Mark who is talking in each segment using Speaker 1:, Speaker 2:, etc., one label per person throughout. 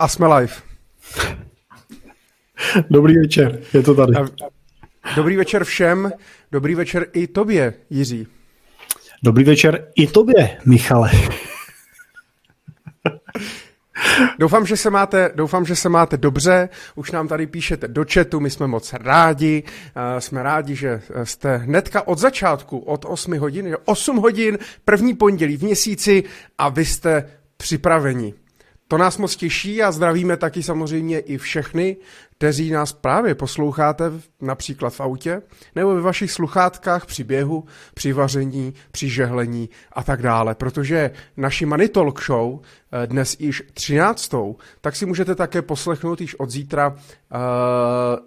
Speaker 1: A jsme live.
Speaker 2: Dobrý večer, je to tady.
Speaker 1: Dobrý večer všem, dobrý večer i tobě, Jiří.
Speaker 2: Dobrý večer i tobě, Michale.
Speaker 1: Doufám, že se máte, doufám, že se máte dobře. Už nám tady píšete do chatu, my jsme moc rádi. Jsme rádi, že jste hnedka od začátku, od 8 hodin, 8 hodin, první pondělí v měsíci a vy jste připraveni. To nás moc těší a zdravíme taky samozřejmě i všechny, kteří nás právě posloucháte například v autě nebo ve vašich sluchátkách při běhu, při vaření, při žehlení a tak dále. Protože naši Money Talk Show eh, dnes již 13. tak si můžete také poslechnout již od zítra uh,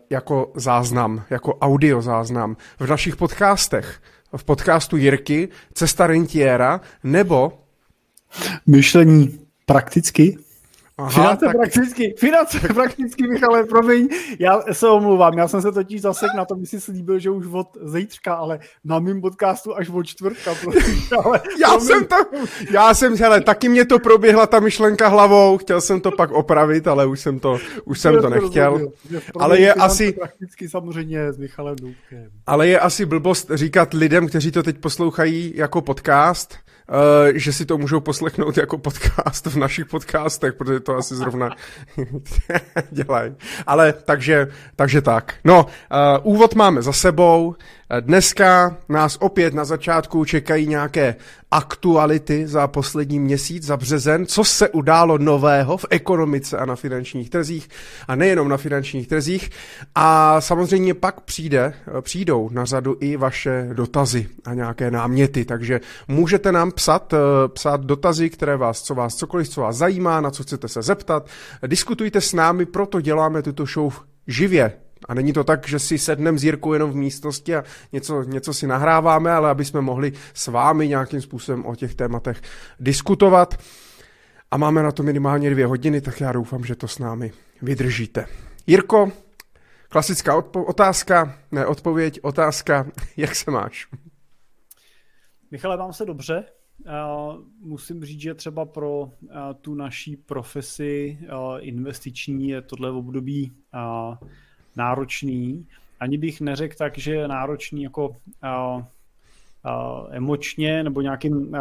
Speaker 1: jako záznam, jako audio záznam v našich podcastech. V podcastu Jirky, Cesta rentiera nebo
Speaker 2: Myšlení prakticky
Speaker 1: Aha,
Speaker 2: finance
Speaker 1: tak...
Speaker 2: prakticky, finance prakticky, Michale, promiň, já se omluvám, já jsem se totiž zasek na to, si slíbil, že už od zítřka, ale na mým podcastu až od čtvrtka, prosím, ale
Speaker 1: já promiň. jsem to, já jsem, hele, taky mě to proběhla ta myšlenka hlavou, chtěl jsem to pak opravit, ale už jsem to, už jsem to nechtěl, ale je asi...
Speaker 2: Prakticky samozřejmě s Michalem Důbkem.
Speaker 1: Ale je asi blbost říkat lidem, kteří to teď poslouchají jako podcast, že si to můžou poslechnout jako podcast v našich podcastech, protože to asi zrovna dělají. Ale takže, takže tak. No, uh, úvod máme za sebou. Dneska nás opět na začátku čekají nějaké aktuality za poslední měsíc, za březen, co se událo nového v ekonomice a na finančních trzích a nejenom na finančních trzích. A samozřejmě pak přijde, přijdou na řadu i vaše dotazy a nějaké náměty, takže můžete nám psat, psát dotazy, které vás, co vás cokoliv, co vás zajímá, na co chcete se zeptat. Diskutujte s námi, proto děláme tuto show živě, a není to tak, že si sedneme s Jirkou jenom v místnosti a něco, něco si nahráváme, ale aby jsme mohli s vámi nějakým způsobem o těch tématech diskutovat. A máme na to minimálně dvě hodiny, tak já doufám, že to s námi vydržíte. Jirko, klasická odpo- otázka, ne odpověď, otázka, jak se máš?
Speaker 2: Michale, mám se dobře. Uh, musím říct, že třeba pro uh, tu naší profesi uh, investiční je tohle období náročný. Ani bych neřekl tak, že náročný jako uh, uh, emočně nebo nějakým uh,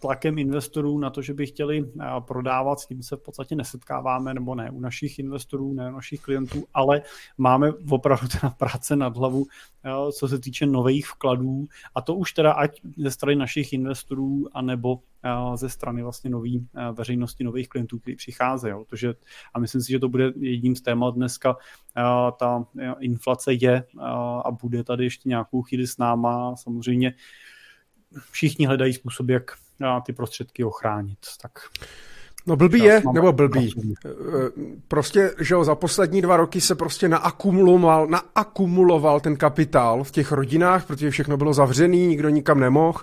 Speaker 2: tlakem investorů na to, že by chtěli uh, prodávat, s tím se v podstatě nesetkáváme, nebo ne u našich investorů, ne u našich klientů, ale máme opravdu teda práce nad hlavu, uh, co se týče nových vkladů a to už teda ať ze strany našich investorů, anebo ze strany vlastně nový veřejnosti, nových klientů, kteří přicházejí. Protože, a myslím si, že to bude jedním z témat dneska, ta inflace je a bude tady ještě nějakou chvíli s náma. Samozřejmě všichni hledají způsob, jak ty prostředky ochránit. Tak
Speaker 1: No blbý je, nebo blbý. Eh, prostě, že jo, za poslední dva roky se prostě naakumuloval, naakumuloval ten kapitál v těch rodinách, protože všechno bylo zavřený, nikdo nikam nemohl.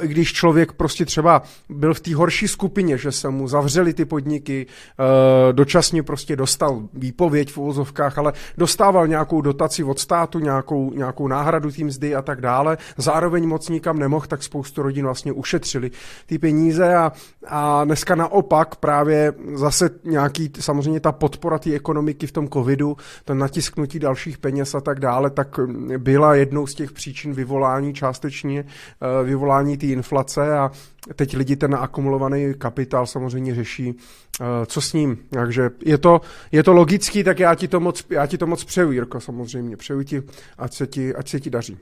Speaker 1: I když člověk prostě třeba byl v té horší skupině, že se mu zavřeli ty podniky, eh, dočasně prostě dostal výpověď v uvozovkách, ale dostával nějakou dotaci od státu, nějakou, nějakou náhradu tým mzdy a tak dále. Zároveň moc nikam nemohl, tak spoustu rodin vlastně ušetřili ty peníze a, a dneska naopak právě zase nějaký, samozřejmě ta podpora té ekonomiky v tom covidu, to natisknutí dalších peněz a tak dále, tak byla jednou z těch příčin vyvolání částečně, eh, vyvolání té inflace a teď lidi ten akumulovaný kapitál samozřejmě řeší, eh, co s ním. Takže je to, je to logický, tak já ti to moc, já ti to moc přeju, Jirko, samozřejmě. Přeju ti, ať se ti, ať se ti daří.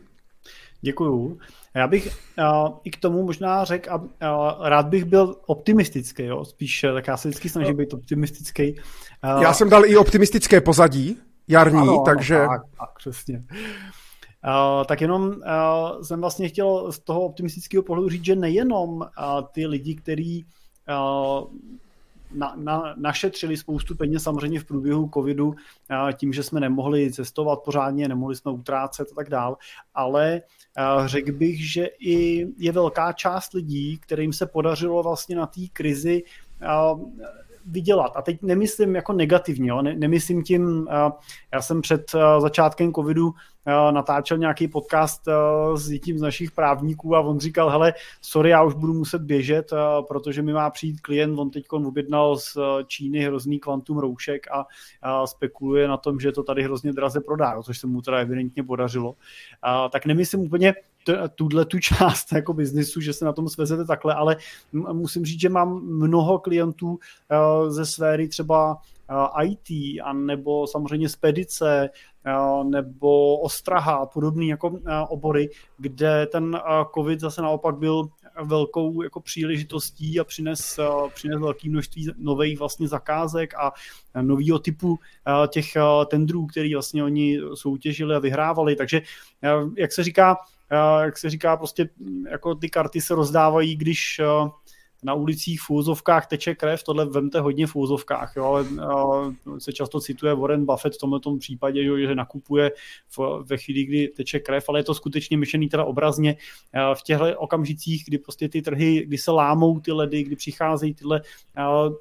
Speaker 2: Děkuju. Já bych uh, i k tomu možná řekl, a uh, rád bych byl optimistický, jo? spíš, tak já se vždycky snažím být optimistický.
Speaker 1: Uh, já jsem dal i optimistické pozadí, jarní, ano, takže... Ano,
Speaker 2: tak, tak, přesně. Uh, tak jenom uh, jsem vlastně chtěl z toho optimistického pohledu říct, že nejenom uh, ty lidi, kteří uh, na, na, našetřili spoustu peněz samozřejmě v průběhu covidu tím, že jsme nemohli cestovat pořádně, nemohli jsme utrácet a tak dál, ale řekl bych, že i je velká část lidí, kterým se podařilo vlastně na té krizi vydělat. A teď nemyslím jako negativně, jo? Ne, nemyslím tím, já jsem před začátkem covidu natáčel nějaký podcast s jedním z našich právníků a on říkal, hele, sorry, já už budu muset běžet, protože mi má přijít klient, on teď objednal z Číny hrozný kvantum roušek a spekuluje na tom, že to tady hrozně draze prodá, což se mu teda evidentně podařilo. Tak nemyslím úplně tuhle tu část jako biznisu, že se na tom svezete takhle, ale musím říct, že mám mnoho klientů ze sféry třeba IT, a nebo samozřejmě spedice, nebo ostraha a podobné jako obory, kde ten covid zase naopak byl velkou jako příležitostí a přines, přines velké množství nových vlastně zakázek a nového typu těch tendrů, který vlastně oni soutěžili a vyhrávali. Takže, jak se říká, jak se říká, prostě jako ty karty se rozdávají, když na ulicích v úzovkách teče krev, tohle vemte hodně v úzovkách, jo, ale se často cituje Warren Buffett v tomto případě, že nakupuje v, ve chvíli, kdy teče krev, ale je to skutečně myšlený teda obrazně. V těchto okamžicích, kdy prostě ty trhy, kdy se lámou ty ledy, kdy přicházejí tyhle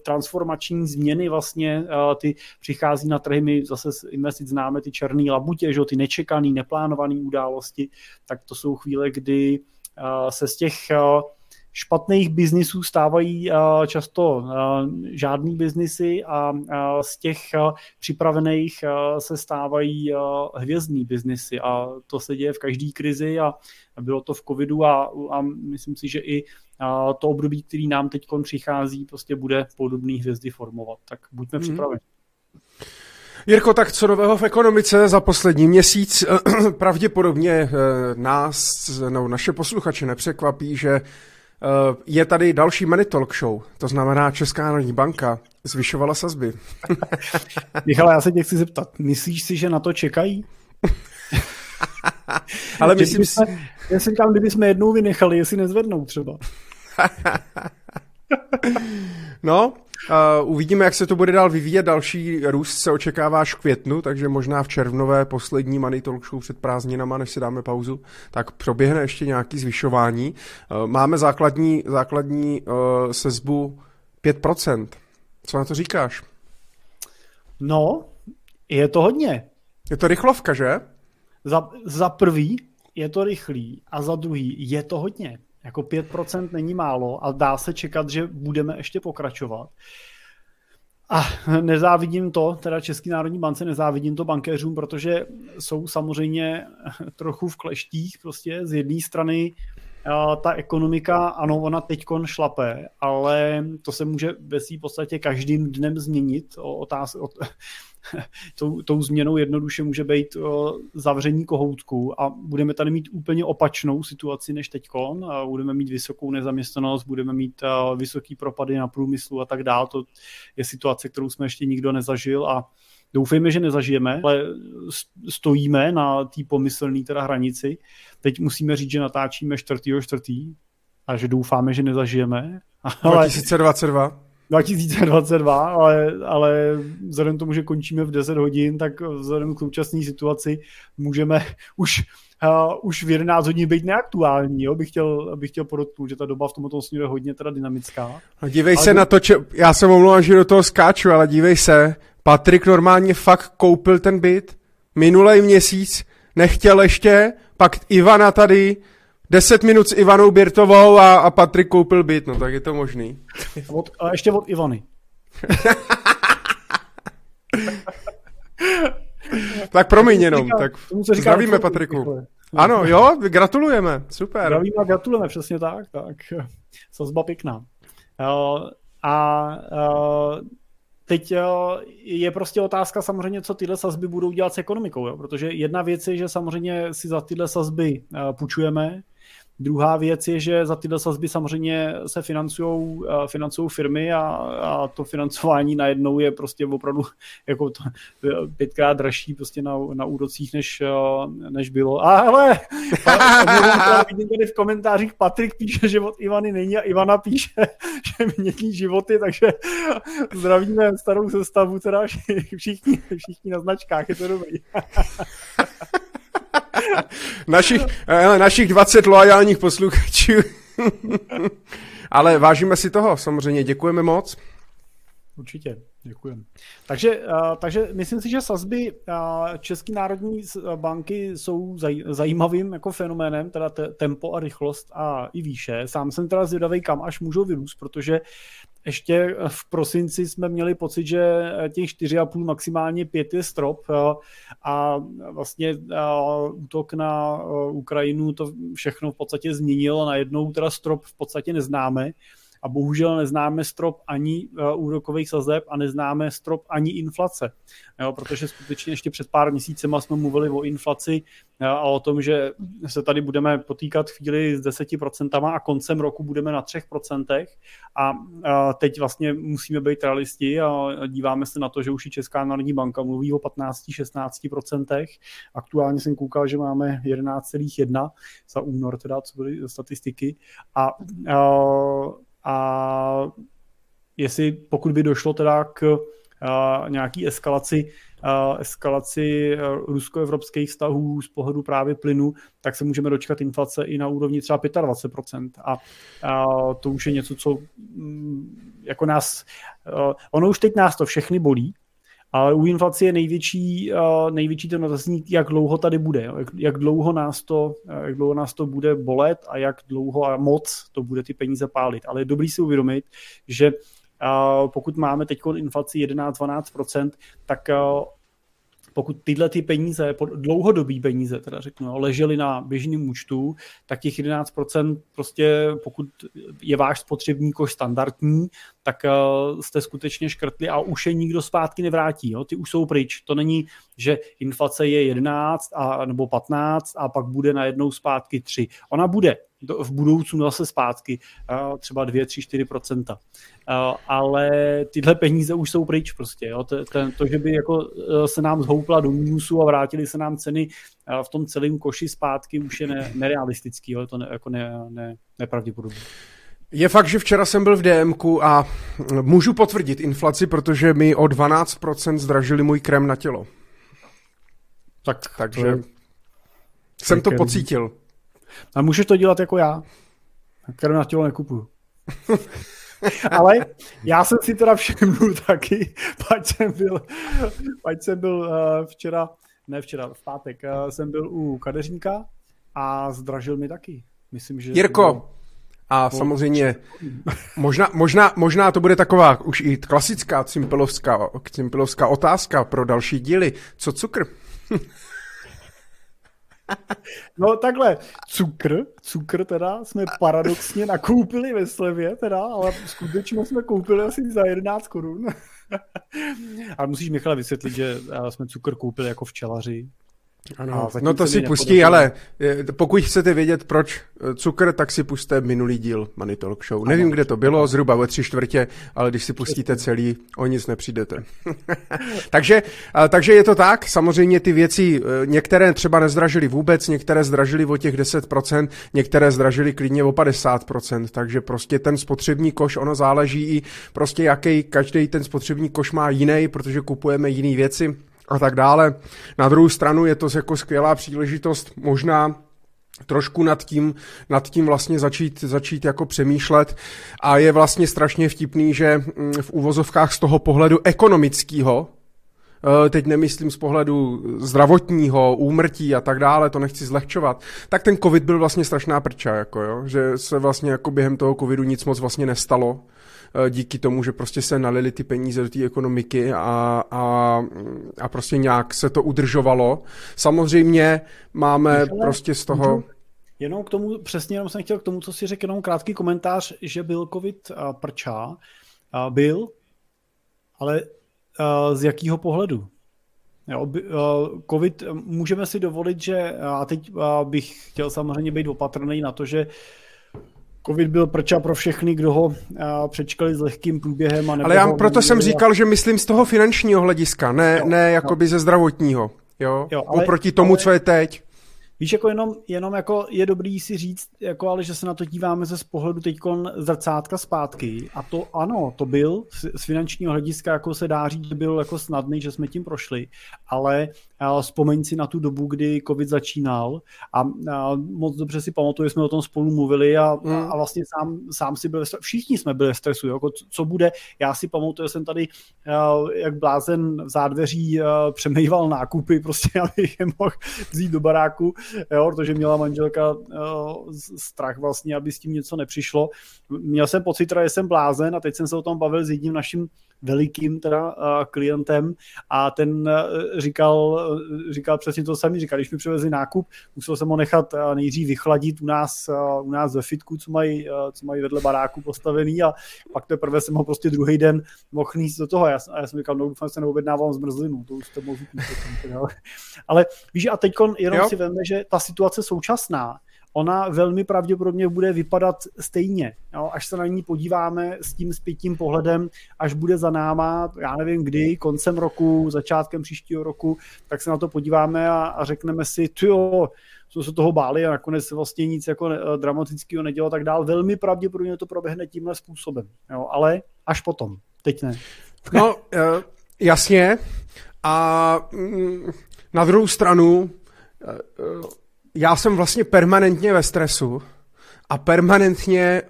Speaker 2: transformační změny vlastně, ty přichází na trhy, my zase z investic známe ty černé labutě, že, ty nečekané, neplánované události, tak to jsou chvíle, kdy se z těch špatných biznisů stávají často žádný biznisy a z těch připravených se stávají hvězdní biznisy a to se děje v každé krizi a bylo to v covidu a, a myslím si, že i to období, který nám teď přichází, prostě bude podobný hvězdy formovat. Tak buďme mm-hmm. připraveni.
Speaker 1: Jirko, tak co nového v ekonomice za poslední měsíc? Pravděpodobně eh, nás, no, naše posluchače nepřekvapí, že je tady další Money Talk Show, to znamená Česká národní banka zvyšovala sazby.
Speaker 2: Michal, já se tě chci zeptat, myslíš si, že na to čekají?
Speaker 1: Ale myslím si...
Speaker 2: Já si říkám, kdybychom jednou vynechali, jestli nezvednou třeba.
Speaker 1: no, Uh, uvidíme, jak se to bude dál vyvíjet. Další růst se očekává až v květnu, takže možná v červnové poslední Money Talk Show před prázdninama, než si dáme pauzu, tak proběhne ještě nějaký zvyšování. Uh, máme základní, základní uh, sezbu 5%. Co na to říkáš?
Speaker 2: No, je to hodně.
Speaker 1: Je to rychlovka, že?
Speaker 2: Za, za prvý je to rychlý a za druhý je to hodně. Jako 5% není málo a dá se čekat, že budeme ještě pokračovat. A nezávidím to, teda Český národní bance, nezávidím to bankéřům, protože jsou samozřejmě trochu v kleštích. Prostě z jedné strany ta ekonomika, ano, ona teďkon šlape, ale to se může ve v podstatě každým dnem změnit. O, otáz, o, tou, tou změnou jednoduše může být o, zavření kohoutku a budeme tady mít úplně opačnou situaci než teď. Budeme mít vysokou nezaměstnanost, budeme mít o, vysoký propady na průmyslu a tak dále. To je situace, kterou jsme ještě nikdo nezažil a Doufejme, že nezažijeme, ale stojíme na té pomyslné teda hranici. Teď musíme říct, že natáčíme 4. 4. a že doufáme, že nezažijeme.
Speaker 1: Ale... 2022.
Speaker 2: 2022, ale, ale vzhledem k tomu, že končíme v 10 hodin, tak vzhledem k současné situaci můžeme už, uh, už v 11 hodin být neaktuální, jo? Bych chtěl, bych chtěl podotknout, že ta doba v tomto směru je hodně teda dynamická.
Speaker 1: A dívej ale se to... na to, če... já se omlouvám, že do toho skáču, ale dívej se, Patrik normálně fakt koupil ten byt minulý měsíc, nechtěl ještě, pak Ivana tady, 10 minut s Ivanou Birtovou a, a Patrik koupil byt, no tak je to možný.
Speaker 2: Od, a ještě od Ivany.
Speaker 1: tak promiň jenom, říká, tak zdravíme Patriku. Ano, jo, gratulujeme, super.
Speaker 2: Zdravíme a gratulujeme, přesně tak, tak. Sazba pěkná. Uh, a uh, Teď je prostě otázka samozřejmě, co tyhle sazby budou dělat s ekonomikou, jo? protože jedna věc je, že samozřejmě si za tyhle sazby půjčujeme, Druhá věc je, že za tyhle sazby samozřejmě se financují financují firmy a, a to financování najednou je prostě opravdu jako to, pětkrát dražší prostě na, na úrocích, než, než bylo. A hele, vidím tady v komentářích, Patrik píše, že od Ivany není a Ivana píše, že mění životy, takže zdravíme starou sestavu, teda všichni, všichni na značkách, je to dobrý.
Speaker 1: našich, hele, našich 20 loajálních posluchačů. Ale vážíme si toho, samozřejmě, děkujeme moc.
Speaker 2: Určitě, děkuji. Takže, takže myslím si, že sazby České národní banky jsou zajímavým jako fenoménem, teda tempo a rychlost a i výše. Sám jsem teda zvědavý, kam až můžou vyrůst, protože ještě v prosinci jsme měli pocit, že těch 4,5 maximálně 5 je strop a vlastně útok na Ukrajinu to všechno v podstatě změnil a najednou teda strop v podstatě neznáme a bohužel neznáme strop ani uh, úrokových sazeb a neznáme strop ani inflace. Jo, protože skutečně ještě před pár měsícema jsme mluvili o inflaci jo, a o tom, že se tady budeme potýkat chvíli s 10% a koncem roku budeme na 3% a, a teď vlastně musíme být realisti a díváme se na to, že už i Česká národní banka mluví o 15-16%. Aktuálně jsem koukal, že máme 11,1 za únor, teda co byly statistiky a, a a jestli pokud by došlo teda k uh, nějaký eskalaci uh, eskalaci uh, rusko-evropských vztahů z pohledu právě plynu, tak se můžeme dočkat inflace i na úrovni třeba 25%. A to už je něco, co um, jako nás, ono už teď nás to všechny bolí, ale u inflace je největší, uh, největší ten otazník, jak dlouho tady bude, jak, jak, dlouho nás to, uh, jak dlouho nás to bude bolet a jak dlouho a moc to bude ty peníze pálit. Ale je dobrý si uvědomit, že uh, pokud máme teď inflaci 11-12%, tak pokud tyhle ty peníze, dlouhodobý peníze, teda řeknu, ležely na běžném účtu, tak těch 11% prostě, pokud je váš spotřební koš standardní, tak uh, jste skutečně škrtli a už je nikdo zpátky nevrátí. Jo? Ty už jsou pryč. To není, že inflace je 11 a, nebo 15 a pak bude najednou zpátky 3. Ona bude v budoucnu zase zpátky, uh, třeba 2, 3, 4% ale tyhle peníze už jsou pryč prostě. Jo? To, to, to, že by jako eh, se nám zhoupla do mínusu a vrátili se nám ceny v tom celém koši zpátky, už je ne, nerealistický, jo? to ne, jako ne, ne, nepravděpodobné.
Speaker 1: Je fakt, že včera jsem byl v DMku a můžu potvrdit inflaci, protože mi o 12% zdražili můj krém na tělo. Tak, Takže to jsem to pocítil.
Speaker 2: A můžeš to dělat jako já. Krém na tělo nekupuju. Ale já jsem si teda všimnul taky, pač jsem byl, pač jsem byl uh, včera, ne včera, v pátek, uh, jsem byl u kadeřníka a zdražil mi taky. Myslím, že...
Speaker 1: Jirko, a samozřejmě, možná, možná, možná to bude taková už i klasická cimpelovská, cimpelovská otázka pro další díly. Co cukr?
Speaker 2: No takhle, cukr, cukr teda jsme paradoxně nakoupili ve slevě teda, ale skutečně jsme koupili asi za 11 korun. Ale musíš Michale vysvětlit, že eh, jsme cukr koupili jako včelaři,
Speaker 1: ano, no to si pustí, ale eh, pokud chcete vědět, proč eh, cukr, tak si puste minulý díl Money Talk Show. Ano, Nevím, kde to bylo, zhruba ve tři čtvrtě, ale když si pustíte celý, o nic nepřijdete. takže, eh, takže je to tak, samozřejmě ty věci, některé třeba nezdražily vůbec, některé zdražily o těch 10%, některé zdražily klidně o 50%, takže prostě ten spotřební koš, ono záleží i prostě jaký každý ten spotřební koš má jiný, protože kupujeme jiné věci, a tak dále. Na druhou stranu je to jako skvělá příležitost možná trošku nad tím, nad tím vlastně začít, začít jako přemýšlet a je vlastně strašně vtipný, že mm, v úvozovkách z toho pohledu ekonomického, eh, teď nemyslím z pohledu zdravotního, úmrtí a tak dále, to nechci zlehčovat, tak ten covid byl vlastně strašná prča, jako jo, že se vlastně jako během toho covidu nic moc vlastně nestalo díky tomu, že prostě se nalili ty peníze do té ekonomiky a, a, a prostě nějak se to udržovalo. Samozřejmě máme Michale, prostě z toho... Můžu?
Speaker 2: Jenom k tomu, přesně jenom jsem chtěl k tomu, co si řekl, jenom krátký komentář, že byl covid uh, prčá. Uh, byl, ale z jakého pohledu? Jo, COVID můžeme si dovolit, že a teď bych chtěl samozřejmě být opatrný na to, že Covid byl prča pro všechny, kdo ho přečkali s lehkým průběhem. A
Speaker 1: Ale já proto jsem říkal, že myslím z toho finančního hlediska, ne, jo, ne jakoby jo. ze zdravotního. Jo? jo ale, Oproti tomu, ale, co je teď.
Speaker 2: Víš, jako jenom, jenom jako je dobrý si říct, jako ale že se na to díváme ze z pohledu teď zrcátka zpátky a to ano, to byl z finančního hlediska, jako se dá říct, že byl jako snadný, že jsme tím prošli, ale vzpomeň si na tu dobu, kdy covid začínal a, a moc dobře si pamatuju, že jsme o tom spolu mluvili a, mm. a vlastně sám, sám si byl, všichni jsme byli v stresu, jako co bude, já si pamatuju, že jsem tady jak blázen v zádveří přemýval nákupy, prostě abych je mohl vzít do baráku, jo, protože měla manželka strach vlastně, aby s tím něco nepřišlo. Měl jsem pocit, že jsem blázen a teď jsem se o tom bavil s jedním naším velikým teda klientem. A ten uh, říkal, uh, říkal přesně to samý, říkal, když mi přivezli nákup, musel jsem ho nechat uh, nejdřív vychladit u nás, u nás ve fitku, co mají, co mají vedle baráku postavený a pak teprve jsem ho prostě druhý den mohl do toho. A já, a já jsem říkal, no doufám, že se neobjednávám zmrzlinu, to už jste mohl Ale víš, a teď jenom jo. si veme, že ta situace současná ona velmi pravděpodobně bude vypadat stejně. Jo? Až se na ní podíváme s tím zpětím pohledem, až bude za náma, já nevím kdy, koncem roku, začátkem příštího roku, tak se na to podíváme a, a řekneme si, jo, co se toho báli a nakonec vlastně nic jako dramatického nedělo tak dál. Velmi pravděpodobně to proběhne tímhle způsobem. Jo? Ale až potom. Teď ne.
Speaker 1: No, eh, jasně. A mm, na druhou stranu eh, já jsem vlastně permanentně ve stresu a permanentně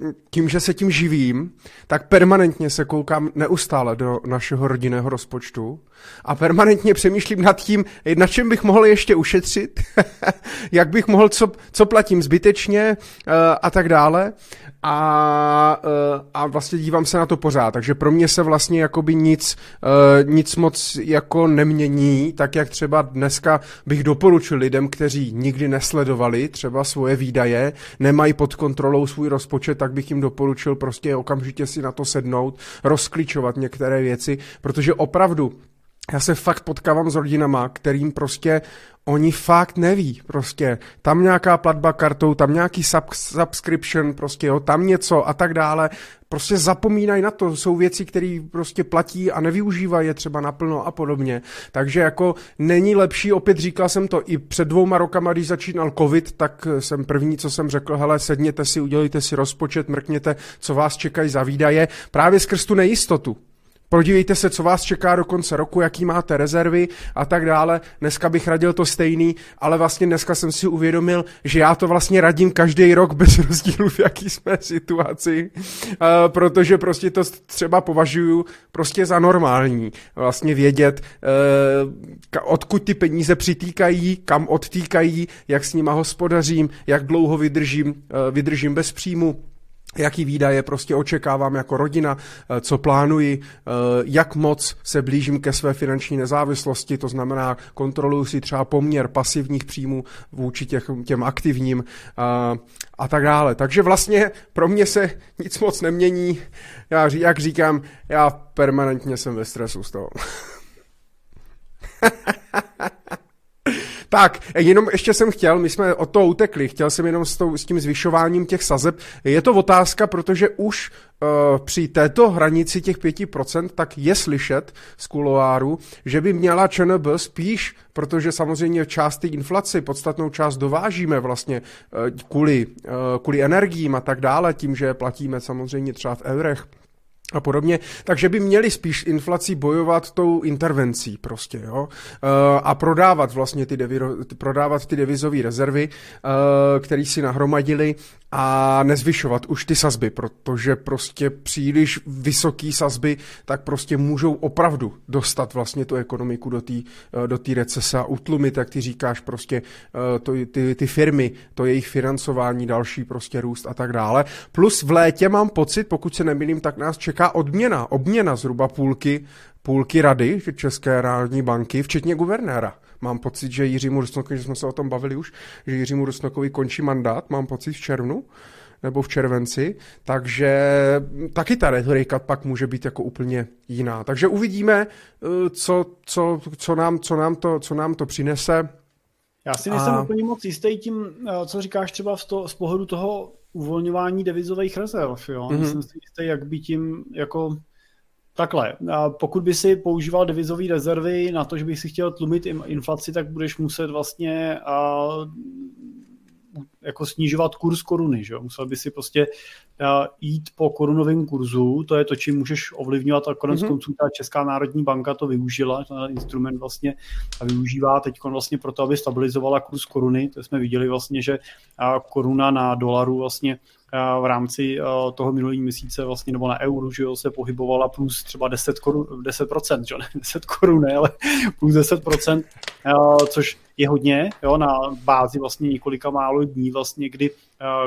Speaker 1: uh, tím, že se tím živím, tak permanentně se koukám neustále do našeho rodinného rozpočtu a permanentně přemýšlím nad tím, na čem bych mohl ještě ušetřit, jak bych mohl, co, co platím zbytečně uh, a tak dále. A, uh, a vlastně dívám se na to pořád, takže pro mě se vlastně jakoby nic, uh, nic moc jako nemění, tak jak třeba dneska bych doporučil lidem, kteří nikdy nesledovali třeba svoje výdaje, nemají pod kontrolou svůj rozpočet, tak bych jim doporučil prostě okamžitě si na to sednout, rozklíčovat některé věci, protože opravdu já se fakt potkávám s rodinama, kterým prostě oni fakt neví, prostě. Tam nějaká platba kartou, tam nějaký sub, subscription, prostě jo, tam něco a tak dále, prostě zapomínají na to, jsou věci, které prostě platí a nevyužívají je třeba naplno a podobně, takže jako není lepší, opět říkal jsem to i před dvouma rokama, když začínal covid, tak jsem první, co jsem řekl, hele, sedněte si, udělejte si rozpočet, mrkněte, co vás čekají za výdaje, právě skrz tu nejistotu, Podívejte se, co vás čeká do konce roku, jaký máte rezervy a tak dále. Dneska bych radil to stejný, ale vlastně dneska jsem si uvědomil, že já to vlastně radím každý rok bez rozdílu, v jaký jsme situaci, uh, protože prostě to třeba považuji prostě za normální. Vlastně vědět, uh, odkud ty peníze přitýkají, kam odtýkají, jak s nima hospodařím, jak dlouho vydržím, uh, vydržím bez příjmu jaký výdaje prostě očekávám jako rodina, eh, co plánuji, eh, jak moc se blížím ke své finanční nezávislosti, to znamená kontroluji si třeba poměr pasivních příjmů vůči těch, těm aktivním a, eh, a tak dále. Takže vlastně pro mě se nic moc nemění. Já, jak říkám, já permanentně jsem ve stresu z toho. Tak, jenom ještě jsem chtěl, my jsme o to utekli, chtěl jsem jenom s, tou, s tím zvyšováním těch sazeb. Je to otázka, protože už uh, při této hranici těch 5%, tak je slyšet z kuloáru, že by měla ČNB spíš, protože samozřejmě část té inflaci, podstatnou část dovážíme vlastně uh, kvůli, uh, kvůli energiím a tak dále, tím, že platíme samozřejmě třeba v eurech, a podobně, takže by měli spíš inflací bojovat tou intervencí prostě, jo, eh, a prodávat vlastně ty, devi, prodávat ty devizové rezervy, eh, které si nahromadili a nezvyšovat už ty sazby, protože prostě příliš vysoký sazby tak prostě můžou opravdu dostat vlastně tu ekonomiku do té do tý recese a utlumit, jak ty říkáš, prostě eh, to, ty, ty firmy, to jejich financování, další prostě růst a tak dále. Plus v létě mám pocit, pokud se nemýlím, tak nás čeká odměna, obměna zhruba půlky, půlky rady České národní banky, včetně guvernéra. Mám pocit, že Jiřímu Rusnokovi, že jsme se o tom bavili už, že Jiřímu Rusnokovi končí mandát, mám pocit v červnu nebo v červenci, takže taky ta retorika pak může být jako úplně jiná. Takže uvidíme, eh, co, co, co, nám, co, nám, to, co nám to přinese.
Speaker 2: Já si nejsem a... úplně moc jistý tím, eh, co říkáš třeba z, to, z pohledu toho uvolňování devizových rezerv. Jo? Mm-hmm. Myslím si jistý, jak by tím jako Takhle, pokud by si používal devizové rezervy na to, že bych si chtěl tlumit inflaci, tak budeš muset vlastně jako snižovat kurz koruny. Že? Musel by si prostě jít po korunovém kurzu, to je to, čím můžeš ovlivňovat a konec mm-hmm. konců ta Česká národní banka to využila, ten instrument vlastně a využívá teď vlastně proto, aby stabilizovala kurz koruny, to jsme viděli vlastně, že koruna na dolaru vlastně v rámci toho minulého měsíce vlastně, nebo na euru, že jo, se pohybovala plus třeba 10 korun, 10%, že ne 10 korun, ne, ale plus 10%, což je hodně, jo, na bázi vlastně několika málo dní vlastně, kdy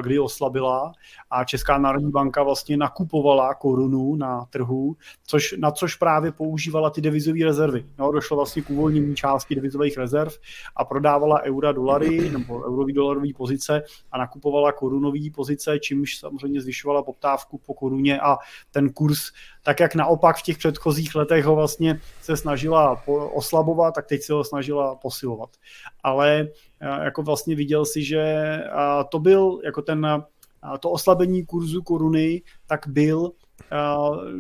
Speaker 2: kdy oslabila a Česká národní banka vlastně nakupovala korunu na trhu, což, na což právě používala ty devizové rezervy. No, došlo vlastně k uvolnění části devizových rezerv a prodávala eura dolary nebo eurový dolarové pozice a nakupovala korunové pozice, čímž samozřejmě zvyšovala poptávku po koruně a ten kurz tak jak naopak v těch předchozích letech ho vlastně se snažila oslabovat, tak teď se ho snažila posilovat. Ale jako vlastně viděl si, že to byl jako ten, to oslabení kurzu koruny, tak byl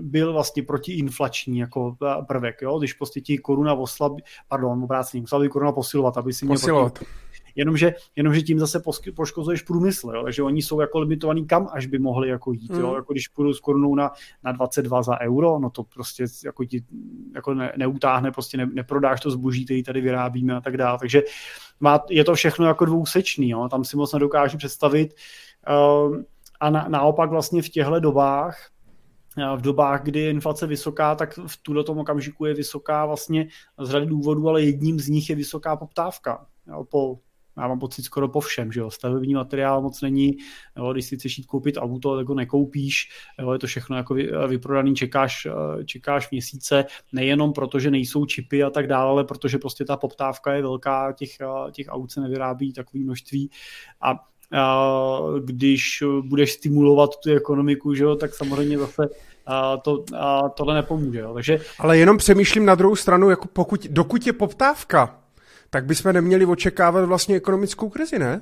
Speaker 2: byl vlastně protiinflační jako prvek, jo? když prostě ti koruna oslabí, pardon, obráceně, oslabí koruna posilovat, aby si měl
Speaker 1: posilovat. Proti,
Speaker 2: jenomže, jenomže tím zase poškozuješ průmysl, jo? takže oni jsou jako limitovaný kam až by mohli jako jít, mm. jo? jako když půjdu s korunou na, na 22 za euro, no to prostě jako ti jako ne, neutáhne, prostě ne, neprodáš to zboží, který tady vyrábíme a tak dále, takže má, je to všechno jako dvousečný, jo? tam si moc nedokážu představit uh, a na, naopak vlastně v těchto dobách v dobách, kdy je inflace vysoká, tak v tuto tom okamžiku je vysoká vlastně z řady důvodů, ale jedním z nich je vysoká poptávka. Jo, po já mám pocit skoro po všem, že jo, stavební materiál moc není, jo, když si chceš jít koupit auto, tak ho nekoupíš, jo, je to všechno jako vyprodaný, čekáš, čekáš měsíce, nejenom proto, že nejsou čipy a tak dále, ale protože prostě ta poptávka je velká, těch, těch aut se nevyrábí takové množství a když budeš stimulovat tu ekonomiku, že jo, tak samozřejmě zase to, tohle nepomůže. Jo. Takže...
Speaker 1: Ale jenom přemýšlím na druhou stranu, jako pokud, dokud je poptávka, tak bychom neměli očekávat vlastně ekonomickou krizi, ne?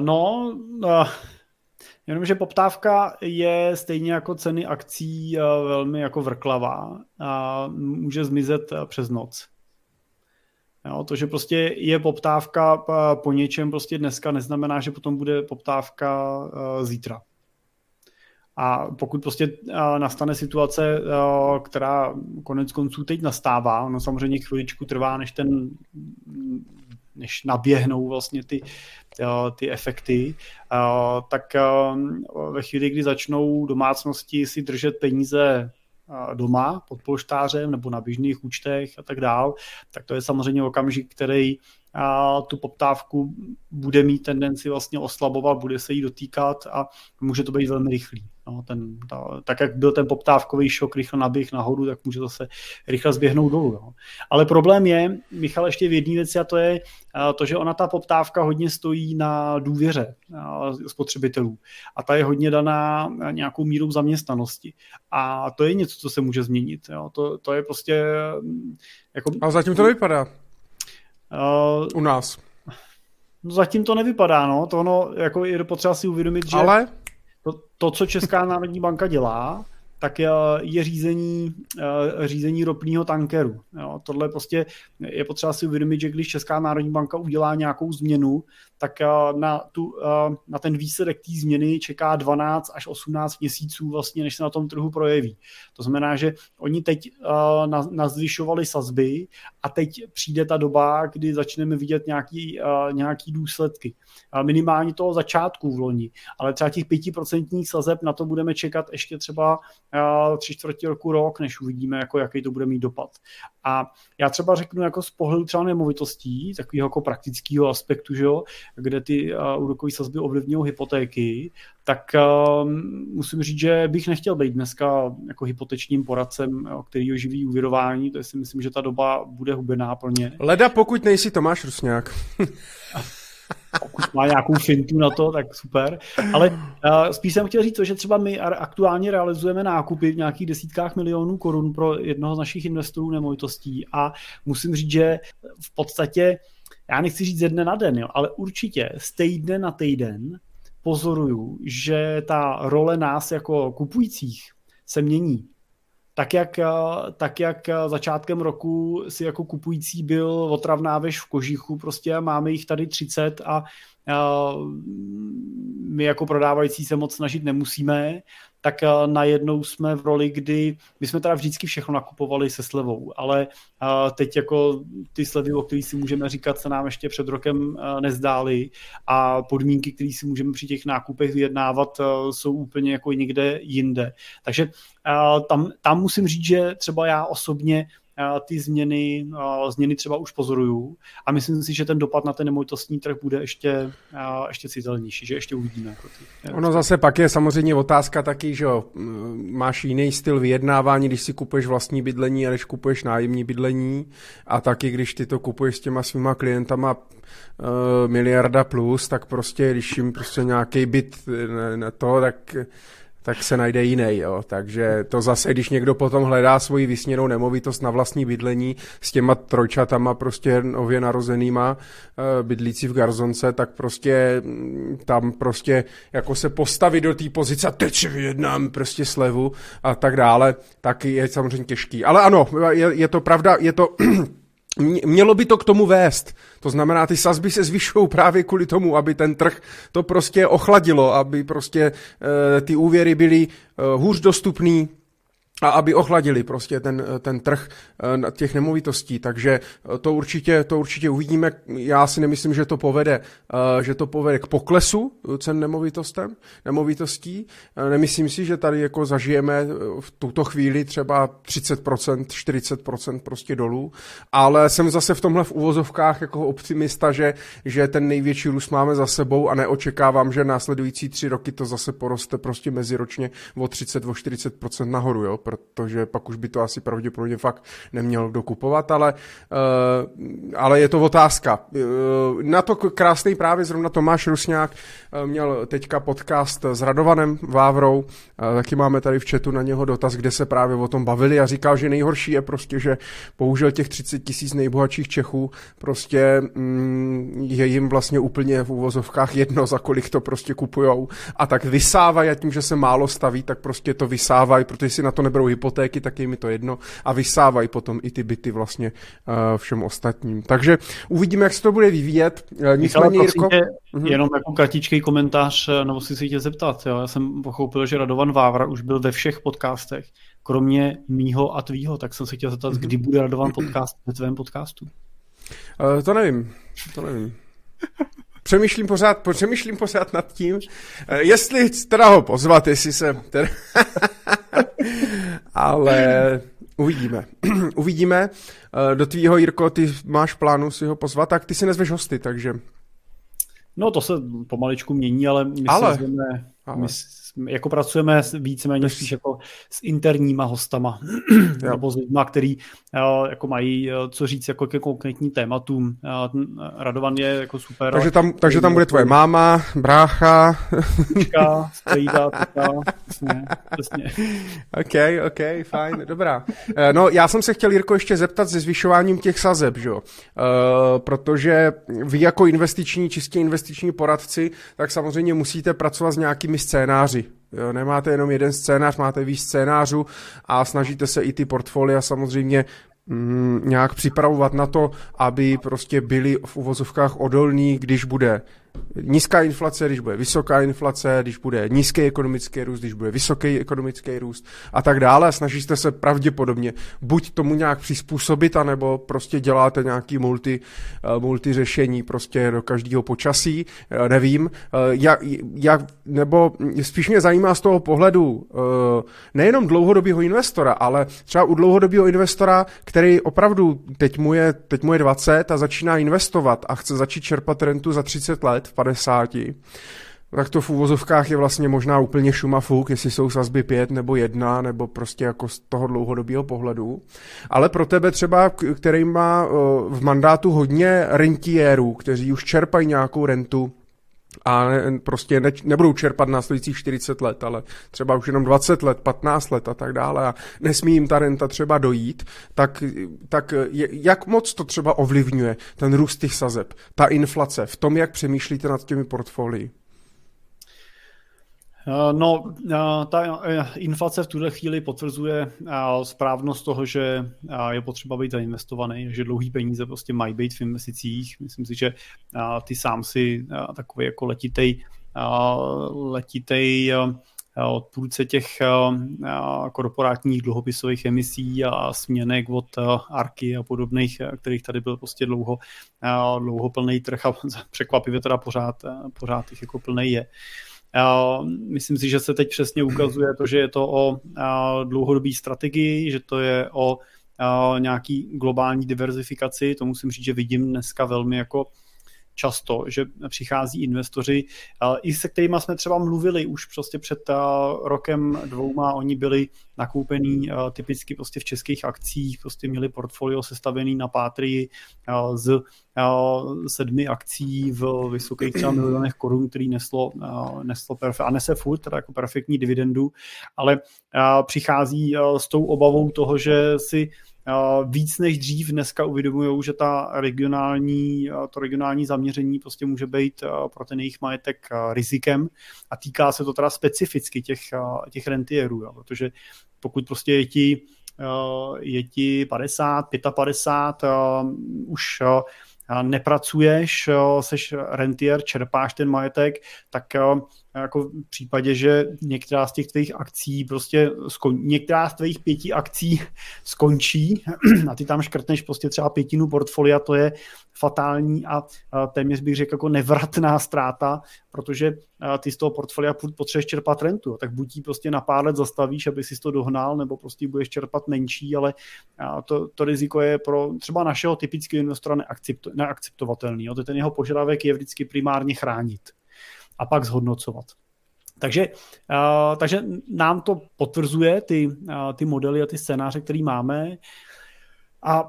Speaker 2: No, uh, jenomže poptávka je stejně jako ceny akcí uh, velmi jako vrklavá a může zmizet přes noc. Jo, to, že prostě je poptávka po něčem prostě dneska, neznamená, že potom bude poptávka zítra. A pokud prostě nastane situace, která konec konců teď nastává, ono samozřejmě chviličku trvá, než ten než naběhnou vlastně ty, ty efekty, tak ve chvíli, kdy začnou domácnosti si držet peníze doma pod polštářem nebo na běžných účtech a tak dál, tak to je samozřejmě okamžik, který a tu poptávku bude mít tendenci vlastně oslabovat, bude se jí dotýkat a může to být velmi rychlý. No, ten, ta, tak jak byl ten poptávkový šok rychle naběh nahoru, tak může zase rychle zběhnout dolů. No. Ale problém je, Michal, ještě v jedné věci a to je to, že ona ta poptávka hodně stojí na důvěře spotřebitelů a ta je hodně daná nějakou mírou zaměstnanosti. A to je něco, co se může změnit. Jo. To, to je prostě...
Speaker 1: Jako... A zatím to nevypadá. Uh, U nás.
Speaker 2: No zatím to nevypadá, no. To ono, jako je potřeba si uvědomit, že
Speaker 1: Ale...
Speaker 2: to, to, co Česká národní banka dělá, tak je, je řízení, eh, řízení ropného tankeru. Jo, tohle prostě je potřeba si uvědomit, že když Česká národní banka udělá nějakou změnu, tak eh, na, tu, eh, na ten výsledek té změny čeká 12 až 18 měsíců vlastně, než se na tom trhu projeví. To znamená, že oni teď nazvyšovali sazby a teď přijde ta doba, kdy začneme vidět nějaký, nějaký důsledky. Minimálně toho začátku v loni, ale třeba těch 5% sazeb na to budeme čekat ještě třeba tři čtvrtě roku, rok, než uvidíme, jako, jaký to bude mít dopad. A já třeba řeknu jako z pohledu třeba nemovitostí, takového jako praktického aspektu, že jo, kde ty uh, úrokové sazby ovlivňují hypotéky, tak uh, musím říct, že bych nechtěl být dneska jako hypotečním poradcem, který živí úvěrování, to si myslím, že ta doba bude hubená pro ně.
Speaker 1: Leda, pokud nejsi Tomáš Rusňák.
Speaker 2: pokud má nějakou fintu na to, tak super. Ale uh, spíš jsem chtěl říct to, že třeba my aktuálně realizujeme nákupy v nějakých desítkách milionů korun pro jednoho z našich investorů nemovitostí a musím říct, že v podstatě, já nechci říct ze dne na den, jo, ale určitě z týdne na týden pozoruju, že ta role nás jako kupujících se mění. Tak jak, tak jak začátkem roku si jako kupující byl otravná veš v kožíchu prostě máme jich tady 30 a my jako prodávající se moc snažit nemusíme, tak eh, najednou jsme v roli, kdy my jsme teda vždycky všechno nakupovali se slevou, ale eh, teď jako ty slevy, o kterých si můžeme říkat, se nám ještě před rokem eh, nezdály a podmínky, které si můžeme při těch nákupech vyjednávat, jsou úplně jako někde jinde. Takže tam, tam musím říct, že třeba já osobně ty změny, změny třeba už pozoruju a myslím si, že ten dopad na ten nemovitostní trh bude ještě, ještě citelnější, že ještě uvidíme. Jako
Speaker 1: ty, ono zase pak je samozřejmě otázka taky, že máš jiný styl vyjednávání, když si kupuješ vlastní bydlení a když kupuješ nájemní bydlení a taky když ty to kupuješ s těma svýma klientama uh, miliarda plus, tak prostě, když jim prostě nějaký byt ne to, tak tak se najde jiný. Jo. Takže to zase, když někdo potom hledá svoji vysněnou nemovitost na vlastní bydlení s těma trojčatama prostě nově narozenýma eh, bydlící v Garzonce, tak prostě mm, tam prostě jako se postavit do té pozice teď si vyjednám prostě slevu a tak dále, tak je samozřejmě těžký. Ale ano, je, je to pravda, je to Mělo by to k tomu vést. To znamená, ty sazby se zvyšují právě kvůli tomu, aby ten trh to prostě ochladilo, aby prostě e, ty úvěry byly e, hůř dostupný, a aby ochladili prostě ten, ten trh eh, těch nemovitostí. Takže eh, to určitě, to určitě uvidíme. Já si nemyslím, že to povede, eh, že to povede k poklesu cen nemovitostem, nemovitostí. Nemyslím si, že tady jako zažijeme v tuto chvíli třeba 30%, 40% prostě dolů, ale jsem zase v tomhle v uvozovkách jako optimista, že, že ten největší růst máme za sebou a neočekávám, že následující tři roky to zase poroste prostě meziročně o 30, o 40% nahoru, jo? Protože pak už by to asi pravděpodobně fakt neměl dokupovat, ale, uh, ale je to otázka. Uh, na to krásný právě zrovna Tomáš Rusňák uh, měl teďka podcast s Radovanem Vávrou, taky máme tady v chatu na něho dotaz, kde se právě o tom bavili a říkal, že nejhorší je prostě, že bohužel těch 30 tisíc nejbohatších Čechů. Prostě mm, je jim vlastně úplně v úvozovkách jedno, za kolik to prostě kupujou. A tak vysávají a tím, že se málo staví, tak prostě to vysávají, protože si na to neberou hypotéky, tak je mi to jedno a vysávají potom i ty byty vlastně uh, všem ostatním. Takže uvidíme, jak se to bude vyvíjet. Uh, nicméně,
Speaker 2: Jirko... Tě, uh-huh. Jenom jako kratičký komentář, eh, nebo si si tě zeptat. Jo? Já jsem pochopil, že Radovan Vávra už byl ve všech podcastech, kromě mýho a tvýho, tak jsem se chtěl zeptat, uh-huh. kdy bude Radovan podcast ve tvém podcastu.
Speaker 1: Uh, to nevím, to nevím. přemýšlím pořád, přemýšlím pořád nad tím, jestli teda ho pozvat, jestli se teda... Ale uvidíme. uvidíme. Eh, do tvýho, Jirko, ty máš plánu si ho pozvat, tak ty si nezveš hosty, takže...
Speaker 2: No to se pomaličku mění, ale my ale, si zveme, ale. My jako pracujeme víceméně spíš jako s interníma hostama, nebo s lidmi, který eh, jako mají eh, co říct jako ke konkrétním tématům. Eh, Radovan je jako super.
Speaker 1: Takže tam, takže tam bude tvoje máma, brácha.
Speaker 2: Čka, tata, přesně, přesně.
Speaker 1: OK, OK, fajn, dobrá. No, já jsem se chtěl, Jirko, ještě zeptat se zvyšováním těch sazeb, že jo? Uh, protože vy jako investiční, čistě investiční poradci, tak samozřejmě musíte pracovat s nějakými scénáři. Jo, nemáte jenom jeden scénář, máte víc scénářů a snažíte se i ty portfolia samozřejmě mm, nějak připravovat na to, aby prostě byli v uvozovkách odolní, když bude nízká inflace, když bude vysoká inflace, když bude nízký ekonomický růst, když bude vysoký ekonomický růst a tak dále. Snažíte se pravděpodobně buď tomu nějak přizpůsobit, anebo prostě děláte nějaký multi, eh, multi řešení prostě do každého počasí, eh, nevím. Eh, jak, jak, nebo spíš mě zajímá z toho pohledu nejenom dlouhodobého investora, ale třeba u dlouhodobého investora, který opravdu teď mu je, teď mu je 20 a začíná investovat a chce začít čerpat rentu za 30 let, v 50, tak to v úvozovkách je vlastně možná úplně šuma fuk, jestli jsou sazby 5 nebo 1, nebo prostě jako z toho dlouhodobého pohledu. Ale pro tebe třeba, který má v mandátu hodně rentiérů, kteří už čerpají nějakou rentu, a prostě ne, nebudou čerpat následujících 40 let, ale třeba už jenom 20 let, 15 let a tak dále a nesmí jim ta renta třeba dojít, tak, tak jak moc to třeba ovlivňuje ten růst těch sazeb, ta inflace v tom, jak přemýšlíte nad těmi portfolii?
Speaker 2: No, ta inflace v tuhle chvíli potvrzuje správnost toho, že je potřeba být zainvestovaný, že dlouhý peníze prostě mají být v investicích. Myslím si, že ty sám si takový jako letitej, letitej odpůrce těch korporátních dluhopisových emisí a směnek od Arky a podobných, kterých tady byl prostě dlouho, dlouho plný trh a překvapivě teda pořád, pořád jich jako plný je. Myslím si, že se teď přesně ukazuje to, že je to o dlouhodobé strategii, že to je o nějaký globální diverzifikaci. To musím říct, že vidím dneska velmi jako často, že přichází investoři, i se kterými jsme třeba mluvili už prostě před rokem dvouma, oni byli nakoupení typicky prostě v českých akcích, prostě měli portfolio sestavený na pátrii z sedmi akcí v vysokých třeba milionech korun, který neslo, neslo perfekt, a nese furt, teda jako perfektní dividendu, ale přichází s tou obavou toho, že si víc než dřív dneska uvědomují, že ta regionální, to regionální zaměření prostě může být pro ten jejich majetek rizikem. A týká se to teda specificky těch, těch rentierů, jo, protože pokud prostě je ti, je ti 50, 55, už nepracuješ, seš rentier, čerpáš ten majetek, tak jako v případě, že některá z těch tvých akcí prostě skon, některá z tvých pěti akcí skončí a ty tam škrtneš prostě třeba pětinu portfolia, to je fatální a, téměř bych řekl jako nevratná ztráta, protože ty z toho portfolia potřebuješ čerpat rentu, tak buď ji prostě na pár let zastavíš, aby si to dohnal, nebo prostě budeš čerpat menší, ale to, to riziko je pro třeba našeho typického investora neakceptovatelný. Jo. Ten jeho požadavek je vždycky primárně chránit a pak zhodnocovat. Takže, takže nám to potvrzuje ty, ty modely a ty scénáře, které máme. A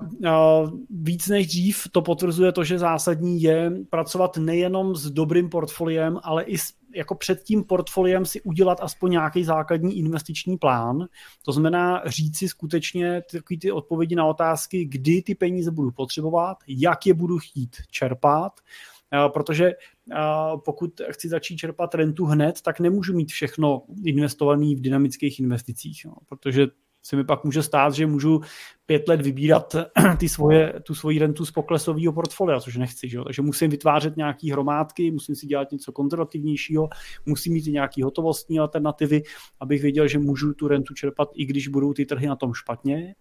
Speaker 2: víc než dřív to potvrzuje to, že zásadní je pracovat nejenom s dobrým portfoliem, ale i s, jako před tím portfoliem si udělat aspoň nějaký základní investiční plán. To znamená říct si skutečně takový ty odpovědi na otázky, kdy ty peníze budu potřebovat, jak je budu chtít čerpat, protože pokud chci začít čerpat rentu hned, tak nemůžu mít všechno investované v dynamických investicích, protože se mi pak může stát, že můžu pět let vybírat ty svoje, tu svoji rentu z poklesového portfolia, což nechci. Že? Takže musím vytvářet nějaké hromádky, musím si dělat něco konzervativnějšího, musím mít nějaké hotovostní alternativy, abych věděl, že můžu tu rentu čerpat, i když budou ty trhy na tom špatně.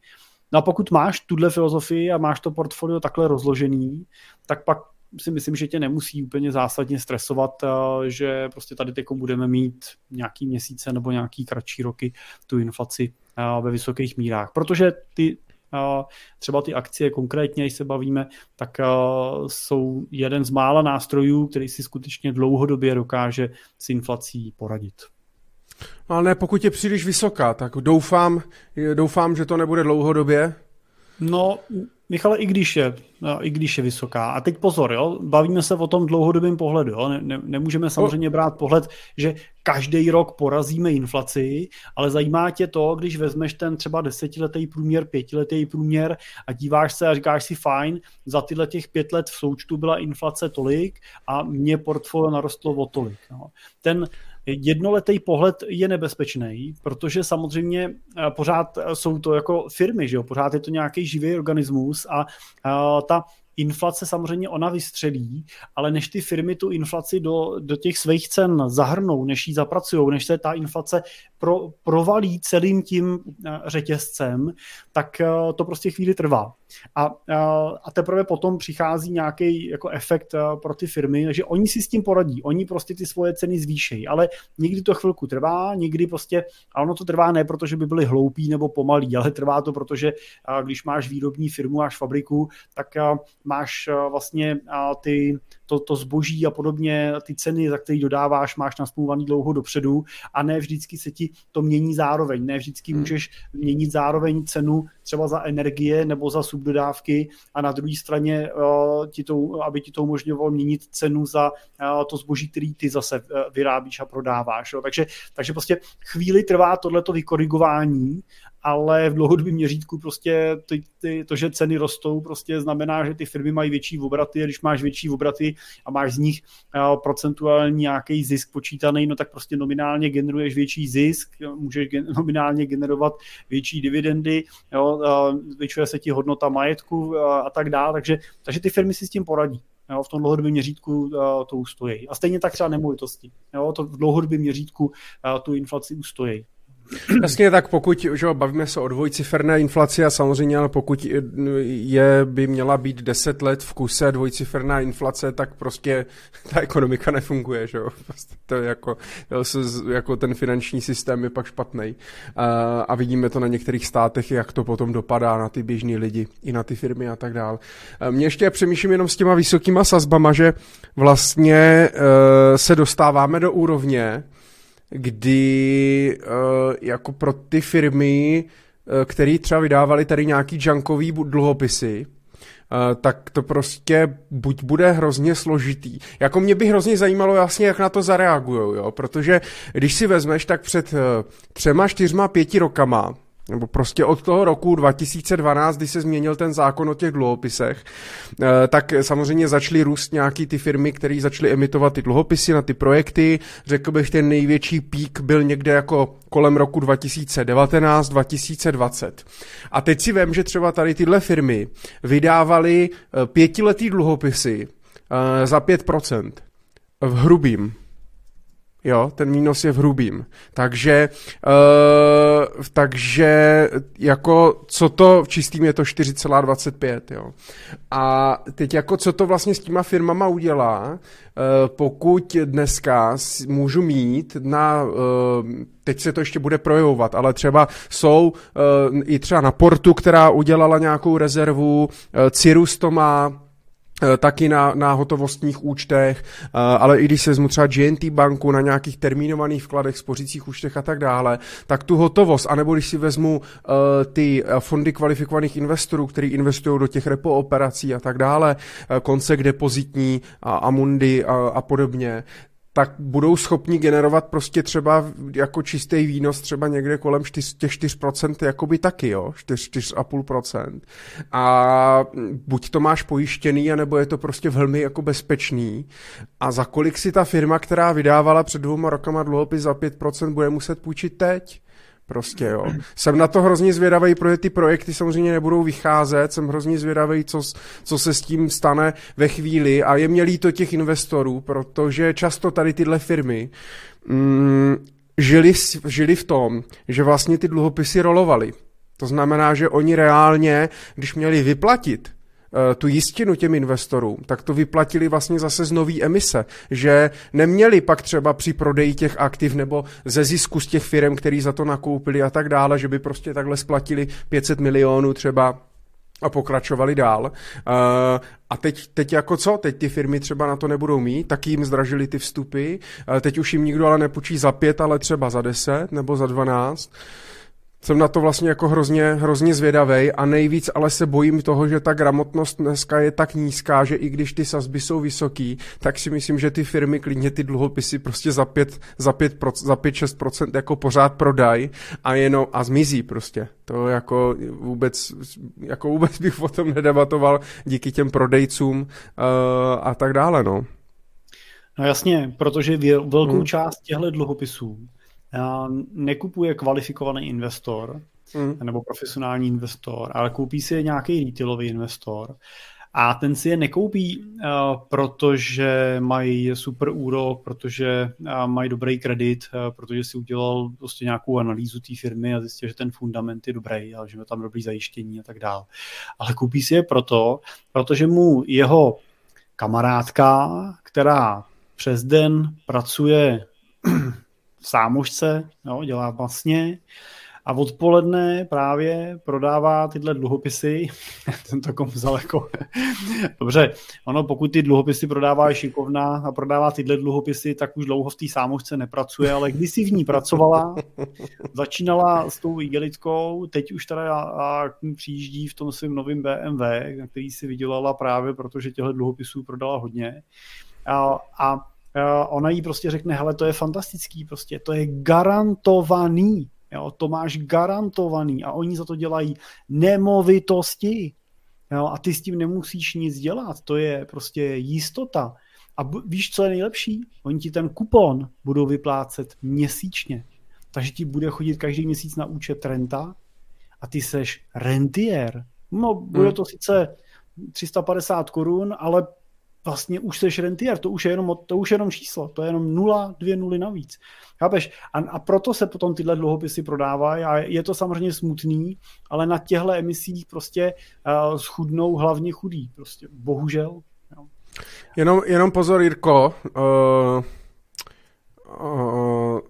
Speaker 2: No a pokud máš tuhle filozofii a máš to portfolio takhle rozložený, tak pak si myslím, že tě nemusí úplně zásadně stresovat, eh, že prostě tady teď budeme mít nějaký měsíce nebo nějaký kratší roky tu inflaci eh, ve vysokých mírách. Protože ty eh, třeba ty akcie konkrétně, když se bavíme, tak jsou jeden z mála nástrojů, který si skutečně dlouhodobě dokáže s inflací poradit.
Speaker 1: No, ale ne, pokud je příliš vysoká, tak doufám, doufám, že to nebude dlouhodobě.
Speaker 2: No, Michale, i když je, no, i když je vysoká. A teď pozor, jo, bavíme se o tom dlouhodobém pohledu. Jo. Ne, ne, nemůžeme samozřejmě brát pohled, že každý rok porazíme inflaci, ale zajímá tě to, když vezmeš ten třeba desetiletý průměr, pětiletý průměr a díváš se a říkáš si fajn, za tyhle těch pět let v součtu byla inflace tolik a mě portfolio narostlo o tolik. Jo. Ten jednoletý pohled je nebezpečný, protože samozřejmě eh, pořád jsou to jako firmy, že jo? pořád je to nějaký živý organismus a, a ta inflace samozřejmě ona vystřelí, ale než ty firmy tu inflaci do, do těch svých cen zahrnou, než ji zapracují, než se ta inflace pro, provalí celým tím eh, řetězcem, tak eh, to prostě chvíli trvá. A, eh, a teprve potom přichází nějaký jako efekt pro ty firmy, že oni si s tím poradí, oni prostě ty svoje ceny zvýšejí, ale někdy to chvilku trvá, někdy prostě, a ono to trvá ne proto, že by byli hloupí nebo pomalí, ale trvá to, protože když máš výrobní firmu, máš fabriku, tak máš vlastně ty, to, to zboží a podobně, ty ceny, za které dodáváš, máš nasmluvaný dlouho dopředu a ne vždycky se ti to mění zároveň. Ne vždycky hmm. můžeš měnit zároveň cenu třeba za energie nebo za subdodávky a na druhé straně, uh, ti to, aby ti to umožňovalo měnit cenu za uh, to zboží, který ty zase uh, vyrábíš a prodáváš. Jo. Takže, takže prostě chvíli trvá tohleto vykorigování ale v dlouhodobém měřítku prostě ty, ty, to, že ceny rostou, prostě znamená, že ty firmy mají větší obraty a když máš větší obraty, a máš z nich uh, procentuální nějaký zisk počítaný, no tak prostě nominálně generuješ větší zisk, můžeš gen, nominálně generovat větší dividendy, jo, zvětšuje se ti hodnota majetku uh, a tak dále, takže, takže ty firmy si s tím poradí. Jo, v tom dlouhodobém měřítku uh, to ustojí. A stejně tak třeba nemovitosti. Jo, to v dlouhodobém měřítku tu inflaci ustojí.
Speaker 1: Jasně, tak pokud, že bavíme se o dvojciferné inflaci a samozřejmě, ale pokud je, by měla být 10 let v kuse dvojciferná inflace, tak prostě ta ekonomika nefunguje, že. Prostě to je jako, jako ten finanční systém je pak špatný. A, a vidíme to na některých státech, jak to potom dopadá na ty běžní lidi, i na ty firmy a tak dále. Mě ještě přemýšlím jenom s těma vysokýma sazbama, že vlastně e, se dostáváme do úrovně, kdy uh, jako pro ty firmy, uh, které třeba vydávali tady nějaký junkový dluhopisy, Uh, tak to prostě buď bude hrozně složitý. Jako mě by hrozně zajímalo jasně, jak na to zareagujou, jo, protože když si vezmeš, tak před třema, čtyřma, pěti rokama nebo prostě od toho roku 2012, kdy se změnil ten zákon o těch dluhopisech, eh, tak samozřejmě začaly růst nějaký ty firmy, které začaly emitovat ty dluhopisy na ty projekty. Řekl bych, ten největší pík byl někde jako kolem roku 2019-2020. A teď si vím, že třeba tady tyhle firmy vydávaly eh, pětiletý dluhopisy eh, za 5% v hrubým. Jo, ten výnos je v hrubým. Takže, uh, takže jako co to, v čistým je to 4,25, jo. A teď jako co to vlastně s těma firmama udělá, uh, pokud dneska můžu mít na, uh, teď se to ještě bude projevovat, ale třeba jsou uh, i třeba na Portu, která udělala nějakou rezervu, uh, Cirrus to má, taky na, na hotovostních účtech, eh, ale i když se vezmu třeba GNT banku na nějakých termínovaných vkladech, spořících účtech a tak dále, tak tu hotovost, anebo když si vezmu uh, ty fondy kvalifikovaných investorů, kteří investují do těch repo operací a tak dále, koncek depozitní a Amundi a, a podobně, tak budou schopni generovat prostě třeba jako čistý výnos třeba někde kolem 4, těch 4% jakoby taky, jo, 4, 4,5%. A buď to máš pojištěný, anebo je to prostě velmi jako bezpečný. A za kolik si ta firma, která vydávala před dvouma rokama dluhopis za 5%, bude muset půjčit teď? Prostě jo. Jsem na to hrozně zvědavý, protože ty projekty samozřejmě nebudou vycházet, jsem hrozně zvědavý, co, co se s tím stane ve chvíli a je mě líto těch investorů, protože často tady tyhle firmy mm, žili, žili v tom, že vlastně ty dluhopisy rolovaly. To znamená, že oni reálně, když měli vyplatit tu jistinu těm investorům, tak to vyplatili vlastně zase z nový emise, že neměli pak třeba při prodeji těch aktiv nebo ze zisku z těch firm, který za to nakoupili a tak dále, že by prostě takhle splatili 500 milionů třeba a pokračovali dál. Uh, a teď, teď jako co? Teď ty firmy třeba na to nebudou mít, tak jim zdražili ty vstupy, uh, teď už jim nikdo ale nepůjčí za pět, ale třeba za deset nebo za dvanáct jsem na to vlastně jako hrozně, hrozně zvědavý a nejvíc ale se bojím toho, že ta gramotnost dneska je tak nízká, že i když ty sazby jsou vysoký, tak si myslím, že ty firmy klidně ty dluhopisy prostě za 5, za 5, za 5 6% jako pořád prodají a jenom a zmizí prostě. To jako vůbec, jako vůbec bych o tom nedebatoval díky těm prodejcům uh, a tak dále, no.
Speaker 2: No jasně, protože velkou hmm. část těchto dluhopisů nekupuje kvalifikovaný investor mm. nebo profesionální investor, ale koupí si je nějaký retailový investor a ten si je nekoupí, uh, protože mají super úrok, protože uh, mají dobrý kredit, protože si udělal prostě nějakou analýzu té firmy a zjistil, že ten fundament je dobrý a že má tam dobrý zajištění a tak dále. Ale koupí si je proto, protože mu jeho kamarádka, která přes den pracuje sámošce, jo, dělá vlastně a odpoledne právě prodává tyhle dluhopisy. Tento kom vzal jako... Dobře, ono pokud ty dluhopisy prodává šikovná a prodává tyhle dluhopisy, tak už dlouho v té sámošce nepracuje, ale když si v ní pracovala, začínala s tou igelitkou, teď už teda a, a přijíždí v tom svém novém BMW, na který si vydělala právě, protože těchto dluhopisů prodala hodně. A, a ona jí prostě řekne, hele, to je fantastický, prostě to je garantovaný, jo, to máš garantovaný a oni za to dělají nemovitosti, jo, a ty s tím nemusíš nic dělat, to je prostě jistota. A víš, co je nejlepší? Oni ti ten kupon budou vyplácet měsíčně. Takže ti bude chodit každý měsíc na účet renta a ty seš rentier. No, bude hmm. to sice 350 korun, ale vlastně už seš rentier, to už je jenom, to už je jenom číslo, to je jenom nula, dvě nuly navíc. Chápeš? A, a proto se potom tyhle dluhopisy prodávají a je to samozřejmě smutný, ale na těchto emisích prostě uh, schudnou hlavně chudí, prostě bohužel. Jo.
Speaker 1: Jenom, jenom pozor, Jirko, uh, uh,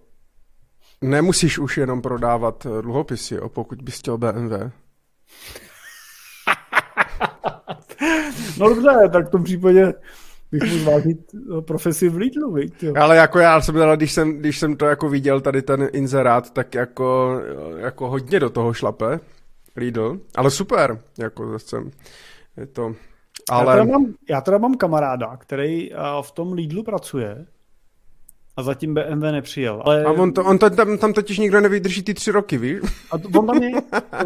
Speaker 1: nemusíš už jenom prodávat dluhopisy, pokud bys chtěl BMW.
Speaker 2: No dobře, tak v tom případě bych mohl zvážit eh, profesi v Lidlu, viď, jo.
Speaker 1: Ale jako já jsem teda, když jsem, když jsem to jako viděl, tady ten inzerát, tak jako, jako hodně do toho šlape Lidl, ale super, jako zase je to, ale...
Speaker 2: Já teda mám, já teda mám kamaráda, který eh, v tom Lidlu pracuje a zatím BMW nepřijel. Ale...
Speaker 1: A on, to, on to, tam, tam totiž nikdo nevydrží ty tři roky, víš?
Speaker 2: A to, on tam je,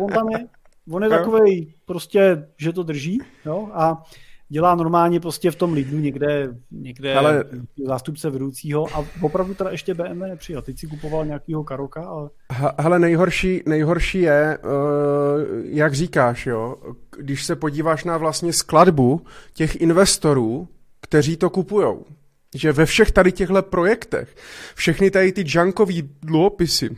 Speaker 2: on tam je. On je takový prostě, že to drží, jo, a dělá normálně prostě v tom lidu někde, někde Ale... zástupce vedoucího a opravdu teda ještě BMW nepřijel. Teď si kupoval nějakýho karoka, ale...
Speaker 1: Hele, nejhorší, nejhorší je, uh, jak říkáš, jo, když se podíváš na vlastně skladbu těch investorů, kteří to kupujou. Že ve všech tady těchto projektech, všechny tady ty junkový dluhopisy,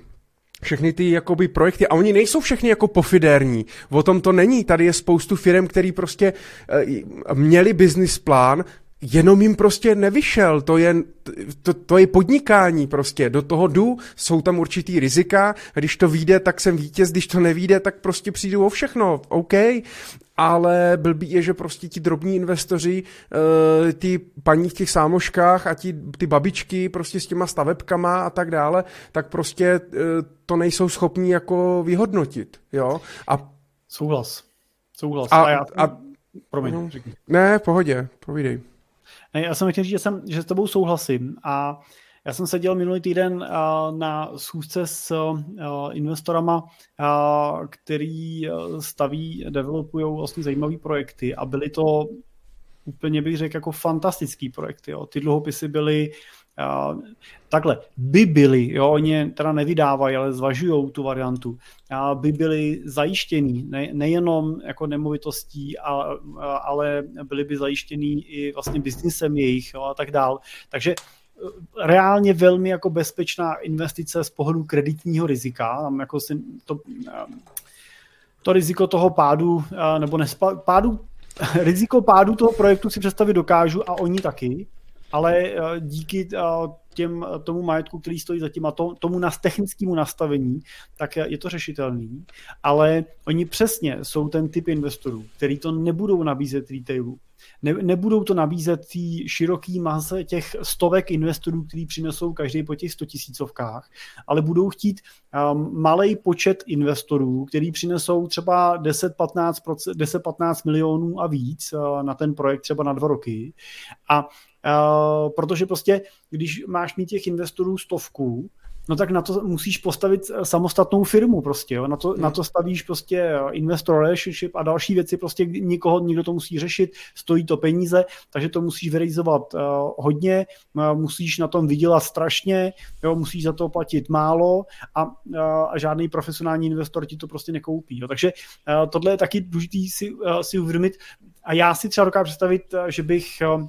Speaker 1: všechny ty jakoby projekty, a oni nejsou všechny jako pofidérní, o tom to není, tady je spoustu firm, který prostě uh, měli business plán, jenom jim prostě nevyšel, to je, to, to je podnikání prostě, do toho jdu, jsou tam určitý rizika, když to vyjde, tak jsem vítěz, když to nevíde, tak prostě přijdu o všechno, OK, ale blbý je, že prostě ti drobní investoři, eh, ty paní v těch sámoškách a ti, ty babičky prostě s těma stavebkama a tak dále, tak prostě eh, to nejsou schopní jako vyhodnotit, jo, a
Speaker 2: Souhlas. Souhlas.
Speaker 1: A, a, já... a
Speaker 2: Promiň, no,
Speaker 1: Ne, v pohodě, povídej.
Speaker 2: Ne, já jsem chtěl říct, že, jsem, že s tebou souhlasím a já jsem seděl minulý týden uh, na schůzce s uh, investorama, uh, který staví, developují vlastně zajímavé projekty a byly to úplně bych řekl jako fantastický projekty. Jo. Ty dluhopisy byly Uh, takhle, by byly, jo, oni teda nevydávají, ale zvažují tu variantu, uh, by byly zajištěný ne, nejenom jako nemovitostí, a, uh, ale byly by zajištěný i vlastně biznisem jejich jo, a tak dál. Takže reálně velmi jako bezpečná investice z pohledu kreditního rizika. Tam jako si to, to riziko toho pádu, nebo nespa, pádu, riziko pádu toho projektu si představit dokážu a oni taky, ale díky těm, tomu majetku, který stojí za tím a to, tomu nas, technickému nastavení, tak je to řešitelný, ale oni přesně jsou ten typ investorů, který to nebudou nabízet retailu, ne, nebudou to nabízet tý široký mase těch stovek investorů, který přinesou každý po těch 100 tisícovkách, ale budou chtít um, malý počet investorů, který přinesou třeba 10-15, 10-15 milionů a víc uh, na ten projekt třeba na dva roky. A Uh, protože prostě, když máš mít těch investorů stovku, no tak na to musíš postavit eh, samostatnou firmu prostě, jo? Na, to, hmm. na to stavíš prostě eh, investor relationship a další věci, prostě nikoho, někdo to musí řešit, stojí to peníze, takže to musíš vyrealizovat uh, hodně, uh, musíš na tom vydělat strašně, jo? musíš za to platit málo a, uh, a žádný profesionální investor ti to prostě nekoupí. Jo? Takže uh, tohle je taky důležité si, uh, si uvědomit a já si třeba dokážu představit, uh, že bych uh,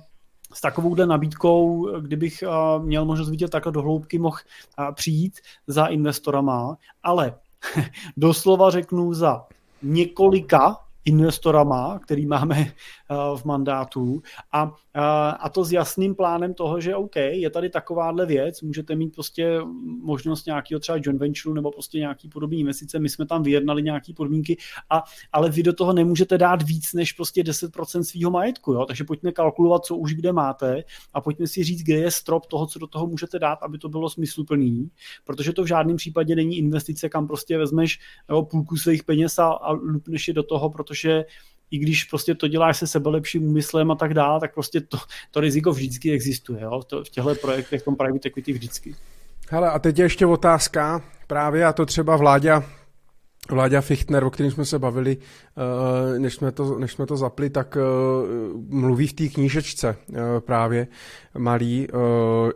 Speaker 2: s takovouhle nabídkou, kdybych uh, měl možnost vidět takhle do hloubky, mohl uh, přijít za investorama, ale doslova řeknu za několika investorama, který máme eh, v mandátu. A, a to s jasným plánem toho, že OK, je tady takováhle věc, můžete mít prostě možnost nějakého třeba joint venture nebo prostě nějaký podobný investice, my jsme tam vyjednali nějaký podmínky, a, ale vy do toho nemůžete dát víc než prostě 10% svého majetku, jo? takže pojďme kalkulovat, co už kde máte a pojďme si říct, kde je strop toho, co do toho můžete dát, aby to bylo smysluplný, protože to v žádném případě není investice, kam prostě vezmeš jo, půlku svých peněz a, a lupneš je do toho, protože i když prostě to děláš se sebelepším úmyslem a tak dále, tak prostě to, to riziko vždycky existuje. Jo? To, v těchto projektech, v tom private equity vždycky.
Speaker 1: Hele, a teď je ještě otázka právě, a to třeba Vláďa Vláďa Fichtner, o kterém jsme se bavili, eh, než jsme to, než jsme to zapli, tak eh, mluví v té knížečce eh, právě malý,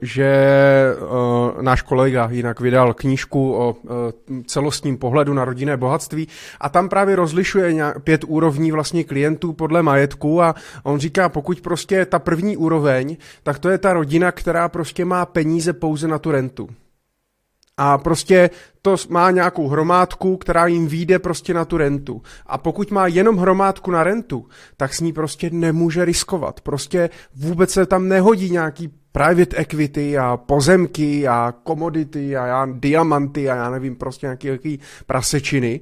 Speaker 1: že náš kolega jinak vydal knížku o celostním pohledu na rodinné bohatství a tam právě rozlišuje pět úrovní vlastně klientů podle majetku a on říká, pokud prostě ta první úroveň, tak to je ta rodina, která prostě má peníze pouze na tu rentu. A prostě to má nějakou hromádku, která jim vyjde prostě na tu rentu. A pokud má jenom hromádku na rentu, tak s ní prostě nemůže riskovat. Prostě vůbec se tam nehodí nějaký private equity a pozemky a komodity a já, diamanty a já nevím, prostě nějaký, nějaký prasečiny.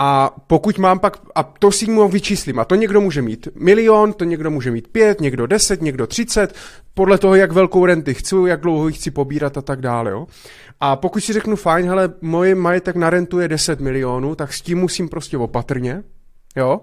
Speaker 1: A pokud mám pak, a to si mu vyčíslím, a to někdo může mít milion, to někdo může mít pět, někdo deset, někdo třicet, podle toho, jak velkou renty chci, jak dlouho ji chci pobírat a tak dále. Jo. A pokud si řeknu, fajn, hele, moje majetek na rentu je 10 milionů, tak s tím musím prostě opatrně, Jo?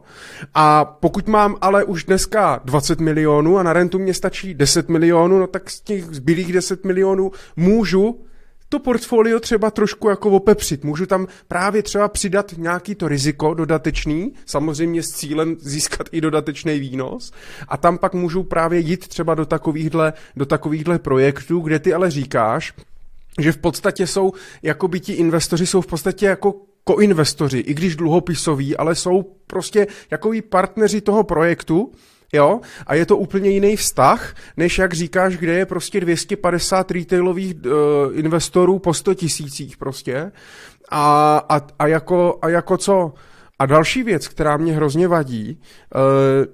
Speaker 1: A pokud mám ale už dneska 20 milionů a na rentu mě stačí 10 milionů, no tak z těch zbylých 10 milionů můžu to portfolio třeba trošku jako opepřit. Můžu tam právě třeba přidat nějaký to riziko dodatečný, samozřejmě s cílem získat i dodatečný výnos a tam pak můžu právě jít třeba do takovýchhle, do takovýchhle projektů, kde ty ale říkáš, že v podstatě jsou, jako by ti investoři jsou v podstatě jako koinvestoři, i když dluhopisoví, ale jsou prostě jakoví partneři toho projektu, jo, a je to úplně jiný vztah, než jak říkáš, kde je prostě 250 retailových uh, investorů po 100 tisících prostě a, a, a, jako, a jako co? A další věc, která mě hrozně vadí, uh,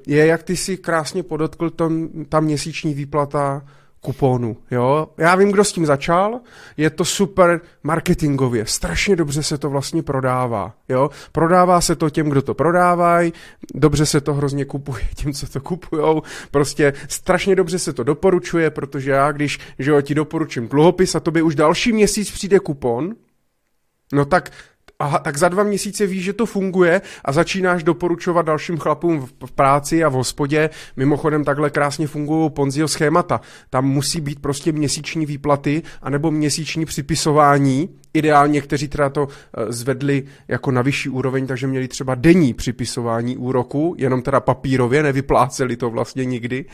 Speaker 1: je, jak ty si krásně podotkl tom, ta měsíční výplata kupónu, jo. Já vím, kdo s tím začal, je to super marketingově, strašně dobře se to vlastně prodává, jo. Prodává se to těm, kdo to prodávají, dobře se to hrozně kupuje těm, co to kupujou, prostě strašně dobře se to doporučuje, protože já, když, že jo, ti doporučím dluhopis a tobě už další měsíc přijde kupon, no tak aha, tak za dva měsíce víš, že to funguje a začínáš doporučovat dalším chlapům v práci a v hospodě. Mimochodem takhle krásně fungují Ponziho schémata. Tam musí být prostě měsíční výplaty anebo měsíční připisování ideálně, kteří teda to eh, zvedli jako na vyšší úroveň, takže měli třeba denní připisování úroku, jenom teda papírově, nevypláceli to vlastně nikdy.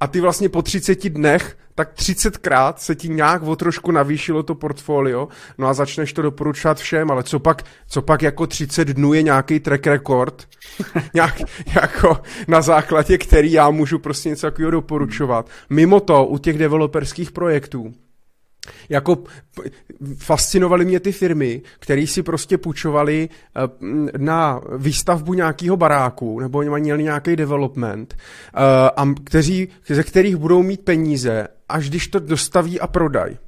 Speaker 1: A ty vlastně po 30 dnech tak 30krát se ti nějak o trošku navýšilo to portfolio, no a začneš to doporučovat všem, ale co pak, co pak jako 30 dnů je nějaký track record, nějak, jako na základě který já můžu prostě něco takového doporučovat. Mimo to, u těch developerských projektů, jako fascinovaly mě ty firmy, které si prostě půjčovali eh, na výstavbu nějakého baráku, nebo měli nějaký development, eh, a kteří, ze kterých budou mít peníze, až když to dostaví a prodají.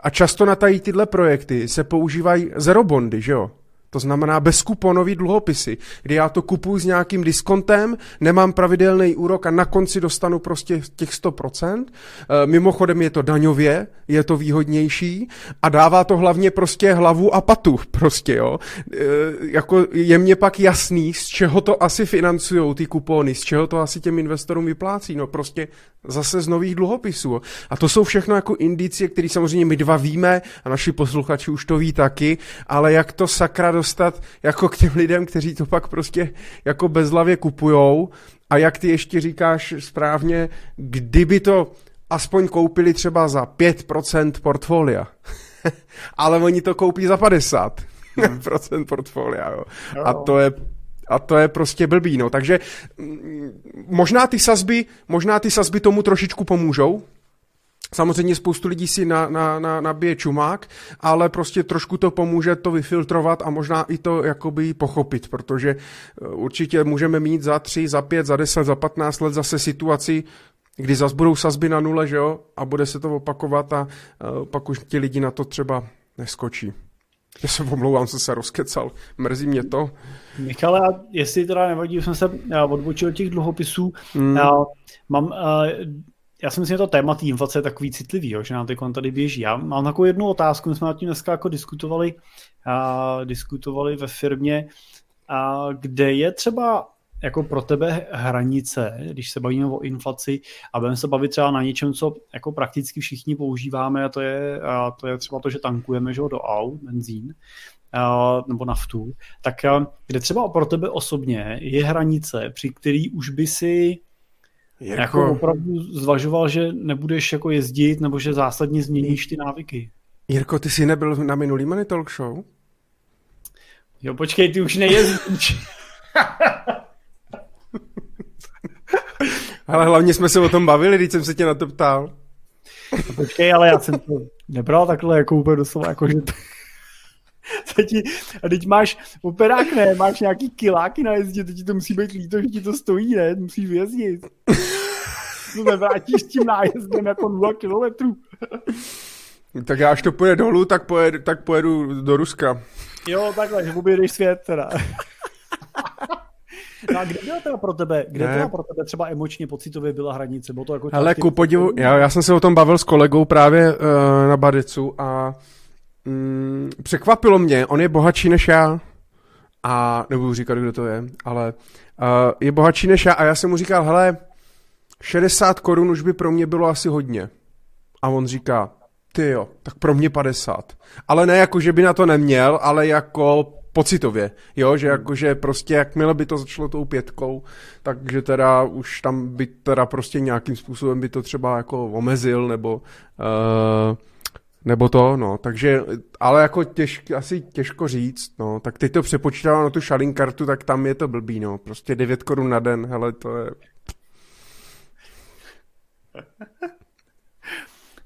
Speaker 1: A často na tady tyhle projekty se používají zerobondy, že jo? To znamená bezkuponový dluhopisy, kdy já to kupuju s nějakým diskontem, nemám pravidelný úrok a na konci dostanu prostě těch 100%. E, mimochodem je to daňově, je to výhodnější a dává to hlavně prostě hlavu a patu prostě, jo. E, jako je mně pak jasný, z čeho to asi financují ty kupony, z čeho to asi těm investorům vyplácí, no prostě zase z nových dluhopisů. A to jsou všechno jako indicie, které samozřejmě my dva víme a naši posluchači už to ví taky, ale jak to sakra dostat jako k těm lidem, kteří to pak prostě jako bezlavě kupujou a jak ty ještě říkáš správně, kdyby to aspoň koupili třeba za 5% portfolia, ale oni to koupí za 50% hmm. portfolia, jo. A to je a to je prostě blbý, no. Takže mm, možná ty sazby, možná ty sazby tomu trošičku pomůžou, Samozřejmě spoustu lidí si na, na, na, nabije čumák, ale prostě trošku to pomůže to vyfiltrovat a možná i to jakoby pochopit, protože eh, určitě můžeme mít za tři, za pět, za deset, za patnáct let zase situaci, kdy zase budou sazby na nule, že jo, a bude se to opakovat a uh, pak už ti lidi na to třeba neskočí. Já se omlouvám, jsem se rozkecal, mrzí mě to.
Speaker 2: Michale, jestli teda nevadí, jsem se eh, odbočil těch dluhopisů, já mám já si myslím, že to téma té inflace je takový citlivý, jo, že nám teď tady běží. Já mám takovou jednu otázku, my jsme nad tím dneska jako diskutovali, a, diskutovali ve firmě, a, kde je třeba jako pro tebe hranice, když se bavíme o inflaci a budeme se bavit třeba na něčem, co jako prakticky všichni používáme a to je, a to je třeba to, že tankujeme že, do aut, benzín, nebo naftu, tak kde třeba pro tebe osobně je hranice, při který už by si jako... jako opravdu zvažoval, že nebudeš jako jezdit, nebo že zásadně změníš ty návyky.
Speaker 1: Jirko, ty jsi nebyl na minulý Money Talk Show?
Speaker 2: Jo, počkej, ty už nejezdíš.
Speaker 1: ale hlavně jsme se o tom bavili, když jsem se tě na to ptal.
Speaker 2: No, počkej, ale já jsem to nebral takhle jako úplně doslova, jako že to ti, a teď máš operák, ne, máš nějaký kiláky na jezdě, teď ti to musí být líto, že ti to stojí, ne, musíš vyjezdit. To nevrátíš tím nájezdem jako 0 kilometrů.
Speaker 1: Tak já až to pojede dolů, tak pojedu, tak pojedu do Ruska.
Speaker 2: Jo, takhle, že objedeš svět teda. No a kde byla teda pro tebe, kde ne. teda pro tebe třeba emočně, pocitově byla hranice? Bylo to jako
Speaker 1: Hele, ku podivu, já, já jsem se o tom bavil s kolegou právě uh, na Badicu a mm, překvapilo mě, on je bohatší než já a nebudu říkat, kdo to je, ale uh, je bohatší než já a já jsem mu říkal, hele, 60 korun už by pro mě bylo asi hodně. A on říká, ty jo, tak pro mě 50. Ale ne jako, že by na to neměl, ale jako pocitově, jo, že hmm. jakože prostě jakmile by to začalo tou pětkou, takže teda už tam by teda prostě nějakým způsobem by to třeba jako omezil, nebo uh, nebo to, no, takže, ale jako těžk, asi těžko říct, no, tak teď to přepočítala na tu šalin kartu, tak tam je to blbý, no, prostě 9 korun na den, hele, to je...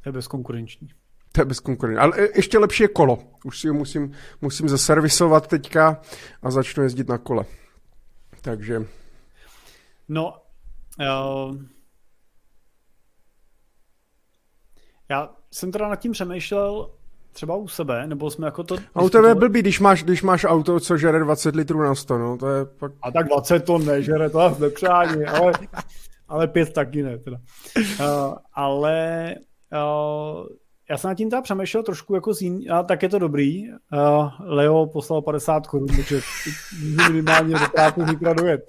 Speaker 2: To je bezkonkurenční.
Speaker 1: To je bezkonkurenční. Ale e, ještě lepší je kolo. Už si ho musím, musím zaservisovat teďka a začnu jezdit na kole. Takže...
Speaker 2: No, uh, já jsem teda nad tím přemýšlel třeba u sebe, nebo jsme jako to...
Speaker 1: A u tebe je blbý, když máš, když máš auto, co žere 20 litrů na 100, no, to je pak...
Speaker 2: A tak 20 ton nežere, to je nepřání, ale, ale pět taky ne, teda. Uh, ale uh, já jsem nad tím teda přemýšlel trošku jako z jiný, a tak je to dobrý. Uh, Leo poslal 50 korun, takže minimálně do práce zítra dojet.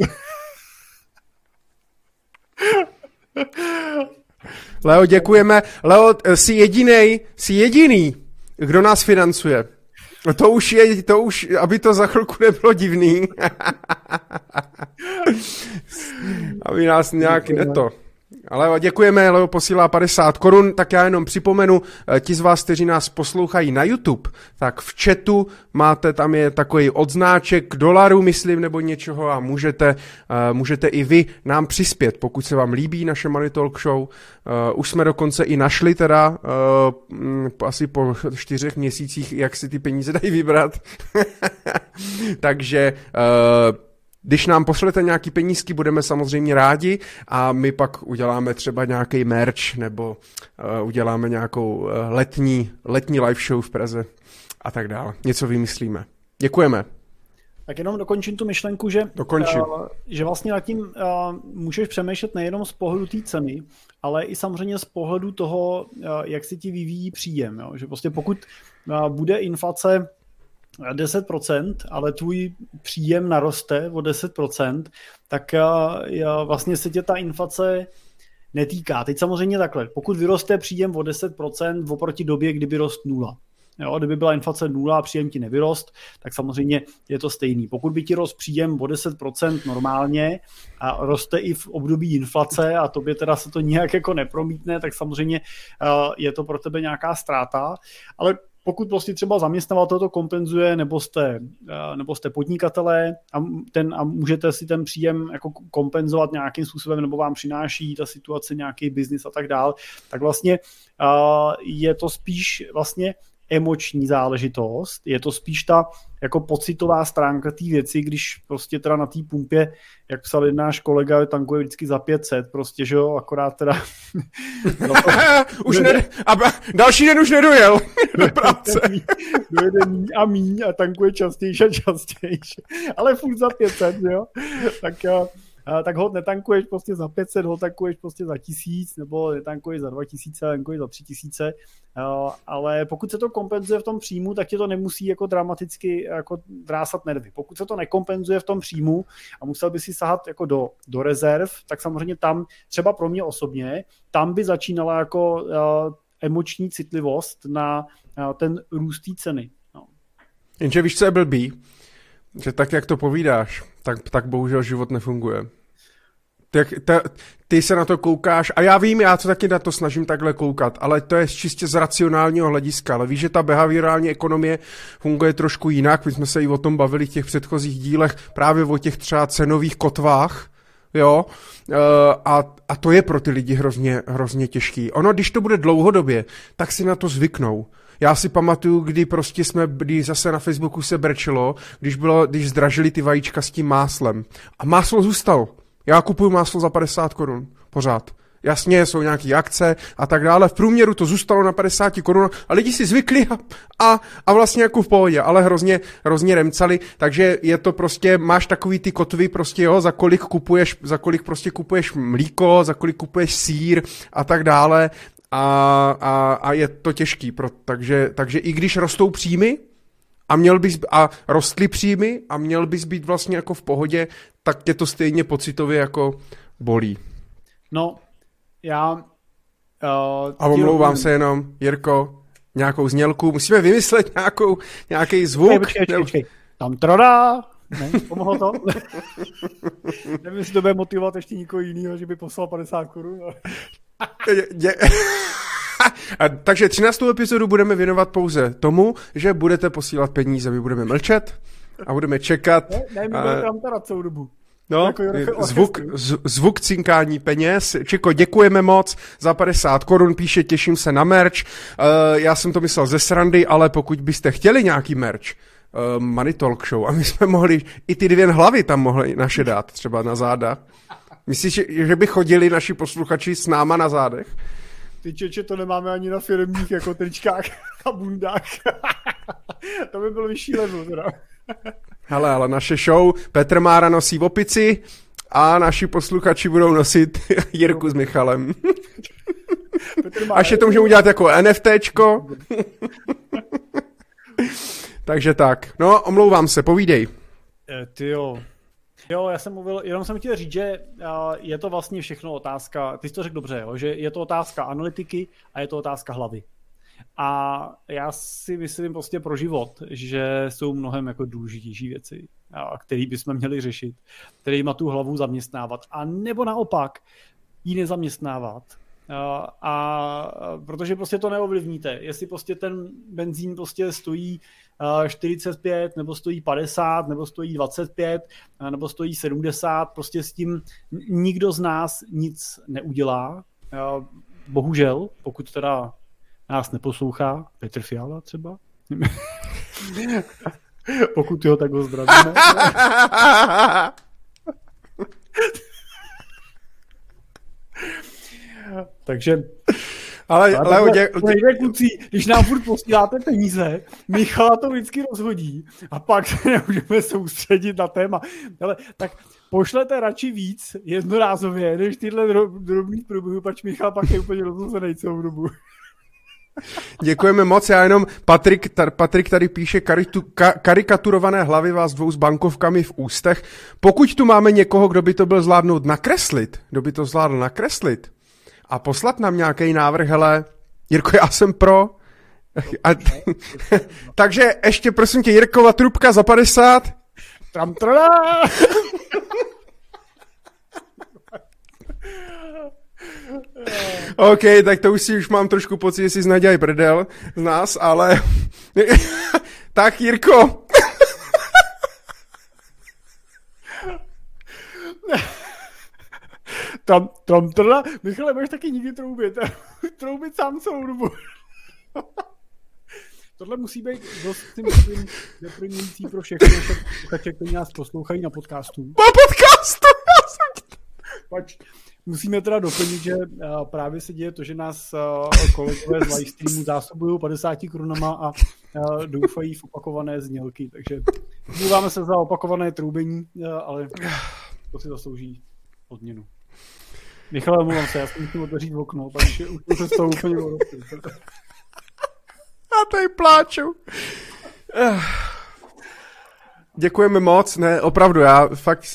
Speaker 1: Leo, děkujeme. Leo, jsi jediný, jsi jediný, kdo nás financuje. To už je, to už, aby to za chvilku nebylo divný. aby nás nějak neto. Ale děkujeme, Leo posílá 50 korun, tak já jenom připomenu, eh, ti z vás, kteří nás poslouchají na YouTube, tak v chatu máte, tam je takový odznáček dolaru, myslím, nebo něčeho a můžete, uh, můžete i vy nám přispět, pokud se vám líbí naše Money Talk Show. Uh, už jsme dokonce i našli teda uh, asi po čtyřech měsících, jak si ty peníze dají vybrat. Takže když nám pošlete nějaký penízky, budeme samozřejmě rádi a my pak uděláme třeba nějaký merch nebo uh, uděláme nějakou uh, letní, letní live show v Praze a tak dále. Něco vymyslíme. Děkujeme.
Speaker 2: Tak jenom dokončím tu myšlenku, že,
Speaker 1: Dokončím. Uh,
Speaker 2: že vlastně nad tím uh, můžeš přemýšlet nejenom z pohledu té ceny, ale i samozřejmě z pohledu toho, uh, jak se ti vyvíjí příjem. Jo? Že prostě pokud uh, bude inflace 10%, ale tvůj příjem naroste o 10%, tak vlastně se tě ta inflace netýká. Teď samozřejmě takhle, pokud vyroste příjem o 10% oproti době, kdyby rost nula. Jo, kdyby byla inflace nula a příjem ti nevyrost, tak samozřejmě je to stejný. Pokud by ti rost příjem o 10% normálně a roste i v období inflace a tobě teda se to nějak jako nepromítne, tak samozřejmě je to pro tebe nějaká ztráta. Ale pokud prostě třeba zaměstnavatel to kompenzuje, nebo jste, eh, nebo jste podnikatelé a, ten, a můžete si ten příjem jako kompenzovat nějakým způsobem, nebo vám přináší ta situace nějaký biznis a tak dál, tak vlastně uh, je to spíš vlastně emoční záležitost, je to spíš ta jako pocitová stránka té věci, když prostě teda na té pumpě, jak psal jeden náš kolega, tankuje vždycky za 500, prostě, že jo, akorát teda...
Speaker 1: už ne, a další den už nedojel do práce.
Speaker 2: Dojede míň a míň a tankuje častěji a častěji, ale furt za 500, jo. Tak tak ho netankuješ prostě za 500, ho tankuješ prostě za 1000, nebo netankuješ za 2000, tankuješ za 3000, ale pokud se to kompenzuje v tom příjmu, tak tě to nemusí jako dramaticky jako drásat nervy. Pokud se to nekompenzuje v tom příjmu a musel by si sahat jako do, do rezerv, tak samozřejmě tam, třeba pro mě osobně, tam by začínala jako emoční citlivost na ten růst ceny. No.
Speaker 1: Jenže víš, co je blbý? Že tak, jak to povídáš, tak, tak bohužel život nefunguje. Tak, ta, ty se na to koukáš, a já vím, já to taky na to snažím takhle koukat, ale to je čistě z racionálního hlediska, ale víš, že ta behaviorální ekonomie funguje trošku jinak, my jsme se i o tom bavili v těch předchozích dílech, právě o těch třeba cenových kotvách, jo, uh, a, a to je pro ty lidi hrozně, hrozně těžký. Ono, když to bude dlouhodobě, tak si na to zvyknou. Já si pamatuju, kdy prostě jsme, kdy zase na Facebooku se brečilo, když, bylo, když zdražili ty vajíčka s tím máslem. A máslo zůstalo. Já kupuju máslo za 50 korun. Pořád. Jasně, jsou nějaké akce a tak dále. V průměru to zůstalo na 50 korun a lidi si zvykli a, a, a vlastně jako v pohodě, ale hrozně, hrozně remcali, takže je to prostě, máš takový ty kotvy prostě, jo, za kolik kupuješ, za kolik prostě kupuješ mlíko, za kolik kupuješ sír a tak dále a, a, a je to těžký, pro, takže, takže i když rostou příjmy, a měl bys, a rostly příjmy a měl bys být vlastně jako v pohodě, tak tě to stejně pocitově jako bolí.
Speaker 2: No, já...
Speaker 1: Uh, a omlouvám se jenom, Jirko, nějakou znělku, musíme vymyslet nějakou, nějaký zvuk. Počkej,
Speaker 2: počkej, počkej. Tam troda, ne, pomohlo to? Nevím, jestli to bude motivovat ještě někoho jiného, že by poslal 50 korun.
Speaker 1: A, takže 13. epizodu budeme věnovat pouze tomu, že budete posílat peníze, my budeme mlčet a budeme čekat.
Speaker 2: Ne, ne my budeme tam teda celou dobu.
Speaker 1: No, jako zvuk, z, zvuk cinkání peněz. Čiko, děkujeme moc za 50 korun, píše, těším se na merch. Uh, já jsem to myslel ze srandy, ale pokud byste chtěli nějaký merch, uh, Money Talk Show, a my jsme mohli, i ty dvě hlavy tam mohli naše dát, třeba na záda. Myslíš, že, že by chodili naši posluchači s náma na zádech?
Speaker 2: Ty čeče, to nemáme ani na firmních jako tričkách a bundách. to by byl vyšší level teda.
Speaker 1: Hele, ale naše show Petr Mára nosí opici a naši posluchači budou nosit Jirku s Michalem. Až je to můžeme udělat jako NFTčko. Takže tak. No, omlouvám se, povídej.
Speaker 2: E, ty jo, Jo, já jsem mluvil, jenom jsem chtěl říct, že je to vlastně všechno otázka, ty jsi to řekl dobře, jo, že je to otázka analytiky a je to otázka hlavy. A já si myslím prostě pro život, že jsou mnohem jako důležitější věci, které bychom měli řešit, které má tu hlavu zaměstnávat. A nebo naopak ji nezaměstnávat. A, a protože prostě to neovlivníte. Jestli prostě ten benzín prostě stojí 45, nebo stojí 50, nebo stojí 25, nebo stojí 70, prostě s tím nikdo z nás nic neudělá. Bohužel, pokud teda nás neposlouchá, Petr Fiala třeba. pokud jo, tak ho zdravíme. Takže
Speaker 1: ale, ale, ale
Speaker 2: dě... kluci, když nám furt posíláte peníze, Michala to vždycky rozhodí a pak se nemůžeme soustředit na téma. Ale tak pošlete radši víc jednorázově, než tyhle drobný průběhy, pač Michal pak je úplně rozhozený celou dobu.
Speaker 1: Děkujeme moc, já jenom Patrik, tar, Patrik tady píše karitu, ka, karikaturované hlavy vás dvou s bankovkami v ústech. Pokud tu máme někoho, kdo by to byl zvládnout nakreslit, kdo by to zvládl nakreslit, a poslat nám nějaký návrh, hele, Jirko, já jsem pro. A, takže ještě prosím tě, Jirkova trubka za 50.
Speaker 2: Tam
Speaker 1: OK, tak to už si už mám trošku pocit, že si znaděj prdel z nás, ale... tak Jirko,
Speaker 2: tam, tam, trla. Michale, máš taky nikdy troubit. troubit sám celou dobu. Tohle musí být dost si myslím deprimující pro všechny posluchače, kteří nás poslouchají na podcastu.
Speaker 1: Na podcastu!
Speaker 2: Pač, musíme teda doplnit, že uh, právě se děje to, že nás uh, kolegové z livestreamu zásobují 50 korunama a uh, doufají v opakované znělky, takže mluváme se za opakované troubení, uh, ale to si zaslouží odměnu. Michale, omlouvám se, já jsem musím otevřít okno, takže už to se z toho úplně
Speaker 1: A tady pláču. Děkujeme moc, ne, opravdu, já fakt...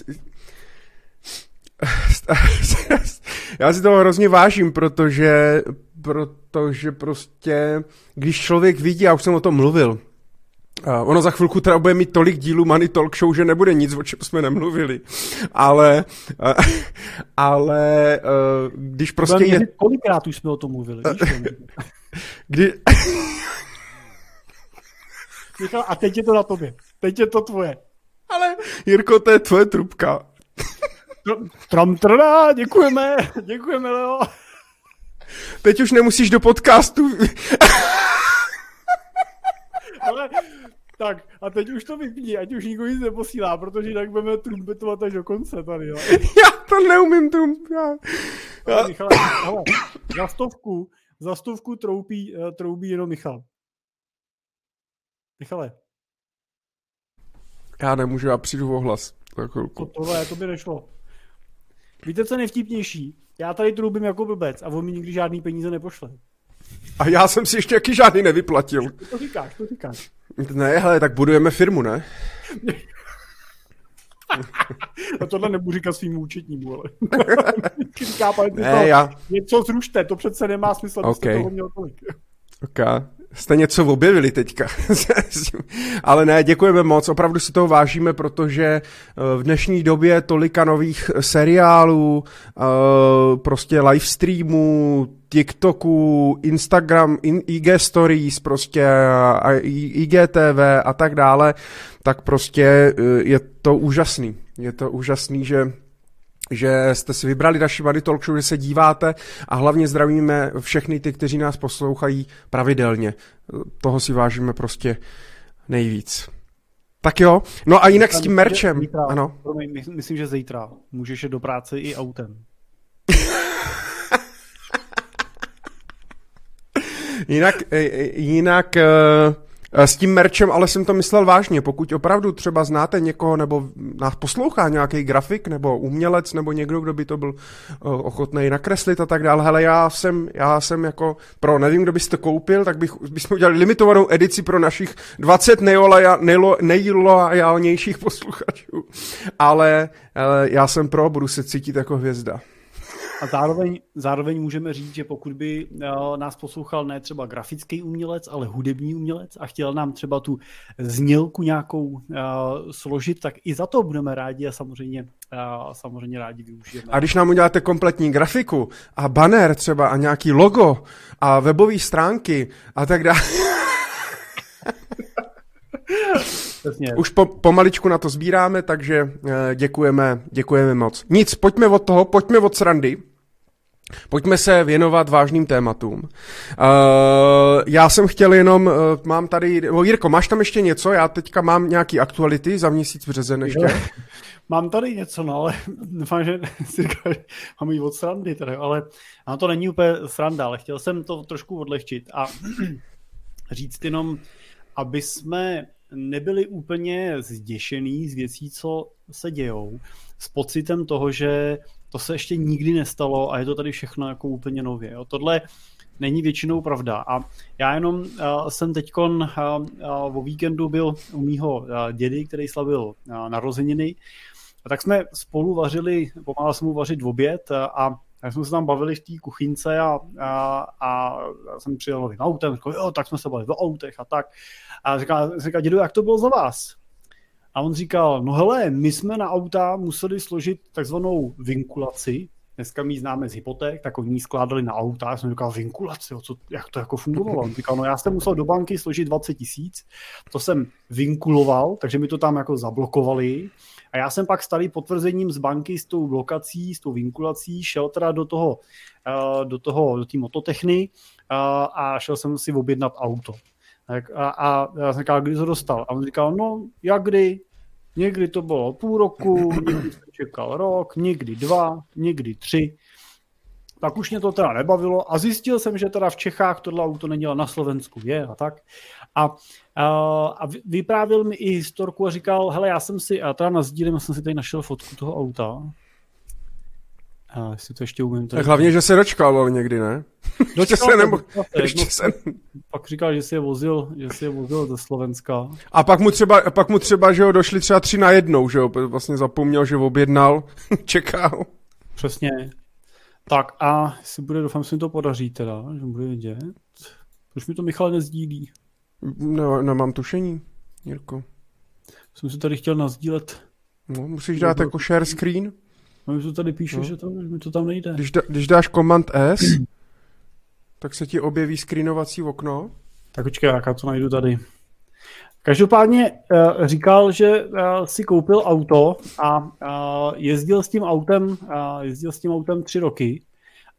Speaker 1: Já si toho hrozně vážím, protože, protože prostě, když člověk vidí, já už jsem o tom mluvil, Uh, ono za chvilku teda bude mít tolik dílů Money Talk Show, že nebude nic, o čem jsme nemluvili. Ale, uh, ale uh, když prostě je...
Speaker 2: Kolikrát už jsme o tom mluvili, víš?
Speaker 1: kdy...
Speaker 2: Michal, a teď je to na tobě. Teď je to tvoje.
Speaker 1: Ale Jirko, to je tvoje trubka.
Speaker 2: Tram, trda, děkujeme, děkujeme, Leo.
Speaker 1: Teď už nemusíš do podcastu.
Speaker 2: Ale, tak, a teď už to vypni, ať už nikdo nic neposílá, protože jinak budeme trumpetovat až do konce tady, jo.
Speaker 1: Já to neumím trumpet.
Speaker 2: Já... Michale, hele, za stovku, za stovku troubí, uh, troubí jenom Michal. Michale.
Speaker 1: Já nemůžu, já přijdu o hlas. To,
Speaker 2: to, tohle, to by nešlo. Víte, co je nejvtipnější? Já tady trubím jako blbec a on mi nikdy žádný peníze nepošle.
Speaker 1: A já jsem si ještě jaký žádný nevyplatil.
Speaker 2: To říkáš, to říkáš.
Speaker 1: Ne, hele, tak budujeme firmu, ne?
Speaker 2: A tohle nebudu říkat svým účetním, ale. Říká,
Speaker 1: ne, já...
Speaker 2: Něco zrušte, to přece nemá smysl,
Speaker 1: okay.
Speaker 2: toho měl tolik.
Speaker 1: Okay jste něco objevili teďka. Ale ne, děkujeme moc, opravdu si toho vážíme, protože eh, v dnešní době tolika nových seriálů, eh, prostě live streamů, TikToku, Instagram, IG Stories, prostě IGTV a tak dále, tak prostě eh, je to úžasný. Je to úžasný, že že jste si vybrali naši Money Talk Show, že se díváte a hlavně zdravíme všechny ty, kteří nás poslouchají pravidelně. Toho si vážíme prostě nejvíc. Tak jo, no a jinak s tím merčem.
Speaker 2: Zítra, ano. Promiň, myslím, že zítra můžeš jít do práce i autem.
Speaker 1: jinak, e, e, jinak Eh, s tím merčem ale jsem to myslel vážně. Pokud opravdu třeba znáte někoho nebo nás poslouchá nějaký grafik nebo umělec nebo někdo, kdo by to byl eh, ochotný nakreslit a tak dále. Hele, já jsem, já jsem jako pro, nevím, kdo byste koupil, tak bych, bychom udělali limitovanou edici pro našich 20 nejlojálnějších posluchačů. Ale, ale já jsem pro, budu se cítit jako hvězda.
Speaker 2: A zároveň, zároveň můžeme říct, že pokud by uh, nás poslouchal ne třeba grafický umělec, ale hudební umělec a chtěl nám třeba tu znělku nějakou uh, složit, tak i za to budeme rádi a samozřejmě, uh, samozřejmě rádi využijeme.
Speaker 1: A když nám uděláte kompletní grafiku a banner třeba a nějaký logo a webové stránky a tak dále.
Speaker 2: Přesně.
Speaker 1: Už po, pomaličku na to sbíráme, takže děkujeme, děkujeme moc. Nic, pojďme od toho, pojďme od srandy. Pojďme se věnovat vážným tématům. Uh, já jsem chtěl jenom, uh, mám tady, oh, Jirko, máš tam ještě něco? Já teďka mám nějaký aktuality za měsíc březen ještě.
Speaker 2: mám tady něco, no, ale doufám, že si říkal, že mám jít od srandy tady, ale ano, to není úplně sranda, ale chtěl jsem to trošku odlehčit a říct jenom, aby jsme nebyli úplně zděšený z věcí, co se dějou, s pocitem toho, že to se ještě nikdy nestalo a je to tady všechno jako úplně nově. Jo. Tohle není většinou pravda. A já jenom uh, jsem teď uh, uh, o víkendu byl u mýho uh, dědy, který slavil uh, narozeniny. A tak jsme spolu vařili, pomáhal jsem mu vařit v oběd a tak jsme se tam bavili v té kuchynce a, a, a jsem přijel novým autem, říkal, jo, tak jsme se bavili o autech a tak. A říkal, říkal, dědu, jak to bylo za vás? A on říkal, no hele, my jsme na auta museli složit takzvanou vinkulaci, dneska mi známe z hypoték, tak oni skládali na auta, já jsem říkal, vinkulaci, co, jak to jako fungovalo? On říkal, no já jsem musel do banky složit 20 tisíc, to jsem vinkuloval, takže mi to tam jako zablokovali a já jsem pak starý potvrzením z banky s tou blokací, s tou vinkulací, šel teda do toho, eh, do toho, do té mototechny eh, a šel jsem si objednat auto. A, a já jsem říkal, kdy to dostal? A on říkal, no, jak kdy? Někdy to bylo půl roku, někdy jsem čekal rok, někdy dva, někdy tři. Tak už mě to teda nebavilo a zjistil jsem, že teda v Čechách tohle auto není, ale na Slovensku je a tak. A, a, a vyprávěl mi i historku a říkal, hele, já jsem si, a teda na sdílem, já jsem si tady našel fotku toho auta a jestli to ještě umím.
Speaker 1: Tak hlavně, že se dočkal ale někdy, ne?
Speaker 2: Dočkal se nebo... ještě se... Pak říkal, že si je vozil, že si je vozil ze Slovenska.
Speaker 1: A pak mu třeba, pak mu třeba, že ho došli třeba tři na jednou, že jo? Vlastně zapomněl, že objednal, čekal.
Speaker 2: Přesně. Tak a si bude, doufám, že mi to podaří teda, že bude vidět. Proč mi to Michal nezdílí?
Speaker 1: Ne, nemám tušení. Jirko.
Speaker 2: Jsem si tady chtěl nazdílet.
Speaker 1: No, musíš dát jako share screen.
Speaker 2: No, už to tady píše, no. že to, mi to tam nejde.
Speaker 1: Když, da, když dáš Command S, tak se ti objeví screenovací okno.
Speaker 2: Tak počkej, já to najdu tady. Každopádně uh, říkal, že uh, si koupil auto a uh, jezdil s tím autem, uh, jezdil s tím autem tři roky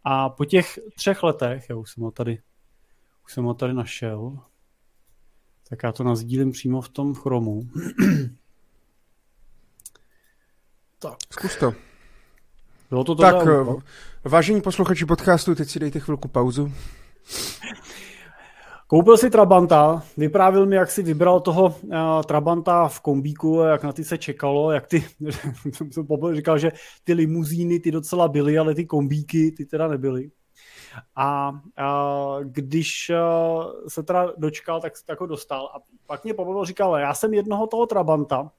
Speaker 2: a po těch třech letech, já už jsem ho tady, už jsem ho tady našel, tak já to nazdílím přímo v tom chromu.
Speaker 1: tak. Zkus to.
Speaker 2: Bylo to
Speaker 1: tak, auto? vážení posluchači podcastu, teď si dejte chvilku pauzu.
Speaker 2: Koupil si Trabanta, vyprávil mi, jak si vybral toho uh, Trabanta v kombíku, jak na ty se čekalo, jak ty, jsem říkal, že ty limuzíny ty docela byly, ale ty kombíky ty teda nebyly. A uh, když uh, se teda dočkal, tak se tak ho dostal. A pak mě pobavil, říkal, já jsem jednoho toho Trabanta,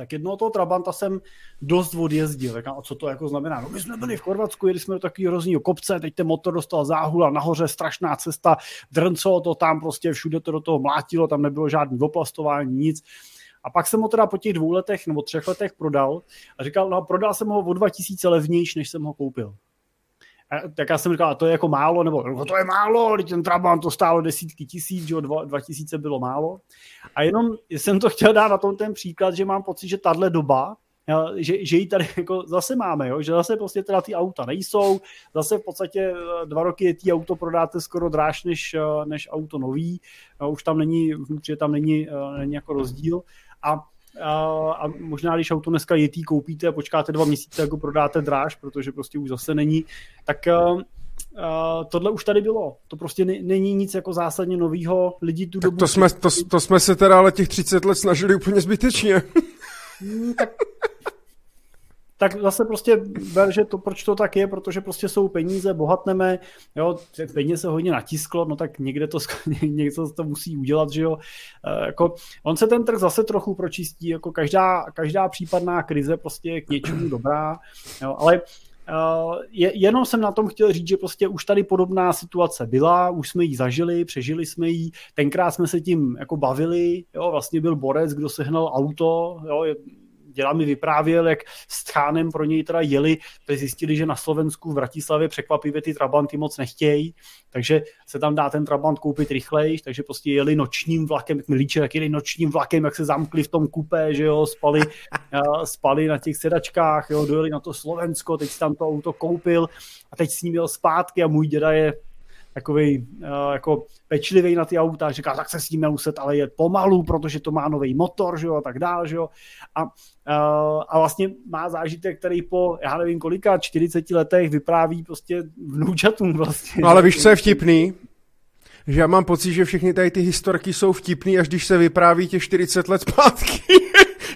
Speaker 2: tak jednoho toho Trabanta jsem dost odjezdil. Tak a co to jako znamená? No my jsme byli v Chorvatsku, jeli jsme do takového hrozného kopce, teď ten motor dostal záhul nahoře strašná cesta, drncelo to tam, prostě všude to do toho mlátilo, tam nebylo žádný oplastování, nic. A pak jsem ho teda po těch dvou letech nebo třech letech prodal a říkal, no prodal jsem ho o 2000 levnější, než jsem ho koupil. Tak já jsem říkal, a to je jako málo, nebo no, to je málo, ten Trabant to stálo desítky tisíc, že dva, dva tisíce bylo málo. A jenom jsem to chtěl dát na tom ten příklad, že mám pocit, že tahle doba, že, že ji tady jako zase máme, jo? že zase prostě teda ty auta nejsou, zase v podstatě eh, dva roky ty auto prodáte skoro dráž než, eh, než auto nový, už tam není, že tam není, eh, není jako rozdíl a a, a možná, když auto dneska jetý koupíte a počkáte dva měsíce, jako prodáte dráž, protože prostě už zase není, tak uh, tohle už tady bylo. To prostě ne, není nic jako zásadně novýho. Lidi tu
Speaker 1: tak
Speaker 2: dobu...
Speaker 1: To jsme, to, to jsme se teda ale těch 30 let snažili úplně zbytečně.
Speaker 2: Hmm, tak tak zase prostě ber, že to, proč to tak je, protože prostě jsou peníze, bohatneme, jo, peníze se hodně natisklo, no tak někde to, někde to musí udělat, že jo. E, jako, on se ten trh zase trochu pročistí, jako každá, každá případná krize prostě je k něčemu dobrá, jo, ale Uh, je, jenom jsem na tom chtěl říct, že prostě už tady podobná situace byla, už jsme ji zažili, přežili jsme ji, tenkrát jsme se tím jako bavili, jo, vlastně byl borec, kdo sehnal auto, jo, děla mi vyprávěl, jak s Tchánem pro něj teda jeli, protože zjistili, že na Slovensku v Bratislavě překvapivě ty Trabanty moc nechtějí, takže se tam dá ten Trabant koupit rychleji, takže prostě jeli nočním vlakem, jak milíče, jak jeli nočním vlakem, jak se zamkli v tom kupé, že jo, spali, spali na těch sedačkách, jo, dojeli na to Slovensko, teď si tam to auto koupil a teď s ním jel zpátky a můj děda je takový uh, eh, jako pečlivý na ty auta, říká, tak se s tím nemuset ale jet pomalu, protože to má nový motor, že jo, a tak dále, že jo. A, uh, a vlastně má zážitek, který po, já nevím kolika, 40 letech vypráví prostě vnoučatům vlastně.
Speaker 1: No ale víš, co je vtipný? Že já mám pocit, že všechny tady ty historky jsou vtipný, až když se vypráví těch 40 let zpátky.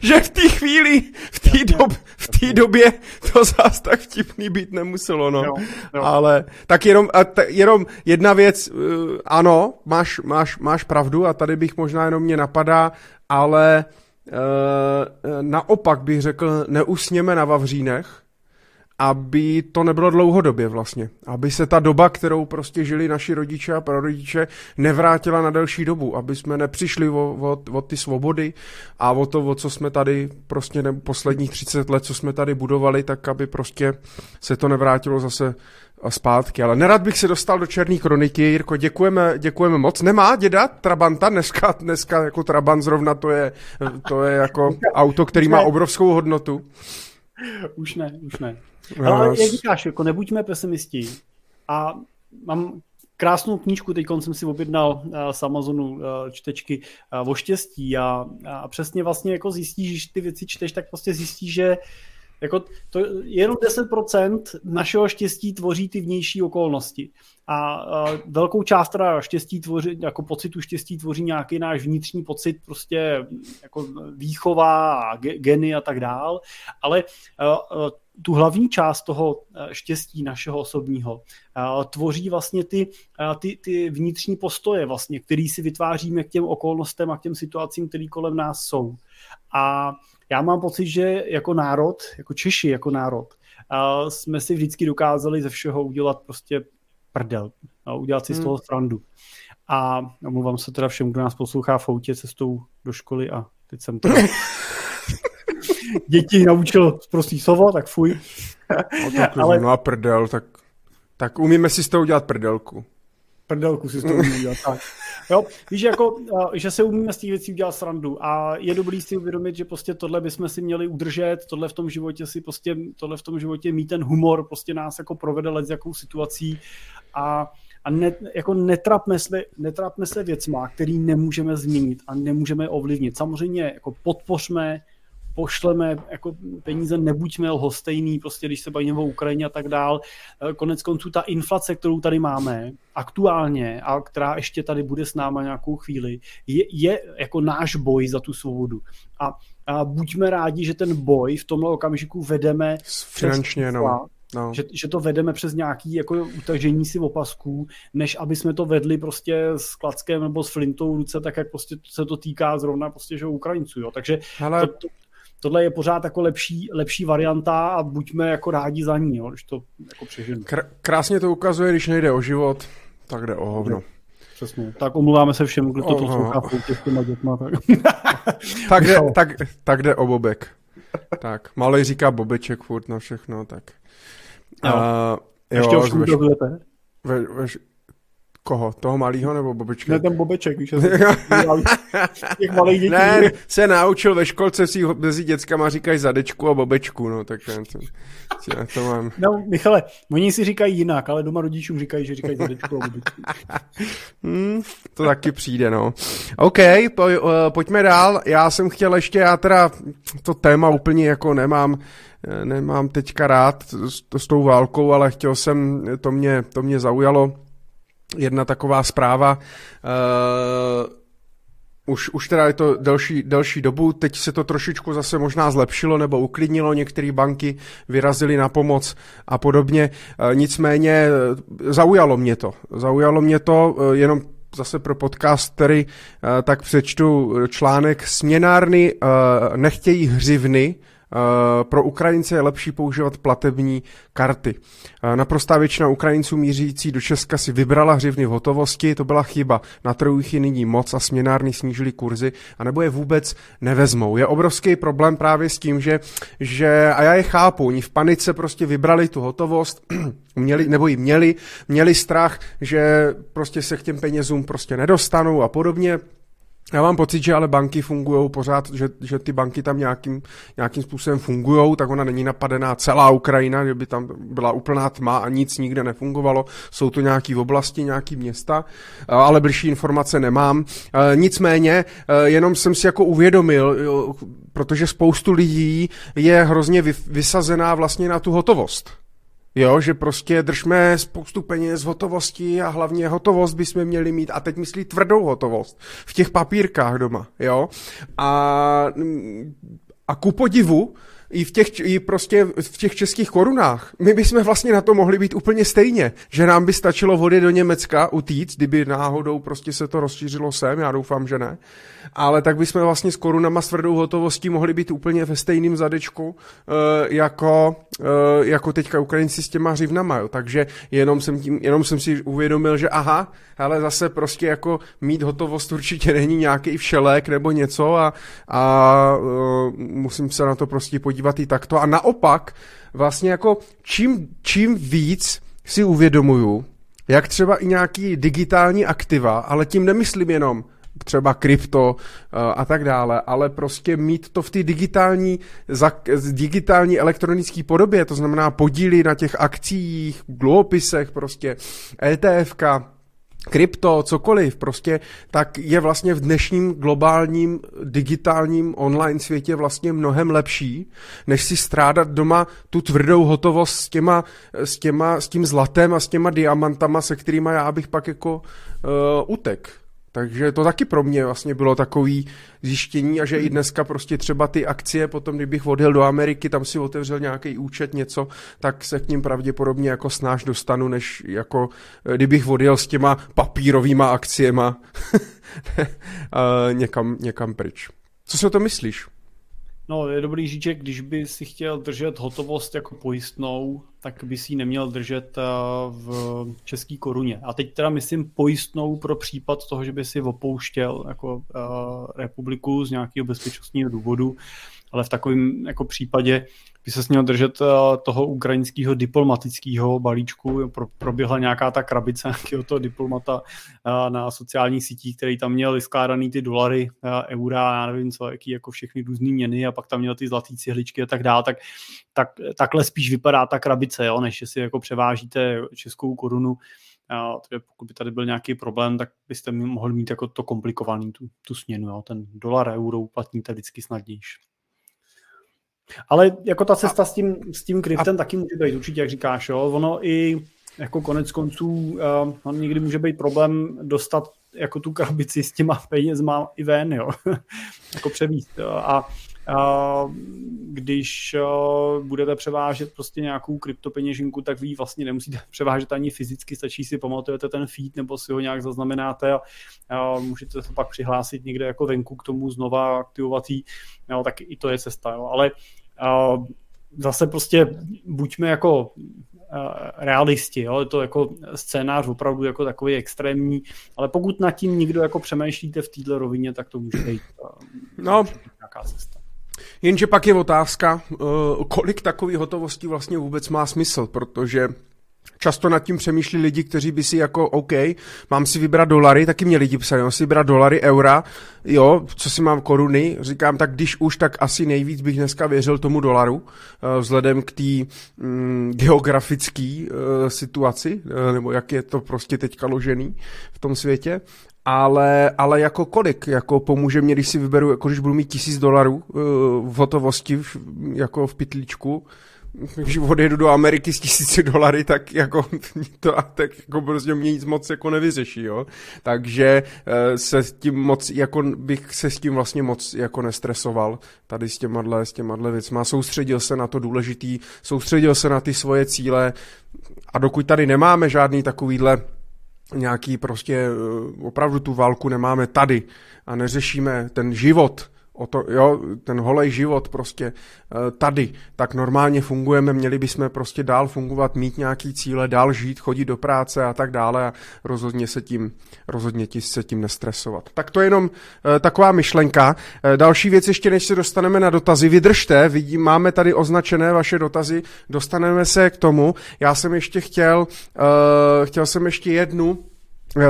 Speaker 1: Že v té chvíli, v té dob, v době to zás tak vtipný být nemuselo, no. Jo, jo. Ale tak jenom, a t- jenom jedna věc, uh, ano, máš, máš, máš pravdu a tady bych možná jenom mě napadá, ale uh, naopak bych řekl, neusněme na Vavřínech, aby to nebylo dlouhodobě vlastně. Aby se ta doba, kterou prostě žili naši rodiče a prarodiče, nevrátila na delší dobu. Aby jsme nepřišli o, o, o ty svobody a o to, o co jsme tady prostě ne, posledních 30 let, co jsme tady budovali, tak aby prostě se to nevrátilo zase zpátky. Ale nerad bych se dostal do černé kroniky. Jirko, děkujeme, děkujeme moc. Nemá děda Trabanta? Dneska, dneska jako Trabant zrovna to je, to je jako auto, který má obrovskou hodnotu.
Speaker 2: Už ne, už ne. Ale jak říkáš, jako nebuďme pesimisti. A mám krásnou knížku, teď jsem si objednal uh, z Amazonu uh, čtečky uh, o štěstí a, a přesně vlastně jako zjistíš, že ty věci čteš, tak prostě zjistíš, že jako to jenom 10% našeho štěstí tvoří ty vnější okolnosti. A, a velkou část teda štěstí tvoří, jako pocitu štěstí tvoří nějaký náš vnitřní pocit, prostě jako výchova a geny a tak dál. Ale a, a, tu hlavní část toho štěstí našeho osobního tvoří vlastně ty, ty, ty vnitřní postoje, vlastně, který si vytváříme k těm okolnostem a k těm situacím, které kolem nás jsou. A já mám pocit, že jako národ, jako Češi jako národ, jsme si vždycky dokázali ze všeho udělat prostě prdel, udělat si z hmm. toho strandu. A omluvám se teda všem, kdo nás poslouchá v autě cestou do školy a teď jsem teda děti naučil prostý slovo, tak fuj.
Speaker 1: No, tak Ale... no a prdel, tak, tak umíme si s toho udělat prdelku.
Speaker 2: Prdelku si s toho umíme udělat, tak. Jo, víš, jako, že se umíme z těch věcí udělat srandu a je dobrý si uvědomit, že prostě tohle bychom si měli udržet, tohle v tom životě si prostě, tohle v tom životě mít ten humor, prostě nás jako provede let s jakou situací a a ne, jako netrapme se, netrapme se věcma, který nemůžeme změnit a nemůžeme ovlivnit. Samozřejmě jako podpořme pošleme jako peníze, nebuďme lhostejný, prostě když se bavíme o Ukrajině a tak dál. Eh, konec konců ta inflace, kterou tady máme aktuálně a která ještě tady bude s náma nějakou chvíli, je, je jako náš boj za tu svobodu. A, a buďme rádi, že ten boj v tomhle okamžiku vedeme
Speaker 1: finančně, no. No.
Speaker 2: Že, že to vedeme přes nějaký jako utažení si opasků, než aby jsme to vedli prostě s klackem nebo s flintou v ruce, tak jak prostě se to týká zrovna prostě, že Ukrajinců, jo. Takže Hele, to, to, tohle je pořád jako lepší, lepší varianta a buďme jako rádi za ní, jo, když to jako přeženu.
Speaker 1: Kr- krásně to ukazuje, když nejde o život, tak jde o hovno.
Speaker 2: Přesně. Tak omluváme se všem, kdo to poslouchá s těma dětma. Tak.
Speaker 1: tak, jde, tak, tak jde o bobek. Tak, malej říká bobeček furt na všechno, tak.
Speaker 2: Jo. Uh, Ještě už
Speaker 1: ve, ve, Koho? Toho malého nebo Bobečka?
Speaker 2: Ne, ten Bobeček, víš, těch malých dětí.
Speaker 1: Ne, se naučil ve školce si mezi dětskama říkají zadečku a Bobečku, no, tak já to, já to mám.
Speaker 2: No, Michale, oni si říkají jinak, ale doma rodičům říkají, že říkají zadečku a Bobečku.
Speaker 1: hmm, to taky přijde, no. OK, po, uh, pojďme dál. Já jsem chtěl ještě, já teda to téma úplně jako nemám, eh, nemám teďka rád s, s tou válkou, ale chtěl jsem, to mě, to mě zaujalo jedna taková zpráva, uh, už, už teda je to delší, delší dobu, teď se to trošičku zase možná zlepšilo nebo uklidnilo, některé banky vyrazily na pomoc a podobně, uh, nicméně eh, zaujalo mě to, zaujalo mě to, uh, jenom zase pro podcast, který tak přečtu článek. Směnárny nechtějí hřivny, pro Ukrajince je lepší používat platební karty. Eh, naprostá většina Ukrajinců mířící do Česka si vybrala hřivny v hotovosti, to byla chyba. Na trhu jich je nyní moc a směnárny snížily kurzy, anebo je vůbec nevezmou. Je obrovský problém právě s tím, že, že a já je chápu, oni v panice prostě vybrali tu hotovost, měli, nebo ji měli, měli strach, že prostě se k těm penězům prostě nedostanou a podobně. Já mám pocit, že ale banky fungují pořád, že, že ty banky tam nějakým, nějakým způsobem fungují, tak ona není napadená celá Ukrajina, že by tam byla úplná tma a nic nikde nefungovalo. Jsou to nějaké oblasti, nějaké města, ale blížší informace nemám. Nicméně, jenom jsem si jako uvědomil, protože spoustu lidí je hrozně vysazená vlastně na tu hotovost. Jo, že prostě držme spoustu peněz hotovosti a hlavně hotovost bychom měli mít a teď myslí tvrdou hotovost v těch papírkách doma, jo. A, a ku podivu, i v těch, i prostě v těch českých korunách. My bychom vlastně na to mohli být úplně stejně, že nám by stačilo vody do Německa utíct, kdyby náhodou prostě se to rozšířilo sem, já doufám, že ne. Ale tak bychom vlastně s korunama s tvrdou hotovostí mohli být úplně ve stejném zadečku, uh, jako, uh, jako teďka Ukrajinci s těma hřivnama, jo. Takže jenom jsem, tím, jenom jsem si uvědomil, že aha, ale zase prostě jako mít hotovost určitě není nějaký všelek nebo něco a, a uh, musím se na to prostě podívat i takto. A naopak, vlastně jako čím, čím víc si uvědomuju, jak třeba i nějaký digitální aktiva, ale tím nemyslím jenom třeba krypto a tak dále, ale prostě mít to v té digitální, digitální elektronické podobě, to znamená podíly na těch akcích, dluhopisech, prostě ETFka, krypto, cokoliv, prostě, tak je vlastně v dnešním globálním digitálním online světě vlastně mnohem lepší, než si strádat doma tu tvrdou hotovost s těma, s těma, s tím zlatem a s těma diamantama, se kterými já bych pak jako uh, utek. Takže to taky pro mě vlastně bylo takový zjištění a že i dneska prostě třeba ty akcie, potom kdybych odjel do Ameriky, tam si otevřel nějaký účet, něco, tak se k ním pravděpodobně jako snáš dostanu, než jako eh, kdybych odjel s těma papírovýma akciema někam, někam pryč. Co si o to myslíš?
Speaker 2: No, je dobrý říct, že když by si chtěl držet hotovost jako pojistnou, tak by si ji neměl držet eh, v české koruně. A teď teda myslím pojistnou pro případ toho, že by si opouštěl jako uh, republiku z nějakého bezpečnostního důvodu, ale v takovém jako případě by se měl držet uh, toho ukrajinského diplomatického balíčku. Pro, proběhla nějaká ta krabice nějakého toho diplomata uh, na sociálních sítích, který tam měl skládaný ty dolary, uh, eura, já nevím co, jaký jako všechny různé měny a pak tam měl ty zlatý cihličky a tak dále, tak, tak takhle spíš vypadá ta krabice, jo, než si jako převážíte českou korunu. A pokud by tady byl nějaký problém, tak byste mohli mít jako to komplikovaný, tu, tu směnu. Jo. Ten dolar, euro uplatníte vždycky snadnější. Ale jako ta cesta a, s tím, s tím kryptem a, taky může být určitě, jak říkáš, jo. Ono i jako konec konců uh, on někdy může být problém dostat jako tu krabici s těma penězma i ven, jo. jako převíst. Jo. A když budete převážet prostě nějakou kryptopeněžinku, tak vy vlastně nemusíte převážet ani fyzicky, stačí si pamatujete ten feed nebo si ho nějak zaznamenáte a, můžete se pak přihlásit někde jako venku k tomu znova aktivovat jí, jo, tak i to je cesta, jo. ale zase prostě buďme jako realisti, jo? je to jako scénář opravdu jako takový extrémní, ale pokud nad tím nikdo jako přemýšlíte v této rovině, tak to může být, no. může být nějaká cesta.
Speaker 1: Jenže pak je otázka, eh, kolik takových hotovostí vlastně vůbec má smysl, protože Často nad tím přemýšlí lidi, kteří by si jako, OK, mám si vybrat dolary, taky mě lidi psali, mám si vybrat dolary, eura, jo, co si mám koruny, říkám, tak když už, tak asi nejvíc bych dneska věřil tomu dolaru, eh, vzhledem k té mm, geografické uh, situaci, nebo jak je to prostě teďka ložený v tom světě ale, ale jako kolik, jako pomůže mě, když si vyberu, jako když budu mít tisíc dolarů uh, v hotovosti, v, jako v pitlíčku, když odjedu do Ameriky s tisíci dolary, tak jako to tak jako prostě mě nic moc jako nevyřeší, jo. Takže uh, se s tím moc, jako bych se s tím vlastně moc jako nestresoval tady s těma, s těma věcma. Soustředil se na to důležitý, soustředil se na ty svoje cíle a dokud tady nemáme žádný takovýhle nějaký prostě eh, opravdu tu válku nemáme tady a neřešíme ten život, o to, jo, ten holej život prostě eh, tady, tak normálně fungujeme, měli bychom prostě dál fungovat, mít nějaký cíle, dál žít, chodit do práce a tak dále a rozhodně se tím, rozhodně ti se tím nestresovat. Tak to je jenom uh, taková myšlenka. Uh, další věc ještě, než se dostaneme na dotazy, vydržte, vidím, máme tady označené vaše dotazy, dostaneme se k tomu. Já jsem ještě chtěl, chtěl jsem ještě jednu Eh,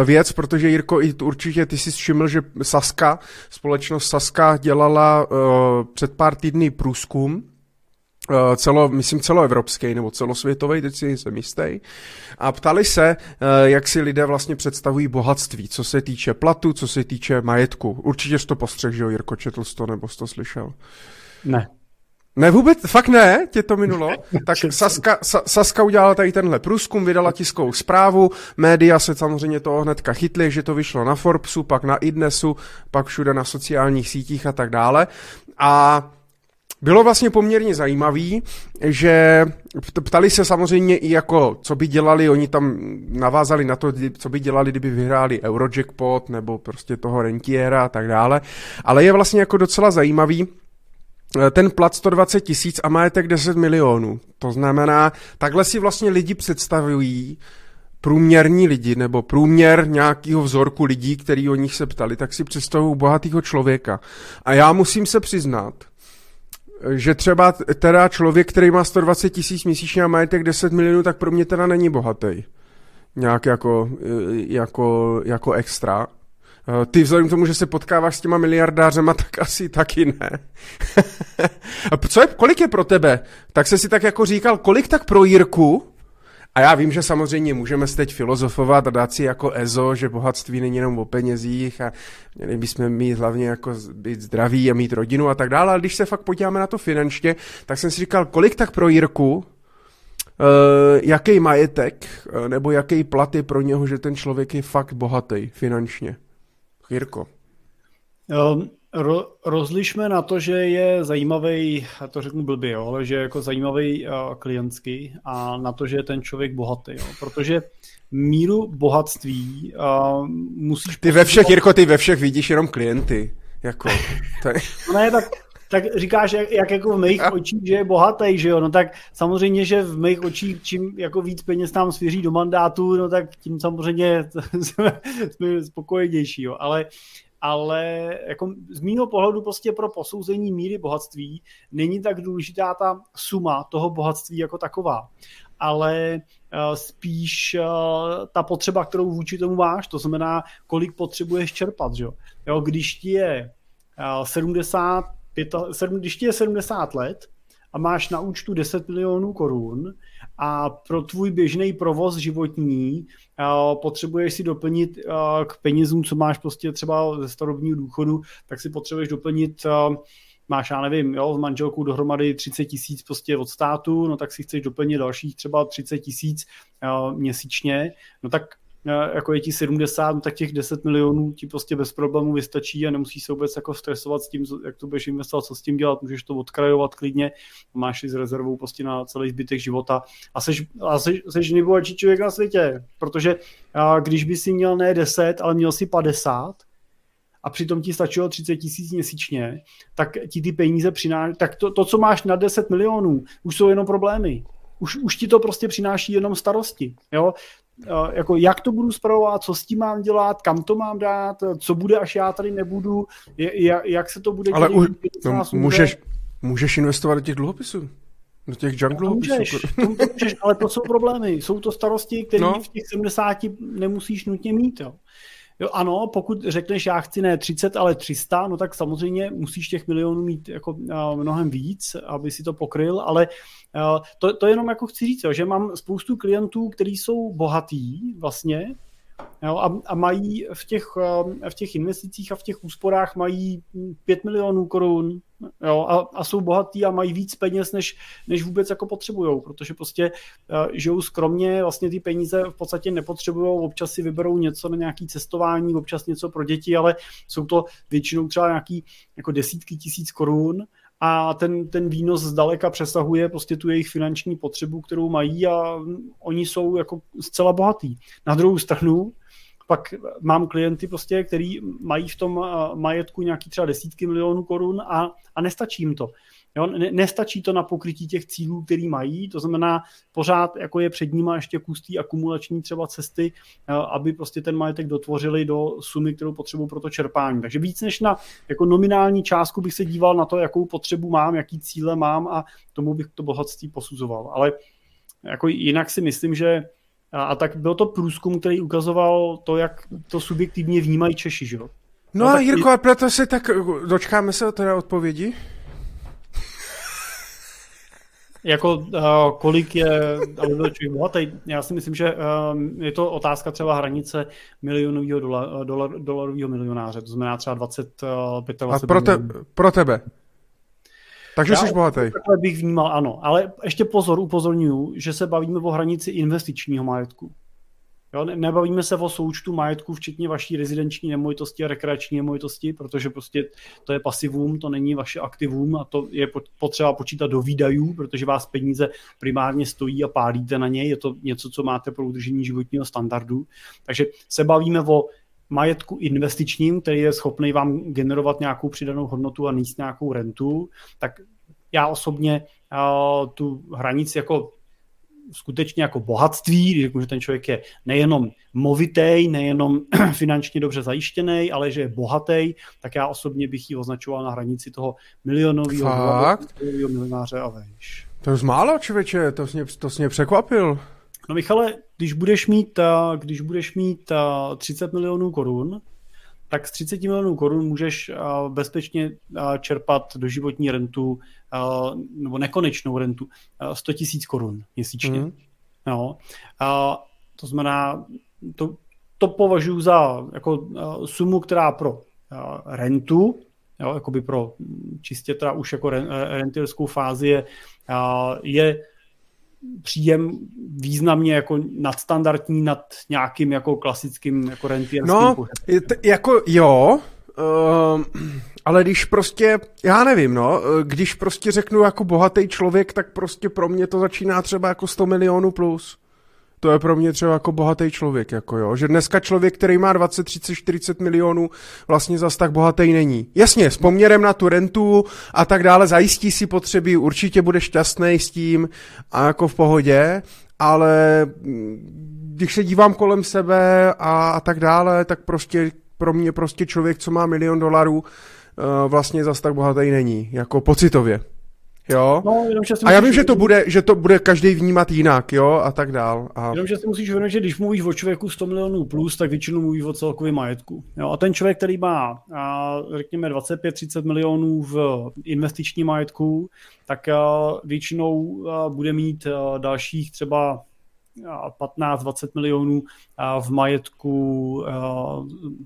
Speaker 1: věc, protože Jirko, i určitě ty si všiml, že Saska, společnost Saska dělala uh, před pár týdny průzkum, uh, celo, myslím celoevropský nebo celosvětový, teď si jsem jistý. A ptali se, uh, jak si lidé vlastně představují bohatství, co se týče platu, co se týče majetku. Určitě jsi to postřeh, že Jirko, četl jsi to nebo jsi to slyšel?
Speaker 2: Ne.
Speaker 1: Ne, vůbec, fakt ne, tě to minulo. Tak Saska, Sa, Saska udělala tady tenhle průzkum, vydala tiskovou zprávu, média se samozřejmě toho hnedka chytly, že to vyšlo na Forbesu, pak na Idnesu, pak všude na sociálních sítích a tak dále. A bylo vlastně poměrně zajímavý, že ptali se samozřejmě i jako, co by dělali, oni tam navázali na to, co by dělali, kdyby vyhráli Eurojackpot nebo prostě toho rentiera a tak dále, ale je vlastně jako docela zajímavý, ten plat 120 tisíc a majetek 10 milionů. To znamená, takhle si vlastně lidi představují průměrní lidi, nebo průměr nějakého vzorku lidí, který o nich se ptali, tak si představují bohatého člověka. A já musím se přiznat, že třeba teda člověk, který má 120 tisíc měsíčně a majetek 10 milionů, tak pro mě teda není bohatý. Nějak jako, eh, jako, jako extra. Eh, ty vzhledem k tomu, že se potkáváš s těma miliardářema, tak asi taky ne. Co je, kolik je pro tebe? Tak se si tak jako říkal, kolik tak pro Jirku? A já vím, že samozřejmě můžeme se teď filozofovat a dát si jako EZO, že bohatství není jenom o penězích a měli bychom mít hlavně jako být zdraví a mít rodinu a tak dále, ale když se fakt podíváme na to finančně, tak jsem si říkal, kolik tak pro Jirku, uh, jaký majetek, uh, nebo jaký plat je pro něho, že ten člověk je fakt bohatý finančně. Jirko.
Speaker 2: Ro, rozlišme na to, že je zajímavý, to řeknu blbě, jo, ale že je jako zajímavý uh, klientský a na to, že je ten člověk bohatý, jo, protože míru bohatství uh, musíš...
Speaker 1: Ty ve všech, Jirko, ty ve všech vidíš jenom klienty, jako...
Speaker 2: To... ne, tak tak říkáš, jak, jak jako v mých očích, že je bohatý, že jo, no tak samozřejmě, že v mých očích, čím jako víc peněz nám svěří do mandátu, no tak tím samozřejmě jsme, jsme spokojenější, jo, ale ale jako z mýho pohledu prostě pro posouzení míry bohatství není tak důležitá ta suma toho bohatství jako taková, ale eh, spíš eh, ta potřeba, kterou vůči tomu máš, to znamená, kolik potřebuješ čerpat, že jo. Když ti je eh, 70 pěta, sedm, když ti je 70 let a máš na účtu 10 milionů korun a pro tvůj běžný provoz životní uh, potřebuješ si doplnit uh, k penězům, co máš prostě třeba ze starobního důchodu, tak si potřebuješ doplnit uh, máš, já nevím, jo, s manželkou dohromady 30 tisíc prostě od státu, no tak si chceš doplnit dalších třeba 30 tisíc měsíčně, no tak jako je ti 70, no tak těch 10 milionů ti prostě bez problémů vystačí a nemusíš se vůbec jako stresovat s tím, jak to budeš investovat, co s tím dělat, můžeš to odkrajovat klidně, máš si s rezervou prostě na celý zbytek života a seš, a seš, seš nejbohatší člověk na světě, protože a když by si měl ne 10, ale měl si 50, a přitom ti stačilo 30 tisíc měsíčně, tak ti ty peníze přináší, tak to, to, co máš na 10 milionů, už jsou jenom problémy. Už, už ti to prostě přináší jenom starosti. Jo? Jako jak to budu zpravovat, co s tím mám dělat, kam to mám dát, co bude, až já tady nebudu, jak, jak se to bude
Speaker 1: dělat. Ale no, můžeš, můžeš investovat do těch dluhopisů. Do těch junk dluhopisů.
Speaker 2: Můžeš, to, to můžeš, ale to jsou problémy. Jsou to starosti, které no. v těch 70 nemusíš nutně mít. Jo. Jo, ano, pokud řekneš, já chci ne 30, ale 300, no tak samozřejmě musíš těch milionů mít jako mnohem víc, aby si to pokryl, ale to, to jenom jako chci říct, jo, že mám spoustu klientů, kteří jsou bohatý vlastně, Jo, a, a mají v těch, eh, v těch investicích a v těch úsporách mají 5 milionů korun jo, a, a jsou bohatí a mají víc peněz, než, než vůbec jako potřebují, protože prostě uh, žijou skromně, vlastně ty peníze v podstatě nepotřebují, občas si vyberou něco na nějaké cestování, občas něco pro děti, ale jsou to většinou třeba nějaký jako desítky tisíc korun a ten, ten výnos zdaleka přesahuje prostě tu jejich finanční potřebu, kterou mají a oni jsou jako zcela bohatí. Na druhou stranu pak mám klienty prostě, který mají v tom majetku nějaký třeba desítky milionů korun a, a nestačí jim to. Jo, nestačí to na pokrytí těch cílů, který mají, to znamená pořád jako je před nimi ještě kus akumulační třeba cesty, aby prostě ten majetek dotvořili do sumy, kterou potřebují pro to čerpání. Takže víc než na jako nominální částku bych se díval na to, jakou potřebu mám, jaký cíle mám a tomu bych to bohatství posuzoval. Ale jako jinak si myslím, že a, a tak byl to průzkum, který ukazoval to, jak to subjektivně vnímají Češi, že jo?
Speaker 1: No, no a Jirko, a proto se tak, dočkáme se teda odpovědi?
Speaker 2: Jako uh, kolik je, byl člověk bohatý, já si myslím, že uh, je to otázka třeba hranice milionového dolar, dolar, dolarového milionáře, to znamená třeba 20, uh, 25
Speaker 1: A pro, te, pro tebe? Takže já jsi bohatý.
Speaker 2: Takhle bych vnímal, ano. Ale ještě pozor, upozorňuju, že se bavíme o hranici investičního majetku. Jo, nebavíme se o součtu majetku, včetně vaší rezidenční nemovitosti a rekreační nemovitosti, protože prostě to je pasivum, to není vaše aktivum a to je potřeba počítat do výdajů, protože vás peníze primárně stojí a pálíte na něj, je to něco, co máte pro udržení životního standardu. Takže se bavíme o majetku investičním, který je schopný vám generovat nějakou přidanou hodnotu a níst nějakou rentu, tak já osobně uh, tu hranici jako skutečně jako bohatství, když řeknu, že ten člověk je nejenom movitý, nejenom finančně dobře zajištěný, ale že je bohatý, tak já osobně bych ji označoval na hranici toho milionového milionáře a vejš.
Speaker 1: To je málo, člověče, to jsi mě, to jsi mě překvapil.
Speaker 2: No Michale, když budeš mít, když budeš mít 30 milionů korun, tak z 30 milionů korun můžeš bezpečně čerpat doživotní rentu nebo nekonečnou rentu 100 tisíc korun měsíčně. Mm. No. To znamená, to, to považuji za jako sumu, která pro rentu, jo, jakoby pro čistě teda už jako rentierskou fázi je, je příjem významně jako nadstandardní nad nějakým jako klasickým jako rentierským
Speaker 1: No, t- jako jo, uh, ale když prostě, já nevím, no, když prostě řeknu jako bohatý člověk, tak prostě pro mě to začíná třeba jako 100 milionů plus. To je pro mě třeba jako bohatý člověk, jako jo, že dneska člověk, který má 20, 30, 40 milionů, vlastně zas tak bohatý není. Jasně, s poměrem na tu rentu a tak dále, zajistí si potřeby, určitě bude šťastný s tím a jako v pohodě, ale mm, když se dívám kolem sebe a, a tak dále, tak prostě pro mě prostě člověk, co má milion dolarů, uh, vlastně zas tak bohatý není, jako pocitově. Jo?
Speaker 2: No, jenom, že
Speaker 1: a já vím, že to, bude, že to bude každý vnímat jinak, jo, a tak dál. A...
Speaker 2: Jenom, že si musíš uvědomit, že když mluvíš o člověku 100 milionů plus, tak většinou mluvíš o celkovém majetku. Jo? A ten člověk, který má, a, řekněme, 25-30 milionů v investiční majetku, tak a, většinou a, bude mít a, dalších třeba 15-20 milionů v majetku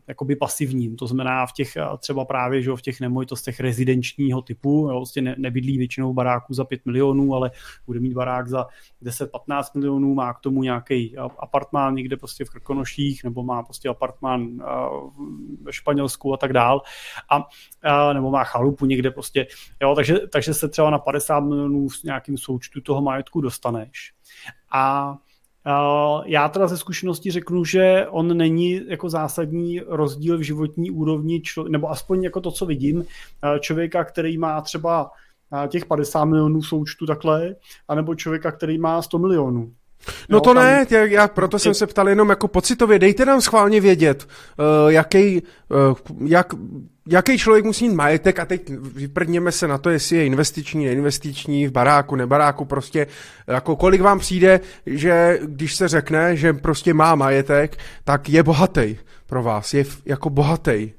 Speaker 2: jakoby pasivním, to znamená v těch třeba právě že v těch nemovitostech rezidenčního typu, jo, vlastně ne, nebydlí většinou baráků za 5 milionů, ale bude mít barák za 10-15 milionů, má k tomu nějaký apartmán někde prostě v Krkonoších, nebo má prostě apartmán ve Španělsku a tak dál, a, a nebo má chalupu někde prostě, jo, takže, takže se třeba na 50 milionů v nějakým součtu toho majetku dostaneš. A já teda ze zkušenosti řeknu, že on není jako zásadní rozdíl v životní úrovni, člo, nebo aspoň jako to, co vidím, člověka, který má třeba těch 50 milionů součtu takhle, anebo člověka, který má 100 milionů.
Speaker 1: No jo, to tam... ne, já, já proto jsem se ptal jenom jako pocitově, dejte nám schválně vědět, uh, jaký, uh, jak, jaký člověk musí mít majetek a teď vyprdněme se na to, jestli je investiční, neinvestiční, v baráku, nebaráku, prostě jako kolik vám přijde, že když se řekne, že prostě má majetek, tak je bohatý pro vás, je jako bohatý,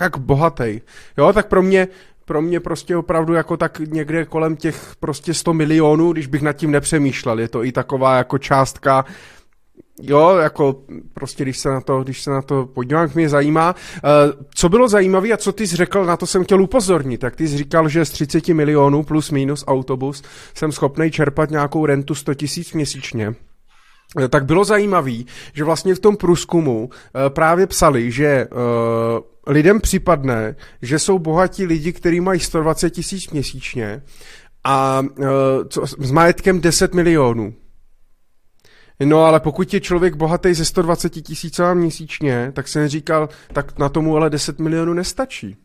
Speaker 1: jak bohatý. Jo, tak pro mě pro mě prostě opravdu jako tak někde kolem těch prostě 100 milionů, když bych nad tím nepřemýšlel. Je to i taková jako částka, jo, jako prostě když se na to, když se na to podívám, mě zajímá. Uh, co bylo zajímavé a co ty jsi řekl, na to jsem chtěl upozornit, tak ty jsi říkal, že z 30 milionů plus minus autobus jsem schopný čerpat nějakou rentu 100 tisíc měsíčně eh, tak bylo zajímavé, že vlastně v tom průzkumu uh, právě psali, že uh, lidem připadne, že jsou bohatí lidi, kteří mají 120 tisíc měsíčně a co, s majetkem 10 milionů. No ale pokud je člověk bohatý ze 120 tisíc měsíčně, tak jsem říkal, tak na tomu ale 10 milionů nestačí.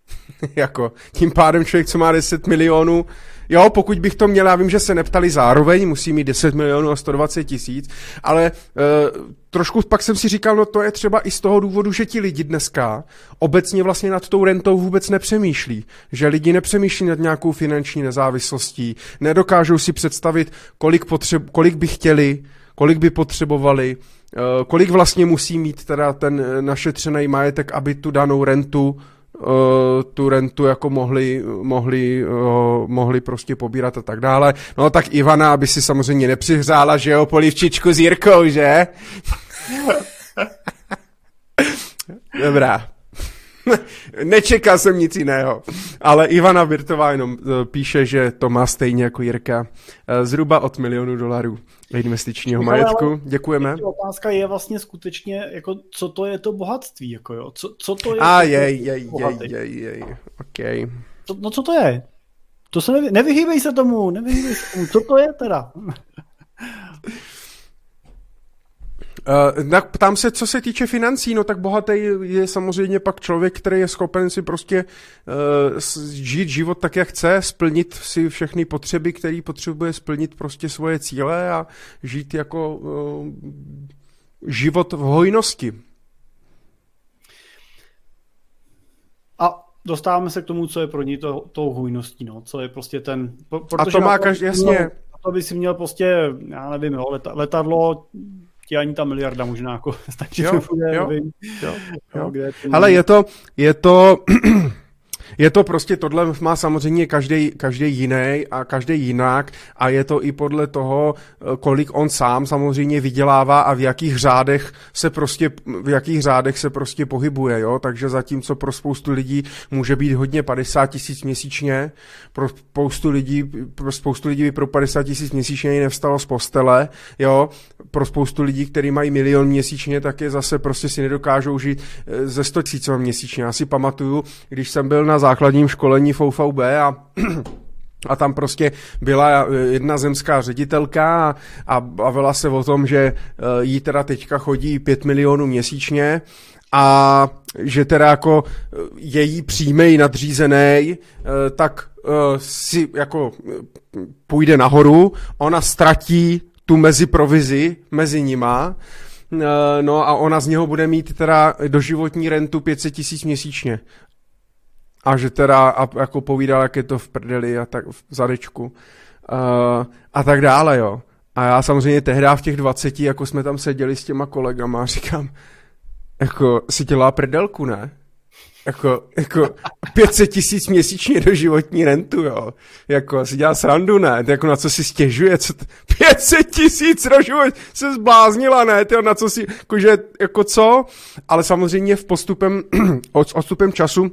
Speaker 1: jako, tím pádem člověk, co má 10 milionů, jo, pokud bych to měl, já vím, že se neptali zároveň, musí mít 10 milionů a 120 tisíc, ale e, trošku pak jsem si říkal, no to je třeba i z toho důvodu, že ti lidi dneska obecně vlastně nad tou rentou vůbec nepřemýšlí. Že lidi nepřemýšlí nad nějakou finanční nezávislostí, nedokážou si představit, kolik, potřeb, kolik by chtěli, kolik by potřebovali, eh, kolik vlastně musí mít teda ten našetřený majetek, aby tu danou rentu eh, tu rentu jako mohli, mohli, eh, mohli prostě pobírat a tak dále. No tak Ivana, aby si samozřejmě nepřihřála, že jo, polivčičku s Jirkou, že? Dobrá. Nečekal jsem nic jiného. Ale Ivana Virtová jenom píše, že to má stejně jako Jirka. Zhruba od milionu dolarů investičního majetku. Děkujeme.
Speaker 2: Otázka je vlastně skutečně, jako, co to je to bohatství, jako jo? Co, co to je?
Speaker 1: A jej, jej, jej, jej, jej, okay.
Speaker 2: To, no co to je? To se nevy, nevyhýbej se tomu, nevyhýbej se tomu. Co to je teda?
Speaker 1: Uh, ptám se, co se týče financí, no tak bohatý je samozřejmě pak člověk, který je schopen si prostě uh, žít život tak, jak chce, splnit si všechny potřeby, který potřebuje splnit prostě svoje cíle a žít jako uh, život v hojnosti.
Speaker 2: A dostáváme se k tomu, co je pro ní to, tou hojností, no, co je prostě ten...
Speaker 1: A to má každý, jasně.
Speaker 2: To by si měl prostě, já nevím, jo, letadlo ti ani ta miliarda možná jako stačí. Jo, jo, nevím,
Speaker 1: jo, jo. Kde Ale je to, je to Je to prostě, tohle má samozřejmě každý, každý jiný a každý jinak a je to i podle toho, eh, kolik on sám samozřejmě vydělává a v jakých řádech se prostě, v jakých řádech se prostě pohybuje, jo, takže zatímco pro spoustu lidí může být hodně 50 tisíc měsíčně, pro spoustu lidí, pro spoustu lidí by pro 50 tisíc měsíčně nevstalo z postele, jo, pro spoustu lidí, kteří mají milion měsíčně, tak je zase prostě si nedokážou žít eh, ze 100 tisíc měsíčně. Já si pamatuju, když jsem byl na základním školení v OVB a a tam prostě byla jedna zemská ředitelka a, a bavila se o tom, že jí teda teďka chodí 5 milionů měsíčně a že teda jako její přímej nadřízený, tak si jako půjde nahoru, ona ztratí tu mezi provizi mezi nima, no a ona z něho bude mít teda doživotní rentu 500 tisíc měsíčně. A že teda a jako povídal, jak je to v prdeli a tak v zadečku. Uh, a tak dále, jo. A já samozřejmě tehdy v těch 20, jako jsme tam seděli s těma kolegama a říkám, jako si dělá prdelku, ne? Jako, jako 500 tisíc měsíčně do životní rentu, jo. Jako si dělá srandu, ne? Jako na co si stěžuje, co t... 500 tisíc do život, se zbláznila, ne? Ty na co si, jakože, jako co? Ale samozřejmě v postupem, odstupem času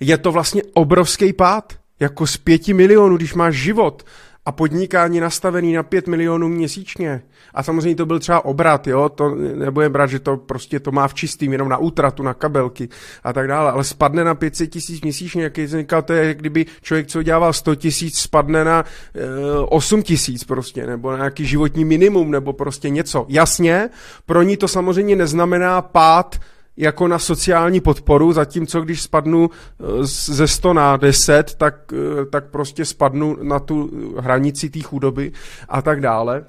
Speaker 1: je to vlastně obrovský pád. Jako z pěti milionů, když máš život a podnikání nastavený na 5 milionů měsíčně. A samozřejmě to byl třeba obrat, jo, to nebude brát, že to prostě to má v čistým, jenom na útratu, na kabelky a tak dále, ale spadne na 500 tisíc měsíčně, jak jsem říkal, to je, kdyby člověk, co dělával 100 tisíc, spadne na e, eh, 8 tisíc prostě, nebo na nějaký životní minimum, nebo prostě něco. Jasně, pro ní to samozřejmě neznamená pád jako na sociální podporu, zatímco když spadnu eh, ze 100 na 10, tak, eh, tak prostě spadnu na tu hranici té chudoby a tak dále.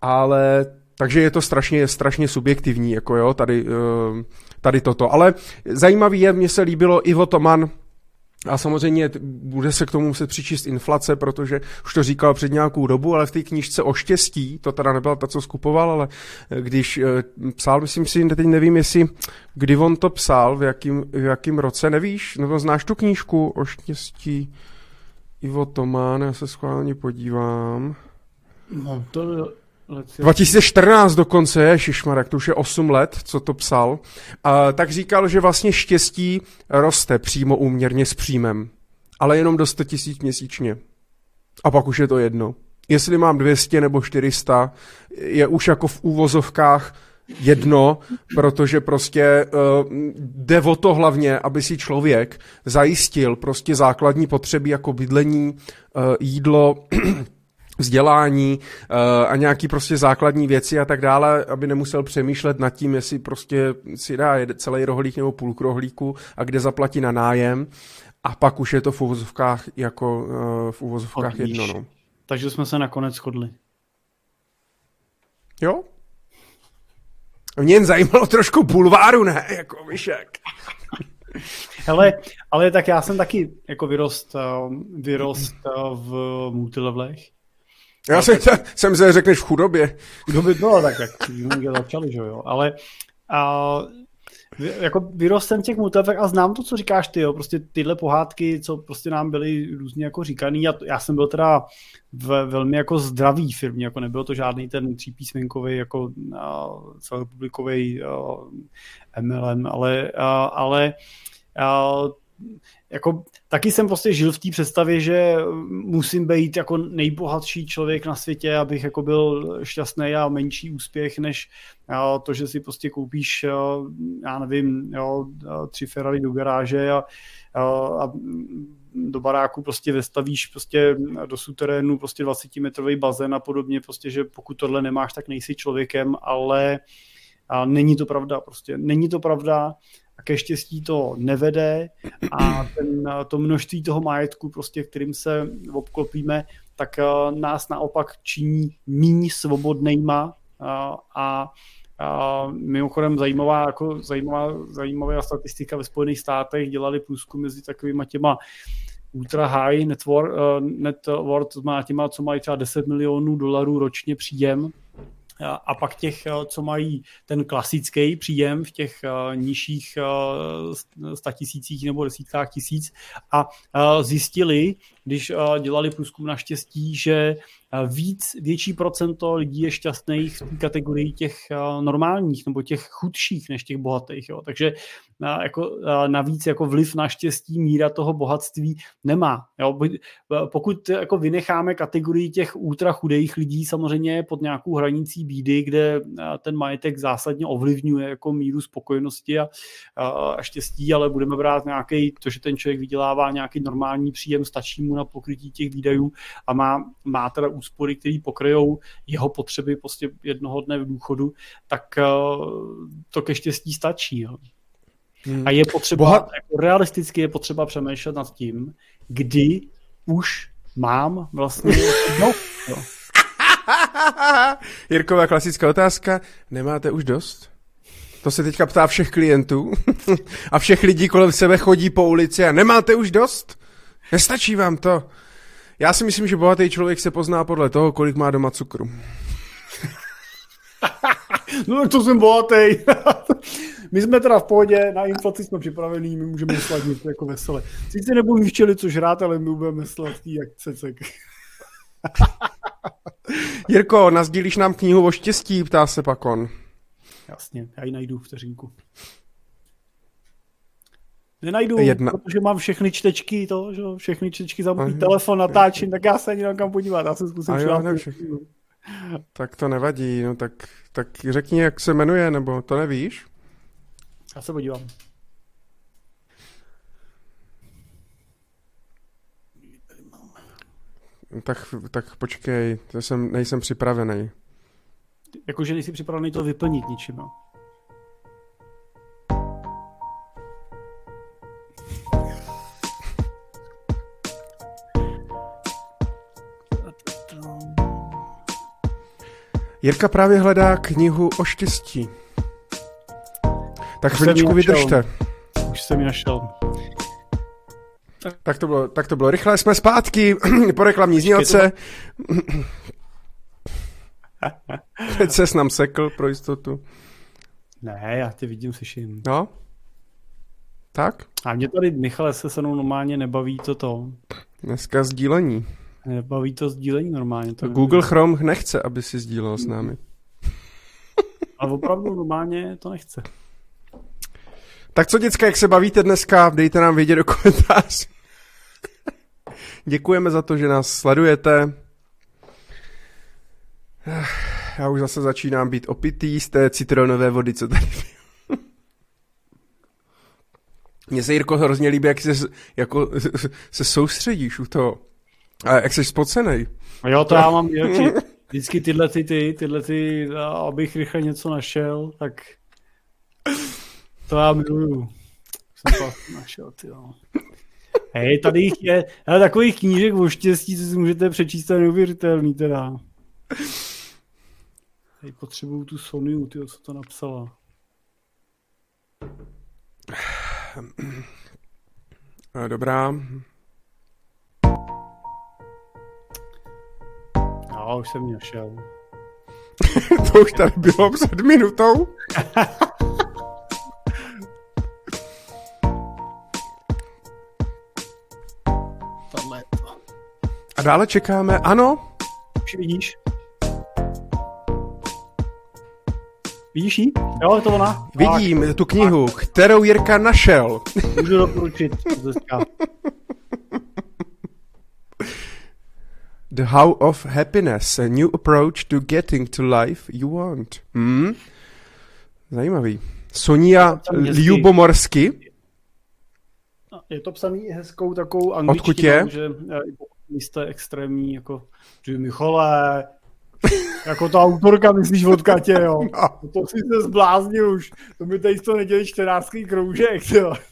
Speaker 1: Ale takže je to strašně, strašně subjektivní, jako jo, tady, eh, tady toto. Ale zajímavý je, mně se líbilo Ivo Toman, a samozřejmě bude se k tomu muset přičíst inflace, protože už to říkal před nějakou dobu, ale v té knižce o štěstí, to teda nebyla ta, co skupoval, ale eh, když eh, psal, myslím si, teď nevím, jestli kdy on to psal, v jakým, v jakým roce, nevíš? Nebo znáš tu knížku o štěstí? Ivo Tomán, já se schválně podívám.
Speaker 2: No, to
Speaker 1: 2014 dokonce, je, Šišmarek, to už je 8 let, co to psal, a, tak říkal, že vlastně štěstí roste přímo úměrně s příjmem, ale jenom do 100 tisíc měsíčně. A pak už je to jedno. Jestli mám 200 nebo 400, je už jako v úvozovkách jedno, protože prostě uh, jde o to hlavně, aby si člověk zajistil prostě základní potřeby jako bydlení, uh, jídlo, vzdělání uh, a nějaký prostě základní věci a tak dále, aby nemusel přemýšlet nad tím, jestli prostě si dá celý rohlík nebo půl rohlíku a kde zaplatí na nájem a pak už je to v uvozovkách jako uh, v uvozovkách jedno. No.
Speaker 2: Takže jsme se nakonec shodli.
Speaker 1: Jo? Mě jen zajímalo trošku bulváru, ne? Jako myšek.
Speaker 2: Hele, ale tak já jsem taky jako vyrost, eh, vyrost v multilevelech
Speaker 1: já jsem, tak... jsem se řekneš v chudobě.
Speaker 2: By bylo tak, jak začali, že jo. Ale a, jako vyrost jsem těch multilevelech a znám to, co říkáš ty, jo. Prostě tyhle pohádky, co prostě nám byly různě jako říkaný. A já jsem byl teda v velmi jako zdravý firmě, jako nebyl to žádný ten třípísmenkový jako celorepublikový MLM, ale, a, ale a, jako taky jsem prostě žil v té představě, že musím být jako nejbohatší člověk na světě, abych jako byl šťastný a menší úspěch, než to, že si prostě koupíš, já nevím, jo, tři Ferrari do garáže a, a do baráku prostě vestavíš prostě do suterénu prostě 20 metrový bazén a podobně, prostě, že pokud tohle nemáš, tak nejsi člověkem, ale a není to pravda, prostě není to pravda a ke štěstí to nevede a ten, to množství toho majetku, prostě, kterým se obklopíme, tak eh, nás naopak činí méně svobodnýma a, a a mimochodem zajímavá, jako zajímavá, zajímavá statistika ve Spojených státech dělali průzkum mezi takovými těma ultra high net worth, uh, net worth těma, co mají třeba 10 milionů dolarů ročně příjem a pak těch, eh, co mají ten klasický příjem v těch eh, nižších eh, statisících nebo desítkách tisíc. A zjistili, když dělali průzkum naštěstí, že víc, větší procento lidí je šťastných v kategorii těch normálních nebo těch chudších než těch bohatých. Jo. Takže jako, navíc jako vliv na štěstí míra toho bohatství nemá. Jo. Pokud jako vynecháme kategorii těch ultra chudých lidí samozřejmě pod nějakou hranicí bídy, kde ten majetek zásadně ovlivňuje jako míru spokojenosti a, a štěstí, ale budeme brát nějaký, to, že ten člověk vydělává nějaký normální příjem, stačí mu na pokrytí těch výdajů a má, má teda úspory, které pokryjou jeho potřeby prostě jednoho dne v důchodu, tak to ke štěstí stačí. Jo. Hmm. A je potřeba, Boha... jako realisticky je potřeba přemýšlet nad tím, kdy už mám vlastně no, jo.
Speaker 1: Jirková klasická otázka, nemáte už dost? To se teďka ptá všech klientů a všech lidí kolem sebe chodí po ulici a nemáte už dost? Nestačí vám to? Já si myslím, že bohatý člověk se pozná podle toho, kolik má doma cukru.
Speaker 2: no to jsem bohatý. my jsme teda v pohodě, na inflaci jsme připravení, my můžeme sladit jako vesele. Sice nebudeme včeli co žrát, ale my budeme sladký jak cecek.
Speaker 1: Jirko, nazdílíš nám knihu o štěstí, ptá se Pakon.
Speaker 2: Jasně, já ji najdu vteřinku. Nenajdu, Jedna. protože mám všechny čtečky, to, že všechny čtečky za můj telefon natáčím, tak já se ani kam podívat, já se zkusím jo,
Speaker 1: Tak to nevadí, no tak, tak řekni, jak se jmenuje, nebo to nevíš?
Speaker 2: Já se podívám.
Speaker 1: Tak, tak počkej, to jsem, nejsem připravený.
Speaker 2: Jakože nejsi připravený to vyplnit ničím, no.
Speaker 1: Jirka právě hledá knihu o štěstí. Tak chviličku vydržte.
Speaker 2: Už jsem ji našel.
Speaker 1: Tak to bylo, tak to bylo rychle, jsme zpátky po reklamní znělce. Teď ses nám sekl pro jistotu.
Speaker 2: Ne, já tě vidím, slyším.
Speaker 1: No? Tak?
Speaker 2: A mě tady, Michale, se se mnou normálně nebaví to to.
Speaker 1: Dneska sdílení.
Speaker 2: Nebaví to sdílení normálně. To
Speaker 1: Google nevím. Chrome nechce, aby si sdílel s námi.
Speaker 2: Ale opravdu normálně to nechce.
Speaker 1: Tak co, děcka, jak se bavíte dneska? Dejte nám vědět do komentářů. Děkujeme za to, že nás sledujete. Já už zase začínám být opitý z té citronové vody, co tady Mně se, Jirko, hrozně líbí, jak se, jako, se soustředíš u toho. A jak jsi spocený.
Speaker 2: Jo, to já mám vždycky tyhle ty, ty, tyhle ty, abych rychle něco našel, tak to já miluju. Jsem to našel, ty jo. Hej, tady jich je, ale takových knížek o štěstí, co si můžete přečíst, je neuvěřitelný teda. Hej, potřebuju tu Sonyu, ty, co to napsala.
Speaker 1: Dobrá.
Speaker 2: No, už jsem ji našel.
Speaker 1: to už tady bylo před minutou. A dále čekáme, ano?
Speaker 2: Už vidíš. Vidíš ji? Jo, je to ona.
Speaker 1: Vidím tak. tu knihu, tak. kterou Jirka našel.
Speaker 2: Můžu doporučit.
Speaker 1: The How of Happiness, a new approach to getting to life you want. Hmm? Zajímavý. Sonia Ljubomorsky.
Speaker 2: Je to psaný hezkou takovou angličtinou, Odkud je? že místo je extrémní, jako, že Michale, jako ta autorka myslíš od Katě, jo. No. To si se zbláznil už. To mi tady to nedělí čtenářský kroužek, jo.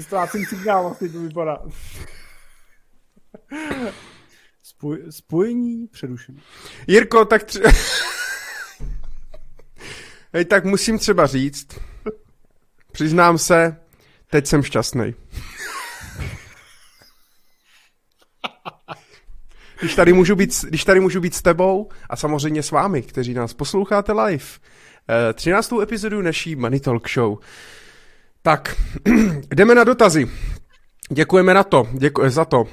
Speaker 2: Ztrácím signál, vlastně to vypadá. Spoj, spojení přerušené.
Speaker 1: Jirko, tak tři... Hej, tak musím třeba říct, přiznám se, teď jsem šťastný. Když tady, můžu být, když tady můžu být s tebou a samozřejmě s vámi, kteří nás posloucháte live. 13. Eh, epizodu naší Money Talk Show. Tak, jdeme na dotazy. Děkujeme na to, děkuji za to.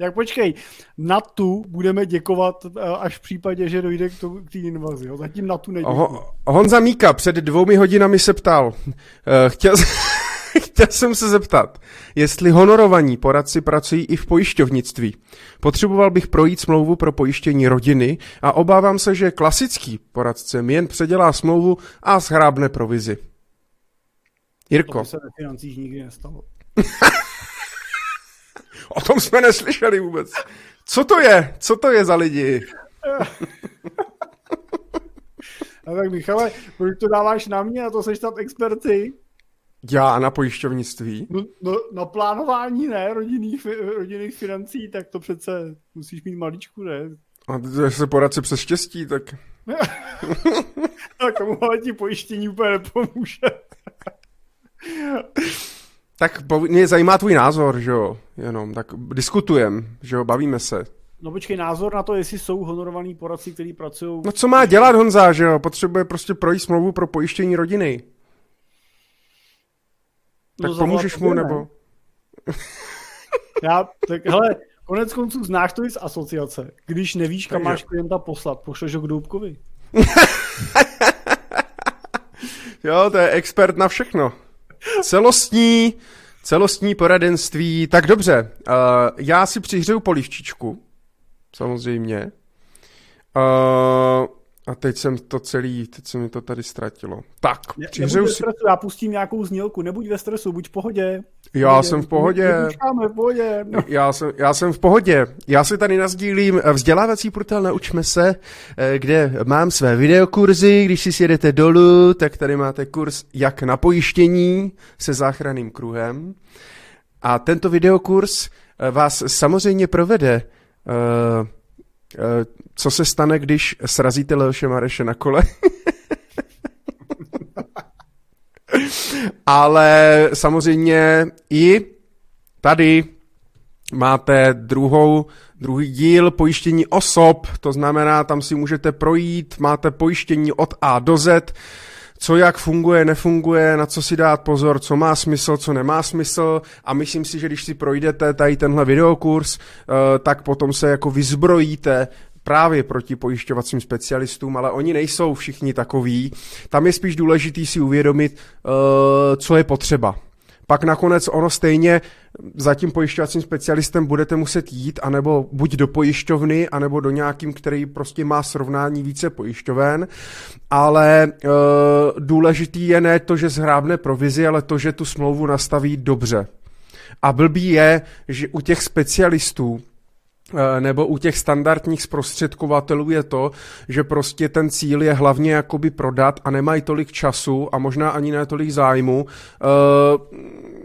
Speaker 2: Jak počkej, na tu budeme děkovat eh, až v případě, že dojde k té invazi. Jo? Zatím na tu neděkuji. Ho,
Speaker 1: Honza Míka před dvoumi hodinami se ptal. Eh, chtěl, chtěl jsem se zeptat, jestli honorovaní poradci pracují i v pojišťovnictví. Potřeboval bych projít smlouvu pro pojištění rodiny a obávám se, že klasický poradce mi jen předělá smlouvu a schrábne provizi. Jirko.
Speaker 2: To by se ve financích nikdy nestalo.
Speaker 1: o tom jsme neslyšeli vůbec. Co to je? Co to je za lidi?
Speaker 2: A tak Michale, proč to dáváš na mě a to seš tam experty?
Speaker 1: Já na pojišťovnictví?
Speaker 2: No, no na plánování ne, rodinných, rodinných financí, tak to přece musíš mít maličku, ne?
Speaker 1: A to se poradce přes štěstí, tak...
Speaker 2: tak tomu ale ti pojištění úplně nepomůže.
Speaker 1: Tak mě zajímá tvůj názor, že jo, jenom, tak diskutujem, že jo, bavíme se.
Speaker 2: No počkej, názor na to, jestli jsou honorovaní poradci, kteří pracují...
Speaker 1: No co má dělat Honza, že jo, potřebuje prostě projít smlouvu pro pojištění rodiny. Tak no, pomůžeš mu, nebo...
Speaker 2: Já, tak hele, konec konců znáš to i z asociace. Když nevíš, kam Takže. máš klienta poslat, pošleš ho k Doubkovi.
Speaker 1: jo, to je expert na všechno. Celostní, celostní poradenství. Tak dobře, uh, já si přihřeju polivčičku, samozřejmě. Uh, a teď jsem to celý, teď se mi to tady ztratilo. Tak,
Speaker 2: ne, přihřeju si... stresu, já pustím nějakou znělku, nebuď ve stresu, buď v pohodě.
Speaker 1: Já pohodě. jsem v pohodě.
Speaker 2: Počkáme, v pohodě.
Speaker 1: No. Já, jsem, já jsem v pohodě. Já si tady nazdílím vzdělávací portál Naučme se, eh, kde mám své videokurzy. Když si sjedete dolů, tak tady máte kurz jak na pojištění se záchranným kruhem. A tento videokurs eh, vás samozřejmě provede Eh, co se stane, když srazíte Leoše Mareše na kole? Ale samozřejmě i tady máte druhou, druhý díl pojištění osob, to znamená, tam si můžete projít, máte pojištění od A do Z, co jak funguje, nefunguje, na co si dát pozor, co má smysl, co nemá smysl. A myslím si, že když si projdete tady tenhle videokurs, eh, tak potom se jako vyzbrojíte právě proti pojišťovacím specialistům, ale oni nejsou všichni takoví. Tam je spíš důležitý si uvědomit, eh, co je potřeba. Pak nakonec ono stejně za tím pojišťovacím specialistem budete muset jít, anebo buď do pojišťovny, anebo do nějakým, který prostě má srovnání více pojišťoven, ale e, důležitý je ne to, že zhrábne provizi, ale to, že tu smlouvu nastaví dobře. A blbý je, že u těch specialistů nebo u těch standardních zprostředkovatelů je to, že prostě ten cíl je hlavně jakoby prodat a nemají tolik času a možná ani ne tolik zájmu. T-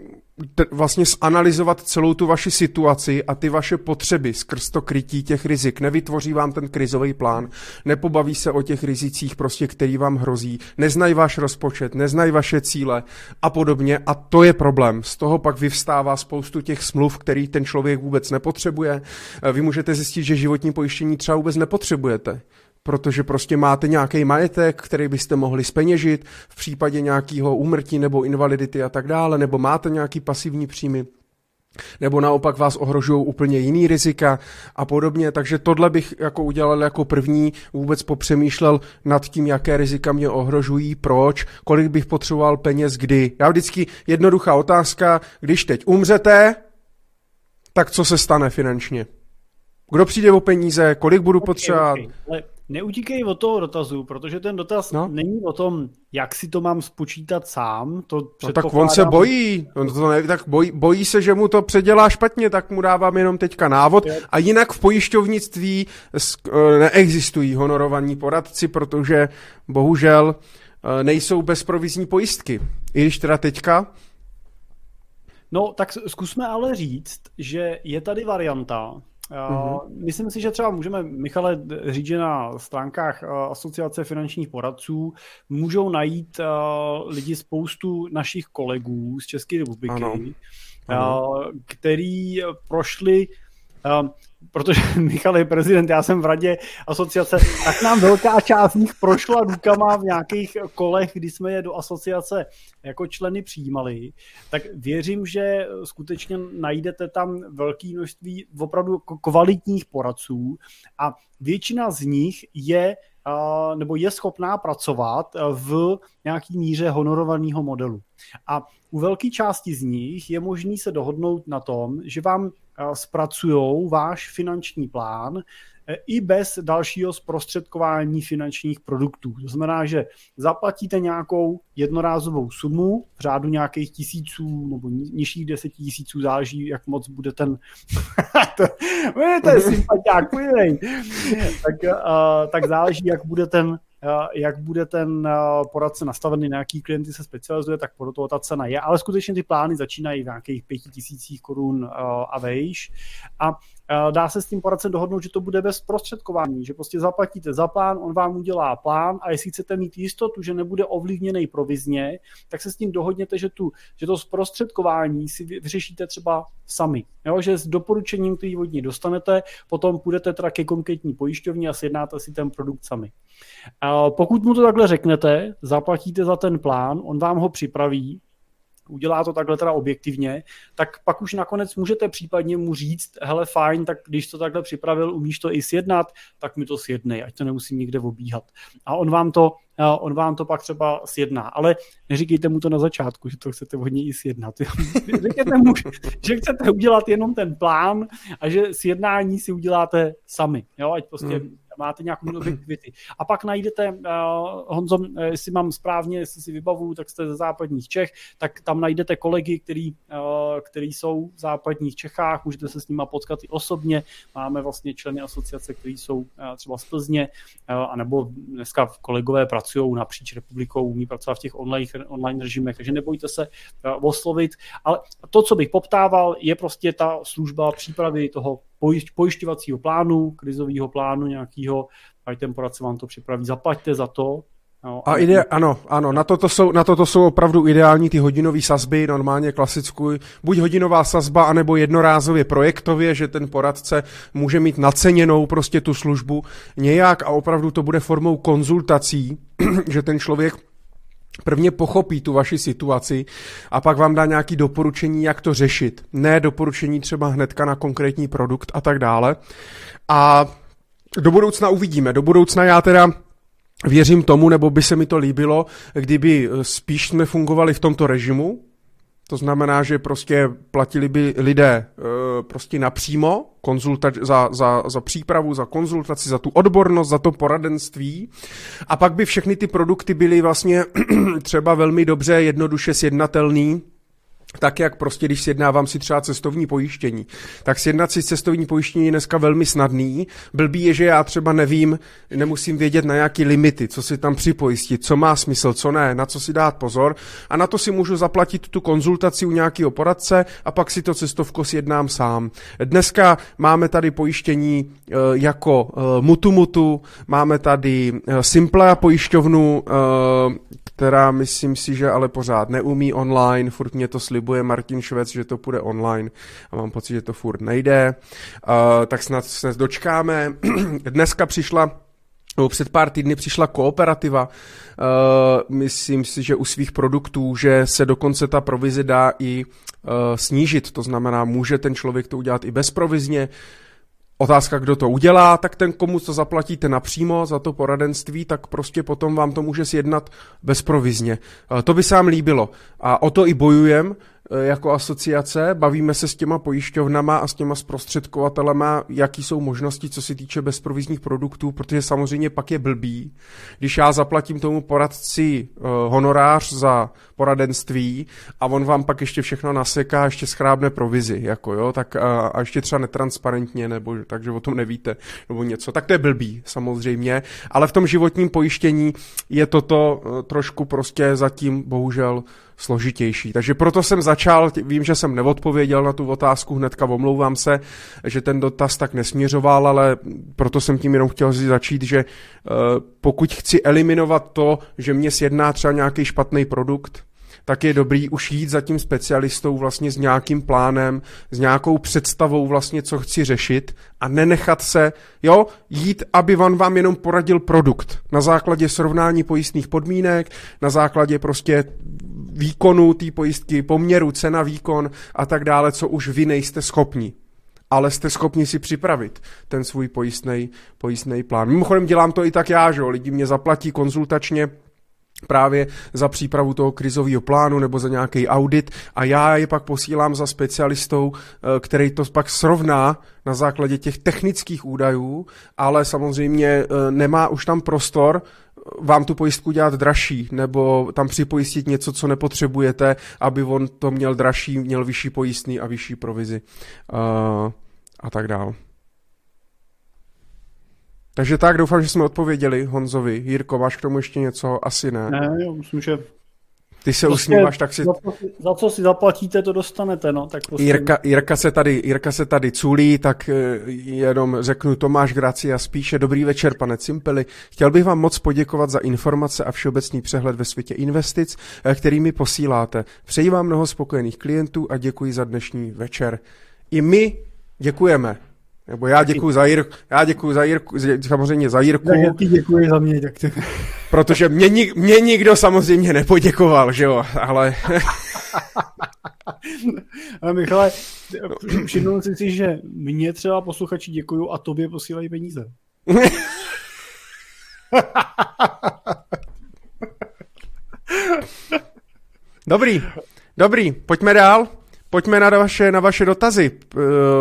Speaker 1: vlastně zanalizovat celou tu vaši situaci a ty vaše potřeby skrz to krytí těch rizik. Nevytvoří vám ten krizový plán, nepobaví se o těch rizicích, prostě, který vám hrozí, neznají váš rozpočet, neznají vaše cíle a podobně. A to je problém. Z toho pak vyvstává spoustu těch smluv, který ten člověk vůbec nepotřebuje. Vy můžete zjistit, že životní pojištění třeba vůbec nepotřebujete protože prostě máte nějaký majetek, který byste mohli speněžit v případě nějakého úmrtí nebo invalidity a tak dále, nebo máte nějaký pasivní příjmy, nebo naopak vás ohrožují úplně jiný rizika a podobně. Takže tohle bych jako udělal jako první, vůbec popřemýšlel nad tím, jaké rizika mě ohrožují, proč, kolik bych potřeboval peněz, kdy. Já vždycky jednoduchá otázka, když teď umřete, tak co se stane finančně? Kdo přijde o peníze, kolik budu okay, potřebovat? Okay
Speaker 2: neutíkej od toho dotazu, protože ten dotaz no? není o tom, jak si to mám spočítat sám. To
Speaker 1: no tak on se bojí, on to ne, tak bojí, bojí se, že mu to předělá špatně, tak mu dávám jenom teďka návod. A jinak v pojišťovnictví eh, neexistují honorovaní poradci, protože bohužel eh, nejsou bezprovizní pojistky. I když teda teďka
Speaker 2: No, tak zkusme ale říct, že je tady varianta, Mm-hmm. Myslím si, že třeba můžeme, Michale, říct, že na stránkách eh, Asociace finančních poradců můžou najít uh, lidi spoustu našich kolegů z České republiky, ano. Ano. Který prošli protože Michal je prezident, já jsem v radě asociace, tak nám velká část z nich prošla rukama v nějakých kolech, kdy jsme je do asociace jako členy přijímali, tak věřím, že skutečně najdete tam velké množství opravdu kvalitních poradců a většina z nich je nebo je schopná pracovat v nějaký míře honorovaného modelu. A u velké části z nich je možný se dohodnout na tom, že vám zpracují váš finanční plán i bez dalšího zprostředkování finančních produktů. To znamená, že zaplatíte nějakou jednorázovou sumu v řádu nějakých tisíců nebo nižších deseti tisíců, záleží, jak moc bude ten... to, to je sympatiák, tak, uh, tak záleží, jak bude ten jak bude ten poradce nastavený, na jaký klienty se specializuje, tak podle toho ta cena je. Ale skutečně ty plány začínají v nějakých pěti tisících korun a vejš. A dá se s tím poradcem dohodnout, že to bude bez prostředkování, že prostě zaplatíte za plán, on vám udělá plán a jestli chcete mít jistotu, že nebude ovlivněný provizně, tak se s tím dohodněte, že, tu, že to zprostředkování si vyřešíte třeba sami. Jo, že s doporučením, který od ní dostanete, potom půjdete teda ke konkrétní pojišťovně a sjednáte si ten produkt sami. Pokud mu to takhle řeknete, zaplatíte za ten plán, on vám ho připraví, udělá to takhle teda objektivně, tak pak už nakonec můžete případně mu říct, hele fajn, tak když to takhle připravil, umíš to i sjednat, tak mi to sjednej, ať to nemusím nikde obíhat. A on vám to on vám to pak třeba sjedná. Ale neříkejte mu to na začátku, že to chcete hodně i sjednat. Řekněte mu, že chcete udělat jenom ten plán a že sjednání si uděláte sami. Jo? Ať prostě hmm máte nějakou objektivity. A pak najdete, uh, Honzo, eh, jestli mám správně, jestli si vybavuju, tak jste ze západních Čech, tak tam najdete kolegy, který, uh, který jsou v západních Čechách, můžete se s nimi potkat i osobně. Máme vlastně členy asociace, kteří jsou uh, třeba z Plzně, uh, anebo dneska kolegové pracují napříč republikou, umí pracovat v těch online, online režimech, takže nebojte se uh, oslovit. Ale to, co bych poptával, je prostě ta služba přípravy toho pojišťovacího plánu, krizového plánu nějakého, a ten poradce vám to připraví, zaplaťte za to,
Speaker 1: No, a ide, ano, ano, na toto, jsou, na toto jsou opravdu ideální ty hodinové sazby, normálně klasickou, buď hodinová sazba, anebo jednorázově projektově, že ten poradce může mít naceněnou prostě tu službu nějak a opravdu to bude formou konzultací, že ten člověk prvně pochopí tu vaši situaci a pak vám dá nějaký doporučení, jak to řešit. Ne doporučení třeba hnedka na konkrétní produkt a tak dále. A do budoucna uvidíme. Do budoucna já teda věřím tomu, nebo by se mi to líbilo, kdyby spíš jsme fungovali v tomto režimu, to znamená, že prostě platili by lidé e, prostě napřímo konzulta- za, za, za přípravu, za konzultaci, za tu odbornost, za to poradenství. A pak by všechny ty produkty byly vlastně třeba velmi dobře, jednoduše sjednatelný tak jak prostě, když sjednávám si třeba cestovní pojištění, tak sjednat si cestovní pojištění je dneska velmi snadný. Blbý je, že já třeba nevím, nemusím vědět na jaký limity, co si tam připojistit, co má smysl, co ne, na co si dát pozor. A na to si můžu zaplatit tu konzultaci u nějakého poradce a pak si to cestovko sjednám sám. Dneska máme tady pojištění e, jako e, Mutu Mutu, máme tady e, Simple pojišťovnu, která myslím si, že ale pořád neumí online, furt mě to slibuje Martin Švec, že to půjde online a mám pocit, že to furt nejde, uh, tak snad se dočkáme. Dneska přišla nebo před pár týdny přišla kooperativa, uh, myslím si, že u svých produktů, že se dokonce ta provize dá i uh, snížit, to znamená, může ten člověk to udělat i bezprovizně, Otázka, kdo to udělá, tak ten, komu to zaplatíte napřímo za to poradenství, tak prostě potom vám to může sjednat bezprovizně. To by se vám líbilo. A o to i bojujem, Eh, jako asociace, bavíme se s těma pojišťovnama a s těma zprostředkovatelema, jaký jsou možnosti, co se týče bezprovizních produktů, protože samozřejmě pak je blbý, když já zaplatím tomu poradci uh, honorář za poradenství a on vám pak ještě všechno naseká, ještě schrábne provizi, jako jo, tak uh, a ještě třeba netransparentně, nebo takže o tom nevíte, nebo něco, tak to je blbý, samozřejmě, ale v tom životním pojištění je toto uh, trošku prostě zatím bohužel složitější. Takže proto jsem začal, vím, že jsem neodpověděl na tu otázku hnedka, omlouvám se, že ten dotaz tak nesměřoval, ale proto jsem tím jenom chtěl začít, že eh, pokud chci eliminovat to, že mě sjedná třeba nějaký špatný produkt, tak je dobrý už jít za tím specialistou vlastně s nějakým plánem, s nějakou představou vlastně, co chci řešit a nenechat se, jo, jít, aby on vám jenom poradil produkt na základě srovnání pojistných podmínek, na základě prostě výkonu té pojistky, poměru cena, výkon a tak dále, co už vy nejste schopni ale jste schopni si připravit ten svůj pojistný plán. Mimochodem dělám to i tak já, že jo, lidi mě zaplatí konzultačně právě za přípravu toho krizového plánu nebo za nějaký audit a já je pak posílám za specialistou, eh, který to pak srovná na základě těch technických údajů, ale samozřejmě eh, nemá už tam prostor vám tu pojistku dělat dražší, nebo tam připojistit něco, co nepotřebujete, aby on to měl dražší, měl vyšší pojistný a vyšší provizi uh, a tak dále. Takže tak, doufám, že jsme odpověděli Honzovi. Jirko, máš k tomu ještě něco? Asi ne.
Speaker 2: Ne, jo, myslím, že
Speaker 1: ty se prostě usmíváš, tak si...
Speaker 2: Za, za co si zaplatíte, to dostanete, no. Tak
Speaker 1: prostě... Jirka, Jirka, se tady, Jirka se tady culí, tak eh, jenom řeknu Tomáš Gracia spíše. Dobrý večer, pane Cimpeli. Chtěl bych vám moc poděkovat za informace a všeobecný přehled ve světě investic, eh, který mi posíláte. Přeji vám mnoho spokojených klientů a děkuji za dnešní večer. I my děkujeme. Nebo já děkuji za Jirku, já děkuji za Jirku, samozřejmě za Jirku.
Speaker 2: Ty děkuji za mě, tak.
Speaker 1: Protože mě, mě nikdo samozřejmě nepoděkoval, že jo, ale...
Speaker 2: ale Michale, všimnul jsi si, že mě třeba posluchači děkuju a tobě posílají peníze.
Speaker 1: Dobrý, dobrý, pojďme dál. Pojďme na vaše, na vaše dotazy. Eh,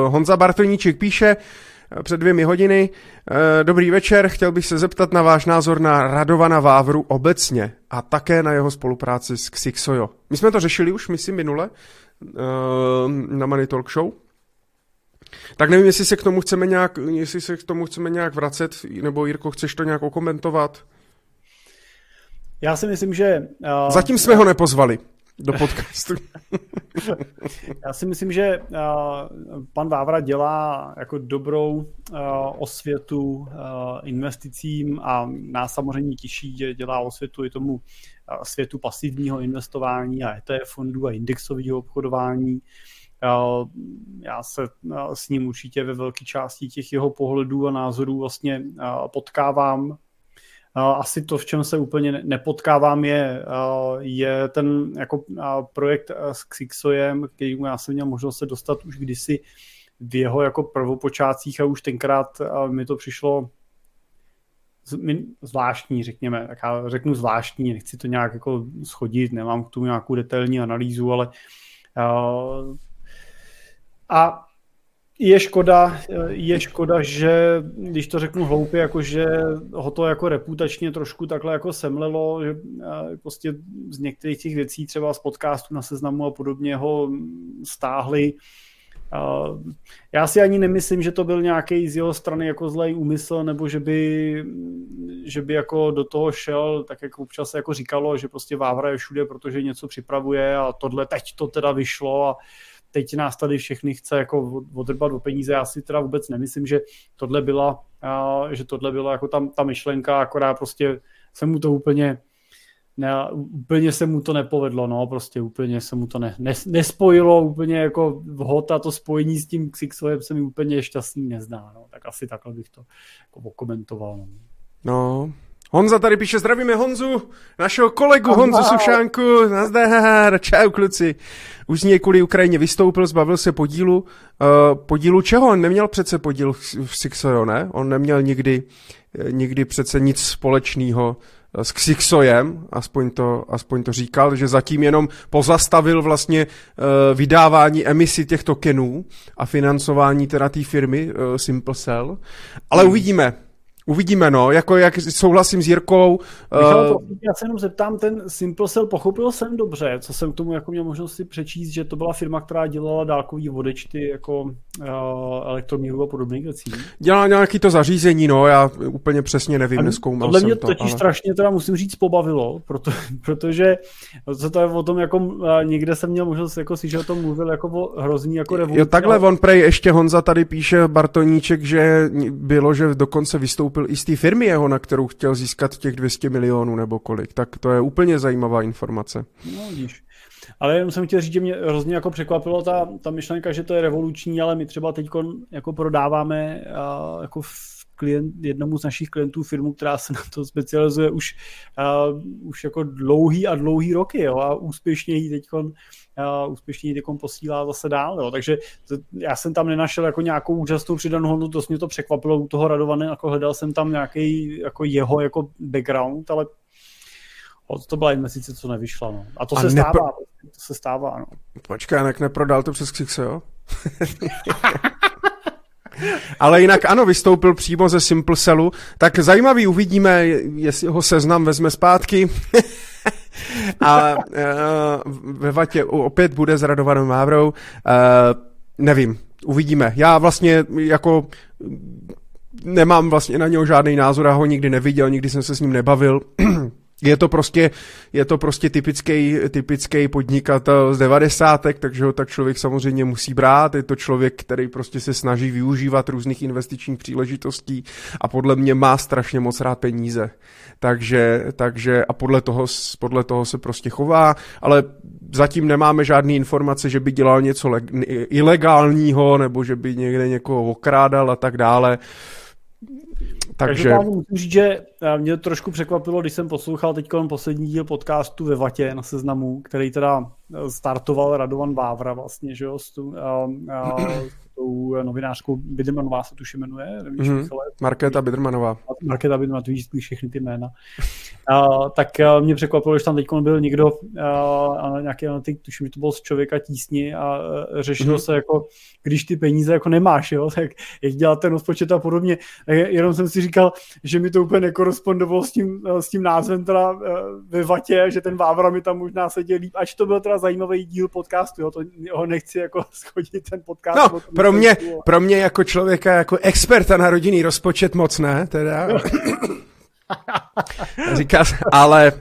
Speaker 1: Honza Bartoníček píše před dvěmi hodiny. Eh, dobrý večer, chtěl bych se zeptat na váš názor na Radovana Vávru obecně a také na jeho spolupráci s Xixojo. My jsme to řešili už, myslím, minule na Money Talk Show. Tak nevím, jestli se k tomu chceme nějak, jestli se k tomu chceme nějak vracet, nebo Jirko, chceš to nějak okomentovat?
Speaker 2: Já si myslím, že...
Speaker 1: Uh, Zatím jsme ho nepozvali do podcastu.
Speaker 2: Já si myslím, že uh, pan Vávra dělá jako dobrou uh, osvětu uh, investicím a nás samozřejmě těší, že dělá osvětu i tomu světu pasivního investování a ETF fondů a indexového obchodování. Já se s ním určitě ve velké části těch jeho pohledů a názorů vlastně potkávám asi to, v čem se úplně nepotkávám, je, je ten jako projekt s Xixojem, který já jsem měl možnost se dostat už kdysi v jeho jako prvopočátcích a už tenkrát mi to přišlo zvláštní, řekněme, tak já řeknu zvláštní, nechci to nějak jako schodit, nemám k tomu nějakou detailní analýzu, ale a je škoda, je škoda, že když to řeknu hloupě, jako že ho to jako reputačně trošku takhle jako semlelo, že prostě z některých těch věcí třeba z podcastu na seznamu a podobně ho stáhli. Já si ani nemyslím, že to byl nějaký z jeho strany jako zlej úmysl, nebo že by, že by jako do toho šel, tak jak občas jako říkalo, že prostě Vávra je všude, protože něco připravuje a tohle teď to teda vyšlo a teď nás tady všechny chce jako odrbat o peníze. Já si teda vůbec nemyslím, že tohle byla, že tohle byla jako tam ta myšlenka, akorát prostě se mu to úplně ne, úplně se mu to nepovedlo, no, prostě úplně se mu to ne, ne, nespojilo, úplně jako vhod a to spojení s tím Xixovem se mi úplně šťastný nezdá, no, tak asi takhle bych to jako okomentoval. No.
Speaker 1: no, Honza tady píše, zdravíme Honzu, našeho kolegu Honza. Honzu Sušánku, nazdar, čau kluci. Už z něj kvůli Ukrajině vystoupil, zbavil se podílu. Uh, podílu čeho? On neměl přece podíl v Sixero, ne? On neměl nikdy, eh, nikdy přece nic společného eh, s Xixojem, aspoň to, aspoň to říkal, že zatím jenom pozastavil vlastně uh, vydávání emisí těch tokenů a financování teda té firmy uh, Simple Cell. Ale hmm. uvidíme, Uvidíme, no, jako jak souhlasím s Jirkou.
Speaker 2: Michal, uh... já se jenom zeptám, ten Simple Cell pochopil jsem dobře, co jsem k tomu jako měl možnost si přečíst, že to byla firma, která dělala dálkový vodečty jako uh, elektromíru a podobných věcí.
Speaker 1: Dělá nějaký to zařízení, no, já úplně přesně nevím, neskoumal
Speaker 2: mě to, totiž ale... strašně teda musím říct pobavilo, proto, protože co to je o tom, jako uh, někde jsem měl možnost jako si, že o tom mluvil jako o hrozný jako revoluci.
Speaker 1: Jo, takhle ale... on prej ještě Honza tady píše Bartoníček, že bylo, že dokonce vystoupil koupil i z té firmy jeho, na kterou chtěl získat těch 200 milionů nebo kolik. Tak to je úplně zajímavá informace.
Speaker 2: No, vidíš. Ale jenom jsem chtěl říct, že mě hrozně jako překvapilo ta, ta myšlenka, že to je revoluční, ale my třeba teď jako prodáváme uh, jako klient, jednomu z našich klientů firmu, která se na to specializuje už, uh, už jako dlouhý a dlouhý roky jo, a úspěšně ji teď uh, úspěšně ji posílá zase dál. Jo. Takže to, já jsem tam nenašel jako nějakou úžasnou přidanou hodnotu, to mě to překvapilo u toho Radované, jako hledal jsem tam nějaký jako jeho jako background, ale To byla investice, co nevyšla. No. A to a se nepro... stává. To se stává, no.
Speaker 1: Počkej, jak neprodal to přes Xixo, jo? Ale jinak ano, vystoupil přímo ze Simple Cellu. Tak zajímavý, uvidíme, jestli ho seznam vezme zpátky. a uh, ve Vatě opět bude s Radovanou Mávrou. Uh, nevím, uvidíme. Já vlastně jako nemám vlastně na něho žádný názor, já ho nikdy neviděl, nikdy jsem se s ním nebavil. Je to prostě, je to prostě typický, typický podnikatel z devadesátek, takže ho tak člověk samozřejmě musí brát. Je to člověk, který prostě se snaží využívat různých investičních příležitostí a podle mě má strašně moc rád peníze. Takže, takže a podle toho, podle toho se prostě chová, ale zatím nemáme žádné informace, že by dělal něco ilegálního nebo že by někde někoho okrádal a tak dále.
Speaker 2: Takže... musím říct, že eh, mě trošku překvapilo, když jsem poslouchal teď poslední díl podcastu ve Vatě na seznamu, který teda eh, startoval Radovan Vávra vlastně, že jo, s tu, uh, uh, tou novinářkou Bidermanová se tuši jmenuje. Nevíš, mm-hmm.
Speaker 1: Markéta Bidermanová.
Speaker 2: Markéta Bidermanová, tu víš všechny ty jména. Uh, tak uh, mě překvapilo, že tam teď byl někdo, uh, nějaký analytik, tuším, že to byl z člověka tísni a řešilo mm-hmm. se jako, když ty peníze jako nemáš, jo, tak jak dělat ten rozpočet a podobně. Jenom jsem si říkal, že mi to úplně nekorespondovalo s tím, s tím názvem teda uh, ve vatě, že ten Vávra mi tam možná seděl líp, ač to byl teda zajímavý díl podcastu, jo, to ho nechci jako schodit ten podcast.
Speaker 1: No, pro mě, pro mě jako člověka, jako experta na rodinný rozpočet moc ne, teda. Říká, ale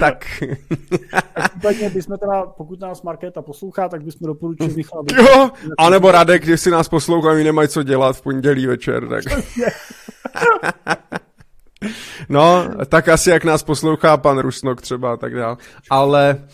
Speaker 1: tak.
Speaker 2: Případně bychom teda, pokud nás Markéta poslouchá, tak bychom doporučili Michala.
Speaker 1: Jo, anebo Radek, když si nás poslouchají, nemají co dělat v pondělí večer, tak. No, tak asi jak nás poslouchá pan Rusnok třeba tak dál. Ale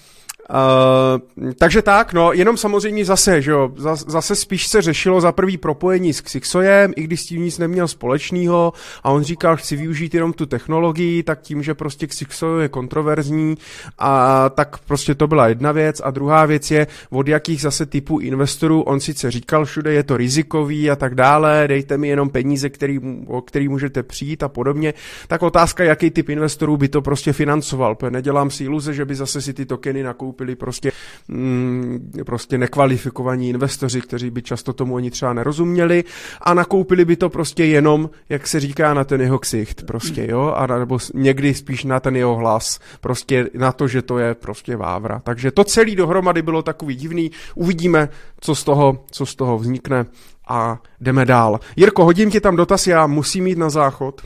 Speaker 1: Uh, takže tak, no, jenom samozřejmě zase, že jo, zase spíš se řešilo za prvý propojení s Xixojem, i když s tím nic neměl společného a on říkal, chci využít jenom tu technologii, tak tím, že prostě Xixo je kontroverzní a tak prostě to byla jedna věc. A druhá věc je, od jakých zase typů investorů, on sice říkal všude, je to rizikový a tak dále, dejte mi jenom peníze, který, o který můžete přijít a podobně, tak otázka, jaký typ investorů by to prostě financoval, protože nedělám si iluze, že by zase si ty tokeny nakoupili byli prostě, mm, prostě nekvalifikovaní investoři, kteří by často tomu oni třeba nerozuměli a nakoupili by to prostě jenom, jak se říká, na ten jeho ksicht prostě, jo, a nebo někdy spíš na ten jeho hlas, prostě na to, že to je prostě vávra. Takže to celé dohromady bylo takový divný, uvidíme, co z toho, co z toho vznikne a jdeme dál. Jirko, hodím ti tam dotaz, já musím jít na záchod,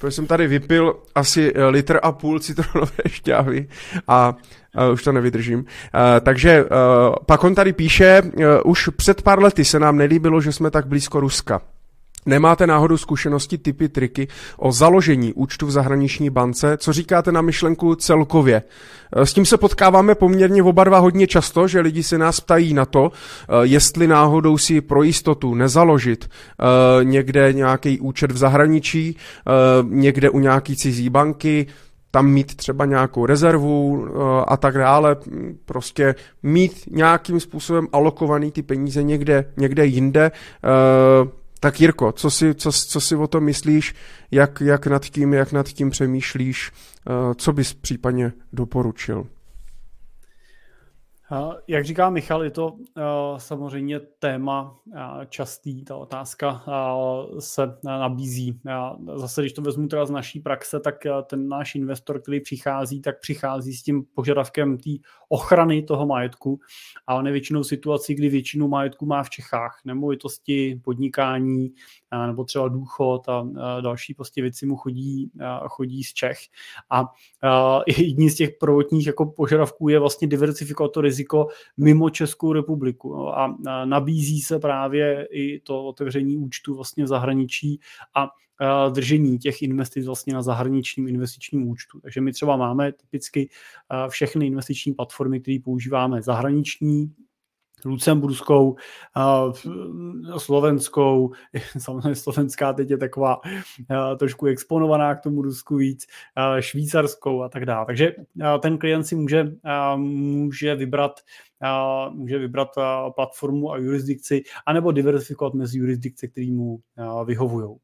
Speaker 1: protože jsem tady vypil asi litr a půl citronové šťávy a Uh, už to nevydržím. Uh, takže uh, pak on tady píše, uh, už před pár lety se nám nelíbilo, že jsme tak blízko Ruska. Nemáte náhodou zkušenosti, typy, triky o založení účtu v zahraniční bance? Co říkáte na myšlenku celkově? S tím se potkáváme poměrně oba dva hodně často, že lidi se nás ptají na to, jestli náhodou si pro jistotu nezaložit někde nějaký účet v zahraničí, někde u nějaký cizí banky, tam mít třeba nějakou rezervu a tak dále, prostě mít nějakým způsobem alokovaný ty peníze někde, někde jinde. Tak Jirko, co si, co, co si o tom myslíš, jak, jak, nad tím, jak nad tím přemýšlíš, uh, co bys případně doporučil?
Speaker 2: Jak říká Michal, je to samozřejmě téma častý, ta otázka se nabízí. Zase, když to vezmu teda z naší praxe, tak ten náš investor, který přichází, tak přichází s tím požadavkem té ochrany toho majetku a on je většinou situací, kdy většinu majetku má v Čechách, nemovitosti, podnikání, nebo třeba důchod a další prostě věci mu chodí, chodí z Čech. A jedním z těch prvotních jako požadavků je vlastně diversifikovat to riziko mimo Českou republiku. No, a nabízí se právě i to otevření účtu vlastně v zahraničí a držení těch investic vlastně na zahraničním investičním účtu. Takže my třeba máme typicky všechny investiční platformy, které používáme zahraniční, lucemburskou, slovenskou, samozřejmě slovenská teď je taková trošku exponovaná k tomu Rusku víc, švýcarskou a tak dále. Takže ten klient si může, může vybrat může vybrat platformu a jurisdikci, anebo diversifikovat mezi jurisdikce, které mu vyhovují.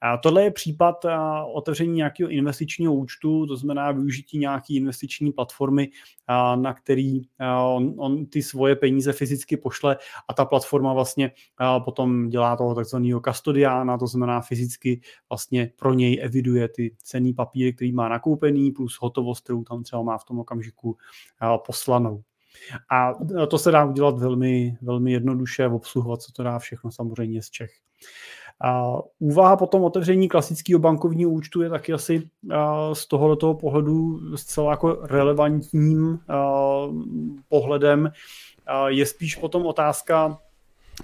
Speaker 2: A tohle je případ otevření nějakého investičního účtu, to znamená využití nějaké investiční platformy, na který on, on ty svoje peníze fyzicky pošle a ta platforma vlastně potom dělá toho takzvaného kastodiána, to znamená fyzicky vlastně pro něj eviduje ty cený papíry, který má nakoupený, plus hotovost, kterou tam třeba má v tom okamžiku poslanou. A to se dá udělat velmi, velmi jednoduše, obsluhovat co to dá všechno samozřejmě z Čech. A úvaha potom otevření klasického bankovního účtu je taky asi z tohoto pohledu zcela jako relevantním pohledem. Je spíš potom otázka,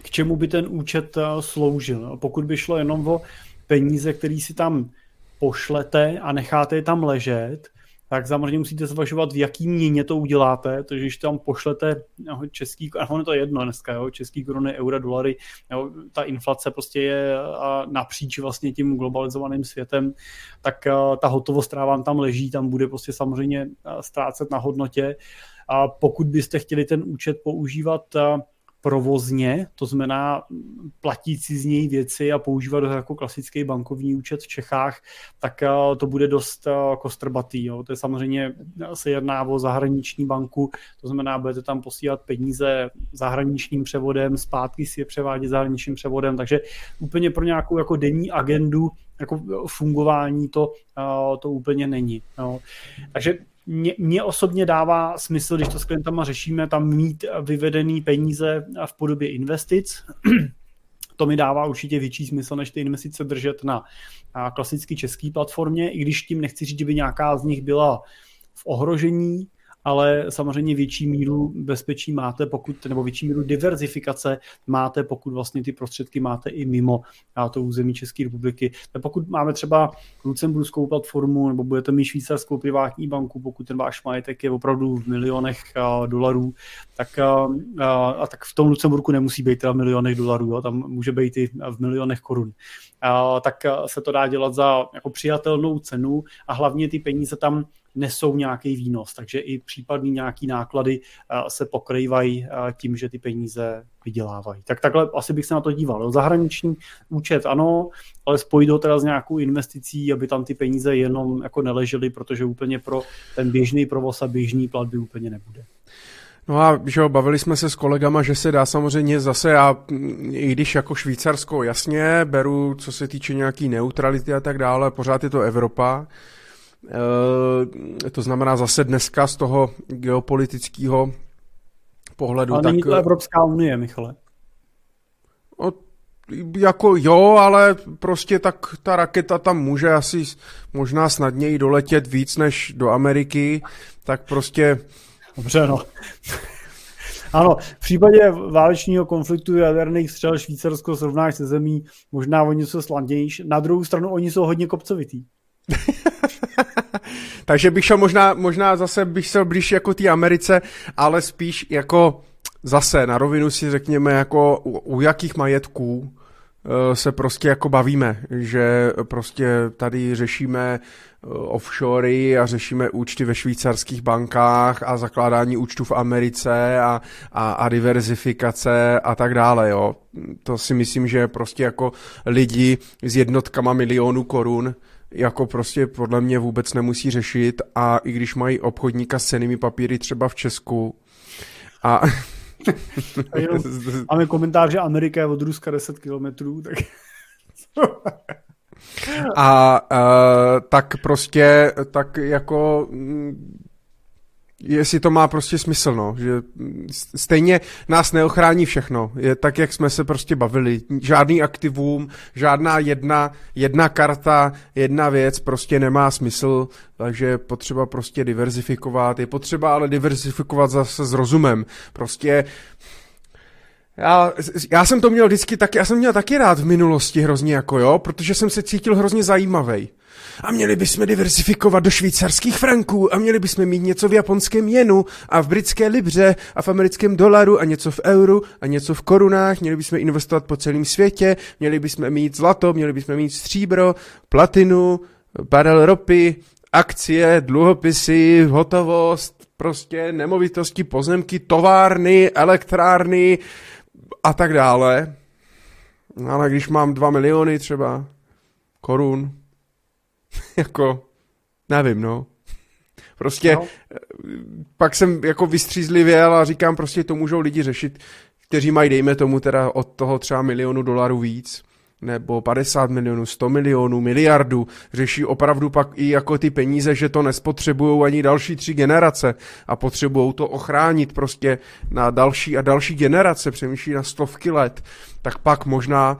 Speaker 2: k čemu by ten účet sloužil. Pokud by šlo jenom o peníze, které si tam pošlete a necháte je tam ležet, tak samozřejmě musíte zvažovat, v jaký měně to uděláte, takže když tam pošlete no, český, a ono to je jedno dneska, jo, český koruny, eura, dolary, jo, ta inflace prostě je napříč vlastně tím globalizovaným světem, tak ta hotovost, která vám tam leží, tam bude prostě samozřejmě ztrácet na hodnotě. A pokud byste chtěli ten účet používat provozně, to znamená platící z něj věci a používat ho jako klasický bankovní účet v Čechách, tak eh, to bude dost eh, kostrbatý. Jo. To je samozřejmě, eh, se jedná o zahraniční banku, to znamená, budete tam posílat peníze zahraničním převodem, zpátky si je převádět zahraničním převodem, takže úplně pro nějakou jako denní agendu jako fungování to, to úplně není. Jo. Takže mě, mě osobně dává smysl, když to s klientama řešíme, tam mít vyvedený peníze v podobě investic. to mi dává určitě větší smysl, než ty investice držet na, klasické české platformě, i když tím nechci říct, že by nějaká z nich byla v ohrožení, ale samozřejmě větší míru bezpečí máte, pokud, nebo větší míru diverzifikace máte, pokud vlastně ty prostředky máte i mimo to území České republiky. Tak pokud máme třeba lucemburskou platformu, nebo budete mít švýcarskou privátní banku, pokud ten váš majetek je opravdu v milionech dolarů, tak, a, a, tak v tom Lucemburku nemusí být teda v milionech dolarů, jo, tam může být i v milionech korun. A, tak se to dá dělat za jako přijatelnou cenu a hlavně ty peníze tam nesou nějaký výnos, takže i případný nějaký náklady se pokrývají tím, že ty peníze vydělávají. Tak takhle asi bych se na to díval. Zahraniční účet ano, ale spojit ho teda s nějakou investicí, aby tam ty peníze jenom jako neležely, protože úplně pro ten běžný provoz a běžný platby úplně nebude.
Speaker 1: No a že bavili jsme se s kolegama, že se dá samozřejmě zase, já i když jako Švýcarsko jasně beru, co se týče nějaký neutrality a tak dále, pořád je to Evropa, to znamená zase dneska z toho geopolitického pohledu.
Speaker 2: Ale tak, není to Evropská unie, Michale.
Speaker 1: O, jako jo, ale prostě tak ta raketa tam může asi možná snadněji doletět víc než do Ameriky, tak prostě
Speaker 2: Dobře, no. Ano, v případě válečního konfliktu jaderných střel Švýcarsko srovnáš se zemí možná o něco slandější. Na druhou stranu oni jsou hodně kopcovitý.
Speaker 1: Takže bych šel možná, možná zase bych šel blíž jako té Americe, ale spíš jako zase na rovinu si řekněme jako u, u jakých majetků Eh, se prostě jako bavíme, že prostě tady řešíme eh, offshory a řešíme účty ve švýcarských bankách a zakládání účtů v Americe a, a, a diverzifikace a tak dále, jo. To si myslím, že prostě jako lidi s jednotkama milionů korun jako prostě podle mě vůbec nemusí řešit a i když mají obchodníka s cenými papíry třeba v Česku a
Speaker 2: máme komentář, že Amerika je od Ruska 10 kilometrů, tak...
Speaker 1: a uh, tak prostě, tak jako jestli to má prostě smysl, no, že stejně nás neochrání všechno, je tak, jak jsme se prostě bavili, žádný aktivum, žádná jedna, jedna karta, jedna věc prostě nemá smysl, takže je potřeba prostě diverzifikovat, je potřeba ale diverzifikovat zase s rozumem, prostě já, já jsem to měl vždycky taky, já jsem měl taky rád v minulosti hrozně jako jo, protože jsem se cítil hrozně zajímavý. A měli bychom diversifikovat do švýcarských franků a měli bychom mít něco v japonském jenu a v britské libře a v americkém dolaru a něco v euru a něco v korunách, měli bychom investovat po celém světě, měli bychom mít zlato, měli bychom mít stříbro, platinu, barel ropy, akcie, dluhopisy, hotovost, prostě nemovitosti, pozemky, továrny, elektrárny, a tak dále. Ale když mám dva miliony třeba, korun. jako, nevím, no. Prostě no. pak jsem jako vystřízlivěl a říkám, prostě to můžou lidi řešit, kteří mají, dejme tomu, teda od toho třeba milionu dolarů víc nebo 50 milionů, 100 milionů, miliardu, řeší opravdu pak i jako ty peníze, že to nespotřebují ani další tři generace a potřebují to ochránit prostě na další a další generace, přemýšlí na stovky let, tak pak možná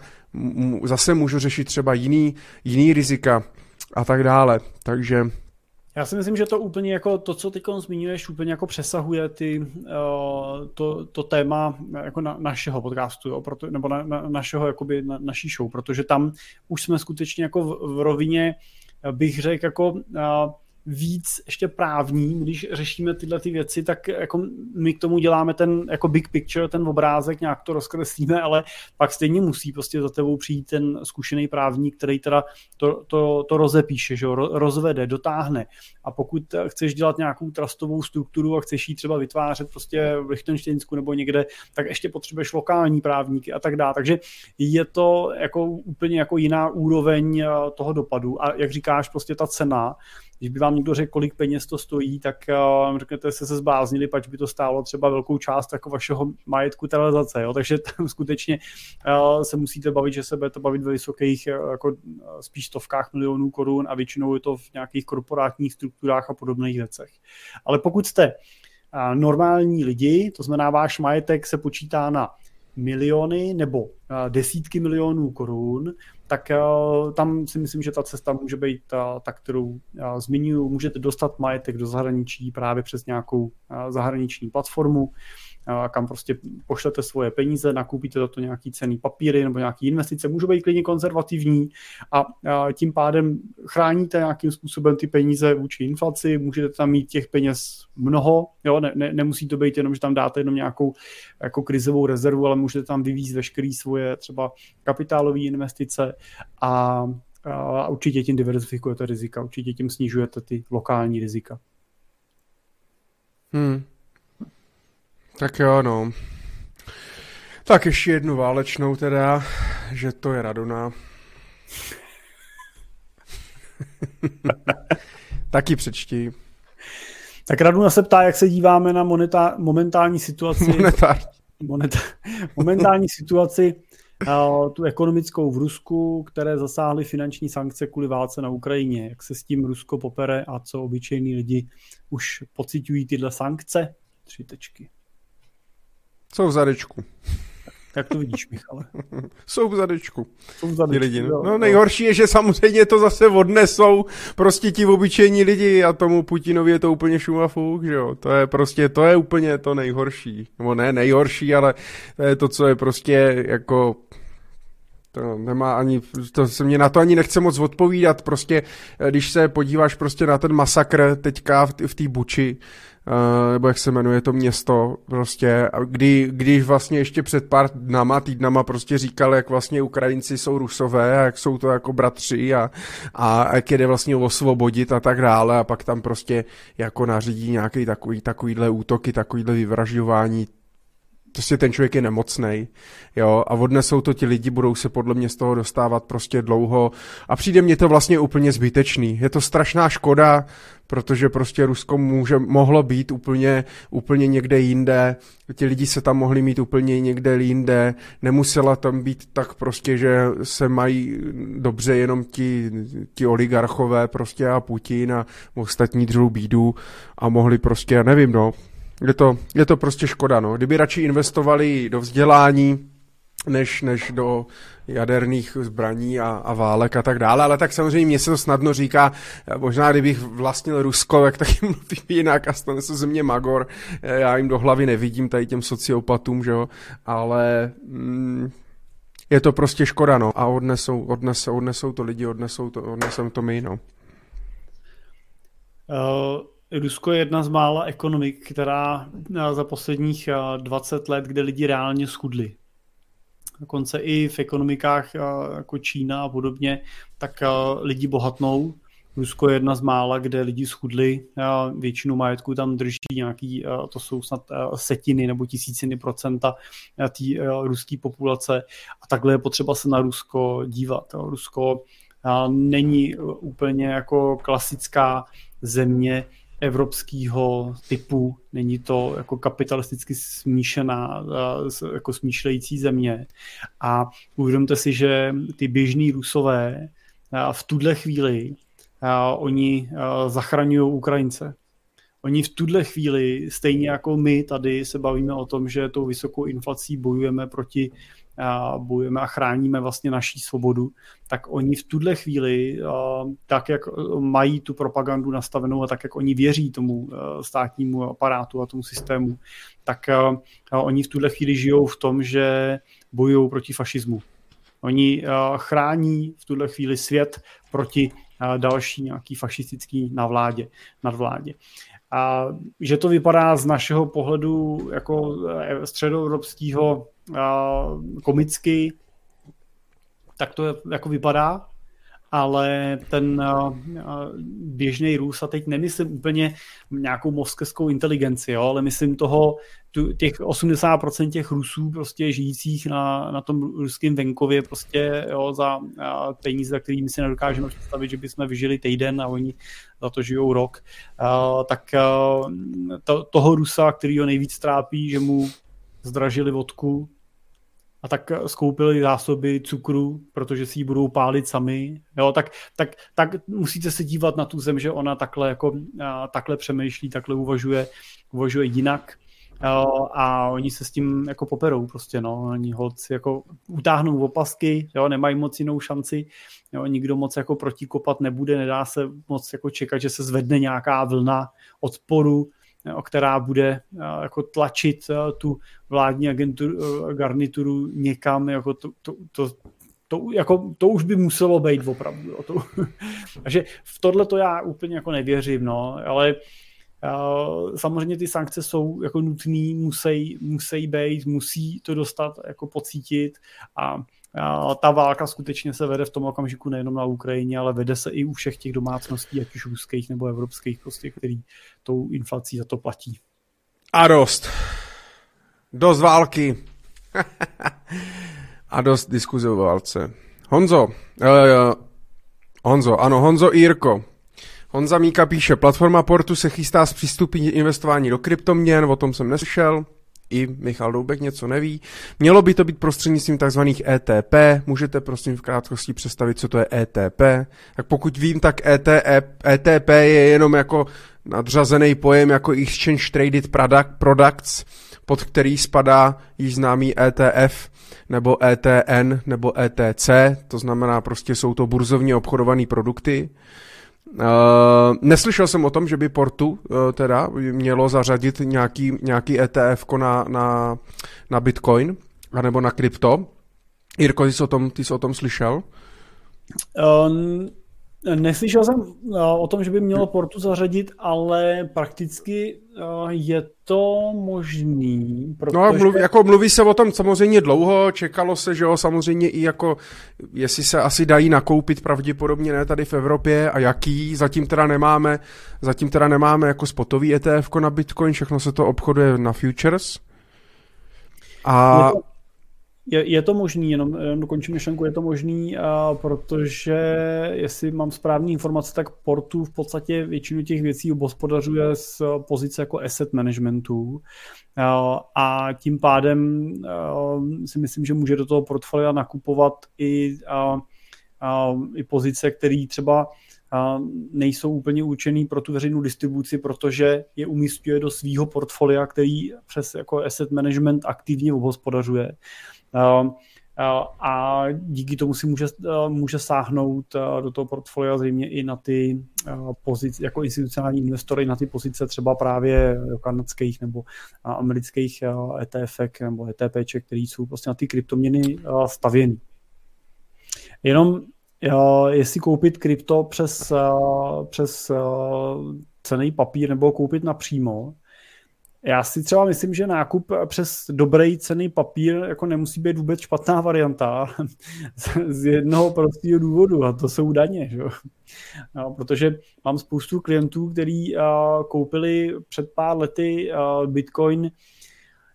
Speaker 1: zase můžu řešit třeba jiný, jiný rizika a tak dále. Takže
Speaker 2: já si myslím, že to úplně jako to, co teď zmiňuješ, úplně jako přesahuje ty, uh, to, to téma jako na, našeho podcastu, jo, proto, nebo na, na, našeho, jakoby, na, naší show, protože tam už jsme skutečně jako v, v rovině, bych řekl, jako víc ještě právní, když řešíme tyhle ty věci, tak jako my k tomu děláme ten jako big picture, ten obrázek, nějak to rozkreslíme, ale pak stejně musí prostě za tebou přijít ten zkušený právník, který teda to, to, to rozepíše, že rozvede, dotáhne. A pokud chceš dělat nějakou trustovou strukturu a chceš ji třeba vytvářet prostě v Lichtensteinsku nebo někde, tak ještě potřebuješ lokální právníky a tak dále. Takže je to jako úplně jako jiná úroveň eh, toho dopadu. A jak říkáš, prostě ta cena, když by vám někdo řekl, kolik peněz to stojí, tak uh, řeknete, se se zbláznili, pač by to stálo třeba velkou část jako vašeho majetku televizace. Jo? Takže tam skutečně uh, se musíte bavit, že se budete bavit ve vysokých, uh, jako spíš stovkách milionů korun a většinou je to v nějakých korporátních strukturách a podobných věcech. Ale pokud jste normální lidi, to znamená váš majetek se počítá na miliony nebo desítky milionů korun, tak tam si myslím, že ta cesta může být ta, kterou zmiňuji. Můžete dostat majetek do zahraničí právě přes nějakou zahraniční platformu, kam prostě pošlete svoje peníze, nakoupíte za to nějaký cený papíry nebo nějaký investice, můžou být klidně konzervativní a tím pádem chráníte nějakým způsobem ty peníze vůči inflaci, můžete tam mít těch peněz mnoho, jo, ne, ne, nemusí to být jenom, že tam dáte jenom nějakou jako krizovou rezervu, ale můžete tam vyvízt veškeré svoje třeba kapitálové investice a a určitě tím diverzifikujete rizika, určitě tím snižujete ty lokální rizika.
Speaker 1: Hmm. Tak jo, no. Tak ještě jednu válečnou teda, že to je Radona. Taky přečti.
Speaker 2: Tak Raduna se ptá, jak se díváme na moneta- momentální situaci.
Speaker 1: Monetár.
Speaker 2: Moneta- momentální situaci uh, tu ekonomickou v Rusku, které zasáhly finanční sankce kvůli válce na Ukrajině. Jak se s tím Rusko popere a co obyčejní lidi už pocitují tyhle sankce? Tři tečky.
Speaker 1: Jsou v zadečku.
Speaker 2: Jak to vidíš, Michale?
Speaker 1: Jsou v zadečku.
Speaker 2: Jsou v zadečku.
Speaker 1: Lidi, no. no nejhorší je, že samozřejmě to zase odnesou prostě ti obyčejní lidi a tomu Putinovi je to úplně šumafuk, že jo. To je prostě, to je úplně to nejhorší. Nebo ne nejhorší, ale to je to, co je prostě jako to nemá ani, to se mě na to ani nechce moc odpovídat, prostě když se podíváš prostě na ten masakr teďka v, v té Buči, Uh, nebo jak se jmenuje to město, prostě, kdy, když vlastně ještě před pár dnama, týdnama prostě říkal, jak vlastně Ukrajinci jsou rusové a jak jsou to jako bratři a, a jak jde vlastně osvobodit a tak dále a pak tam prostě jako nařídí nějaký takový, takovýhle útoky, takovýhle vyvražďování, prostě ten člověk je nemocný, jo, a odnesou to ti lidi, budou se podle mě z toho dostávat prostě dlouho. A přijde mně to vlastně úplně zbytečný. Je to strašná škoda, protože prostě Rusko může, mohlo být úplně, úplně někde jinde, ti lidi se tam mohli mít úplně někde jinde, nemusela tam být tak prostě, že se mají dobře jenom ti, ti oligarchové prostě a Putin a ostatní druhou bídu a mohli prostě, já nevím, no, je to, je to prostě škoda, no. Kdyby radši investovali do vzdělání, než, než do jaderných zbraní a, a válek a tak dále, ale tak samozřejmě mě se to snadno říká, možná kdybych vlastnil Rusko, tak taky mluvím jinak a stane se ze mě Magor, já jim do hlavy nevidím tady těm sociopatům, že jo, ale mm, je to prostě škoda, no, a odnesou, odnesou, odnesou to lidi, odnesou to, odnesou to my, no.
Speaker 2: Uh... Rusko je jedna z mála ekonomik, která za posledních 20 let, kde lidi reálně schudli. Dokonce i v ekonomikách jako Čína a podobně, tak lidi bohatnou. Rusko je jedna z mála, kde lidi schudli, většinu majetku tam drží nějaký, to jsou snad setiny nebo tisíciny procenta té ruské populace a takhle je potřeba se na Rusko dívat. Rusko není úplně jako klasická země evropského typu, není to jako kapitalisticky smíšená, jako smýšlející země. A uvědomte si, že ty běžní rusové v tuhle chvíli oni zachraňují Ukrajince. Oni v tuhle chvíli, stejně jako my tady se bavíme o tom, že tou vysokou inflací bojujeme proti a bojujeme a chráníme vlastně naší svobodu, tak oni v tuhle chvíli, tak jak mají tu propagandu nastavenou a tak jak oni věří tomu státnímu aparátu a tomu systému, tak oni v tuhle chvíli žijou v tom, že bojují proti fašismu. Oni chrání v tuhle chvíli svět proti další nějaký fašistický navládě, nadvládě. A že to vypadá z našeho pohledu jako středoevropského komicky, tak to jako vypadá, ale ten běžný Rus, a teď nemyslím úplně nějakou moskevskou inteligenci, jo, ale myslím toho, těch 80% těch Rusů prostě žijících na, na tom ruském venkově prostě jo, za peníze, za kterými si nedokážeme představit, že bychom vyžili týden a oni za to žijou rok, tak to, toho Rusa, který ho nejvíc trápí, že mu zdražili vodku, a tak skoupili zásoby cukru, protože si ji budou pálit sami, jo, tak, tak, tak musíte se dívat na tu zem, že ona takhle, jako, a, takhle přemýšlí, takhle uvažuje, uvažuje jinak. Jo, a oni se s tím jako poperou prostě, no, oni holci jako utáhnou opasky, jo, nemají moc jinou šanci, jo, nikdo moc jako protikopat nebude, nedá se moc jako čekat, že se zvedne nějaká vlna odporu, která bude jako tlačit tu vládní agenturu, garnituru někam, jako to, to, to, to, jako, to už by muselo být opravdu. Jo, to, takže v tohle to já úplně jako nevěřím, no, ale samozřejmě ty sankce jsou jako nutný, musí, musí být, musí to dostat, jako pocítit a ta válka skutečně se vede v tom okamžiku nejenom na Ukrajině, ale vede se i u všech těch domácností, ať už ruských nebo evropských, prostě, který tou inflací za to platí.
Speaker 1: A dost. Dost války. a dost diskuze o válce. Honzo, uh, Honzo, ano, Honzo Jirko. Honza Míka píše, platforma Portu se chystá s přístupí investování do kryptoměn, o tom jsem neslyšel i Michal Doubek něco neví. Mělo by to být prostřednictvím tzv. ETP. Můžete prosím v krátkosti představit, co to je ETP. Tak pokud vím, tak ETP e je jenom jako nadřazený pojem jako Exchange Traded product, Products, pod který spadá již známý ETF nebo ETN nebo ETC, to znamená prostě jsou to burzovně obchodované produkty. Uh, neslyšel jsem o tom, že by Portu uh, teda mělo zařadit nějaký, nějaký ETF na, na, na Bitcoin anebo na krypto. Jirko, ty jsi o tom, ty jsi o tom slyšel?
Speaker 2: Um, Neslyšel jsem eh, o tom, že by mělo Portu zařadit, ale prakticky eh, je to možný.
Speaker 1: Protože... No mluví, jako mluví se o tom samozřejmě dlouho, čekalo se, že jo, samozřejmě i jako, jestli se asi dají nakoupit pravděpodobně ne tady v Evropě a jaký, zatím teda nemáme, zatím teda nemáme jako spotový ETF na Bitcoin, všechno se to obchoduje na futures.
Speaker 2: A... Je to, je, je to možný, jenom, jenom dokončím myšlenku, je to možný, a protože jestli mám správné informace, tak Portu v podstatě většinu těch věcí obospodařuje z pozice jako asset managementu a, a tím pádem a, si myslím, že může do toho portfolia nakupovat i, a, a, i pozice, které třeba nejsou úplně určený pro tu veřejnou distribuci, protože je umístuje do svého portfolia, který přes jako asset management aktivně obhospodařuje. Ehm, eh, a díky tomu si může, eh, může sáhnout eh, do toho portfolia zřejmě i na ty pozice, jako institucionální investory, na ty pozice třeba právě kanadských nebo amerických ETF nebo ETP, který jsou prostě na ty kryptoměny stavěny. Jenom jestli koupit krypto přes, přes cený papír nebo koupit napřímo, já si třeba myslím, že nákup přes dobrý cený papír jako nemusí být vůbec špatná varianta z jednoho prostého důvodu a to jsou daně. Že? No, protože mám spoustu klientů, kteří koupili před pár lety Bitcoin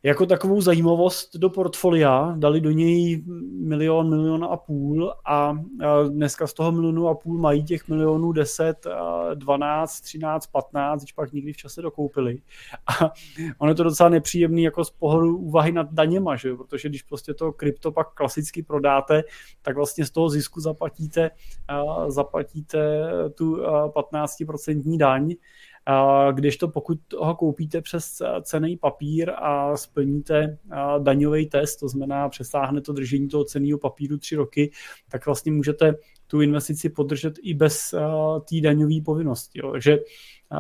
Speaker 2: jako takovou zajímavost do portfolia, dali do něj milion, milion a půl a dneska z toho milionu a půl mají těch milionů 10, 12, 13, 15, když pak nikdy v čase dokoupili. A ono je to docela nepříjemný jako z pohledu úvahy nad daněma, že? protože když prostě to krypto pak klasicky prodáte, tak vlastně z toho zisku zaplatíte, zaplatíte tu 15% daň, když to pokud ho koupíte přes cený papír a splníte daňový test, to znamená přesáhne to držení toho ceného papíru tři roky, tak vlastně můžete tu investici podržet i bez té daňové povinnosti. Jo. Takže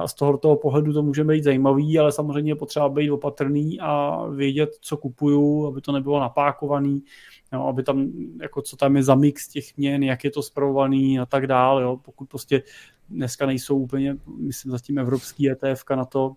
Speaker 2: z tohoto pohledu to může být zajímavý, ale samozřejmě je potřeba být opatrný a vědět, co kupuju, aby to nebylo napákovaný, jo, aby tam, jako co tam je za mix těch měn, jak je to zpravovaný a tak dále. Jo. Pokud prostě dneska nejsou úplně, myslím, zatím evropský ETF na to,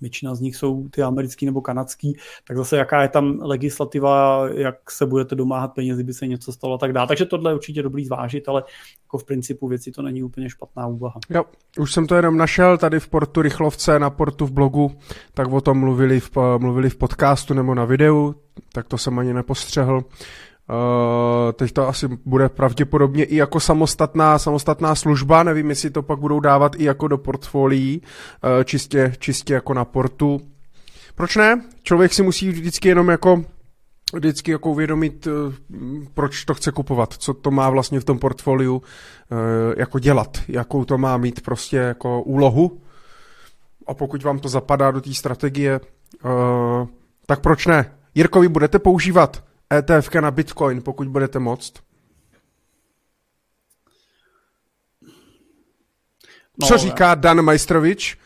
Speaker 2: většina z nich jsou ty americký nebo kanadský, tak zase jaká je tam legislativa, jak se budete domáhat peněz, kdyby se něco stalo a tak dále. Takže tohle je určitě dobrý zvážit, ale jako v principu věci to není úplně špatná úvaha.
Speaker 1: Jo, už jsem to jenom našel tady v portu Rychlovce, na portu v blogu, tak o tom mluvili v, mluvili v podcastu nebo na videu, tak to jsem ani nepostřehl. Uh, teď to asi bude pravděpodobně i jako samostatná, samostatná služba, nevím, jestli to pak budou dávat i jako do portfolií, uh, čistě, čistě jako na portu. Proč ne? Člověk si musí vždycky jenom jako vždycky jako uvědomit, uh, proč to chce kupovat, co to má vlastně v tom portfoliu jako dělat, jakou to má mít prostě jako úlohu. A pokud vám to zapadá do té strategie, tak proč ne? Jirko, vy budete používat ETF na Bitcoin, pokud budete moct? Co no, říká Dan Majstrovič,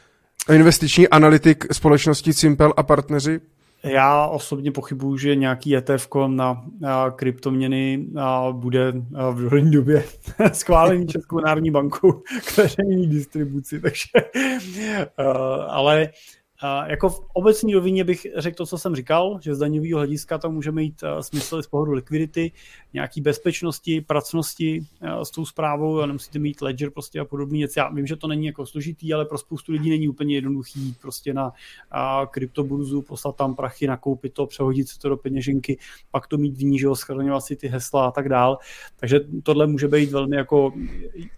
Speaker 1: investiční analytik společnosti Simple a partneři?
Speaker 2: Já osobně pochybuju, že nějaký ETF na, na kryptoměny a bude v dohlední době schválený Českou národní bankou k veřejné distribuci, takže ale jako v obecní rovině bych řekl to, co jsem říkal, že z daňového hlediska to může mít eh, smysl z pohledu likvidity, nějaký bezpečnosti, pracnosti eh, s tou zprávou, nemusíte mít ledger prostě a podobný věci. Já vím, že to není jako složitý, ale pro spoustu lidí není úplně jednoduchý prostě na kryptoburzu, poslat tam prachy, nakoupit to, přehodit si to do peněženky, pak to mít v ní, že si ty hesla a tak dál. Takže tohle může být velmi jako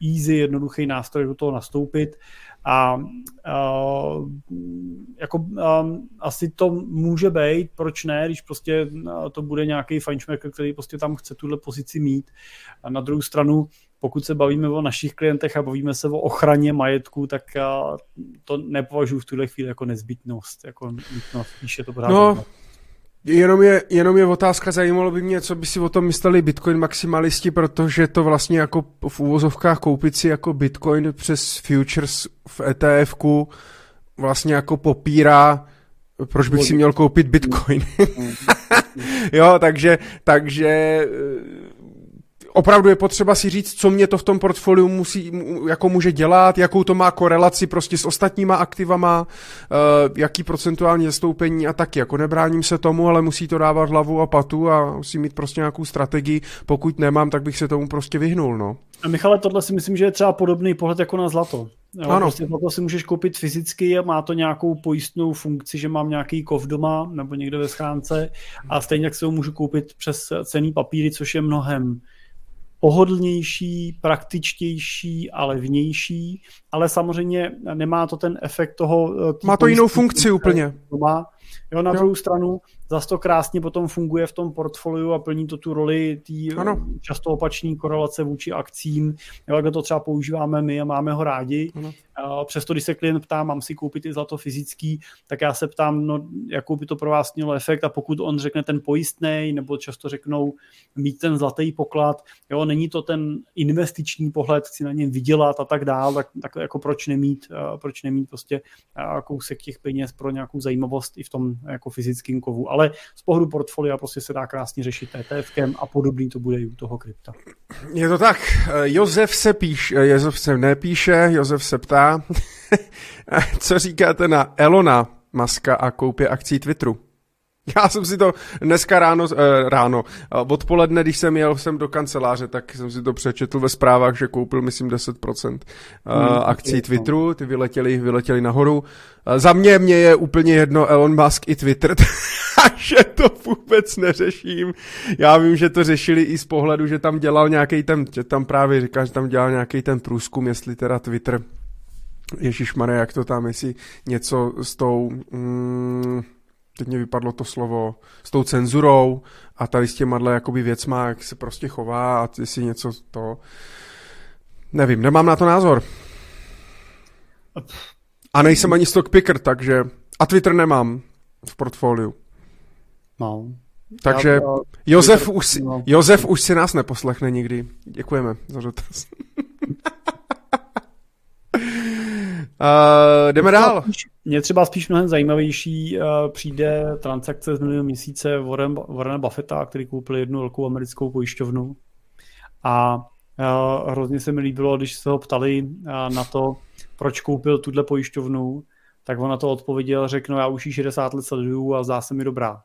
Speaker 2: easy, jednoduchý nástroj do toho nastoupit. A uh, jako um, asi to může být, proč ne, když prostě uh, to bude nějaký fajnšmerker, který prostě tam chce tuhle pozici mít. A na druhou stranu, pokud se bavíme o našich klientech a bavíme se o ochraně majetku, tak uh, to nepovažuji v tuhle chvíli jako nezbytnost, jako nutnost, spíše to pořád no.
Speaker 1: Jenom je, jenom je otázka, zajímalo by mě, co by si o tom mysleli Bitcoin maximalisti, protože to vlastně jako v úvozovkách koupit si jako Bitcoin přes futures v etf vlastně jako popírá, proč bych si měl koupit Bitcoin. jo, takže, takže opravdu je potřeba si říct, co mě to v tom portfoliu musí, jako může dělat, jakou to má korelaci prostě s ostatníma aktivama, uh, jaký procentuální zastoupení a taky. Jako nebráním se tomu, ale musí to dávat hlavu a patu a musí mít prostě nějakou strategii. Pokud nemám, tak bych se tomu prostě vyhnul, no.
Speaker 2: A Michale, tohle si myslím, že je třeba podobný pohled jako na zlato. Jo, ano. Prostě zlato si můžeš koupit fyzicky a má to nějakou pojistnou funkci, že mám nějaký kov doma nebo někde ve schránce a stejně tak si ho můžu koupit přes cený papíry, což je mnohem pohodlnější, praktičtější a levnější, ale samozřejmě nemá to ten efekt toho...
Speaker 1: Eh, Má to jinou funkci úplně.
Speaker 2: Doma. Jo, na jo. druhou stranu zase to krásně potom funguje v tom portfoliu a plní to tu roli té často opační korelace vůči akcím, jo, kde to třeba používáme my a máme ho rádi. Ano. Přesto, když se klient ptá, mám si koupit i zlato fyzický, tak já se ptám, no, jakou by to pro vás mělo efekt a pokud on řekne ten pojistný, nebo často řeknou mít ten zlatý poklad, jo, není to ten investiční pohled, chci na něm vydělat a tak dál, tak, tak jako proč nemít, proč nemít prostě kousek těch peněz pro nějakou zajímavost i v tom jako fyzickém kovu. Ale z pohledu portfolia prostě se dá krásně řešit ETFkem a podobný to bude i u toho krypta.
Speaker 1: Je to tak. Josef se píše, Josef se nepíše, Josef se ptá, co říkáte na Elona Maska a koupě akcí Twitteru? Já jsem si to dneska ráno, eh, ráno, odpoledne, když jsem jel jsem do kanceláře, tak jsem si to přečetl ve zprávách, že koupil, myslím, 10% eh, hmm, akcí Twitteru, ty vyletěli, vyletěli nahoru. Eh, za mě, mě je úplně jedno Elon Musk i Twitter, že to vůbec neřeším. Já vím, že to řešili i z pohledu, že tam dělal nějaký ten, že tam právě říká, že tam dělal nějaký ten průzkum, jestli teda Twitter Ježíš jak to tam, jestli něco s tou, mm, teď mě vypadlo to slovo, s tou cenzurou a tady s těma jakoby věcma, jak se prostě chová a jestli něco to... Nevím, nemám na to názor. A nejsem ani stock picker, takže... A Twitter nemám v portfoliu.
Speaker 2: No.
Speaker 1: Takže Josef už, no. Josef už si nás neposlechne nikdy. Děkujeme za dotaz. Uh, jdeme dál.
Speaker 2: Mně třeba spíš mnohem zajímavější uh, přijde transakce z minulého měsíce Warren, Warren Buffetta, který koupil jednu velkou americkou pojišťovnu. A uh, hrozně se mi líbilo, když se ho ptali uh, na to, proč koupil tuhle pojišťovnu, tak on na to odpověděl, řekl, no já už ji 60 let sleduju a zdá se mi dobrá.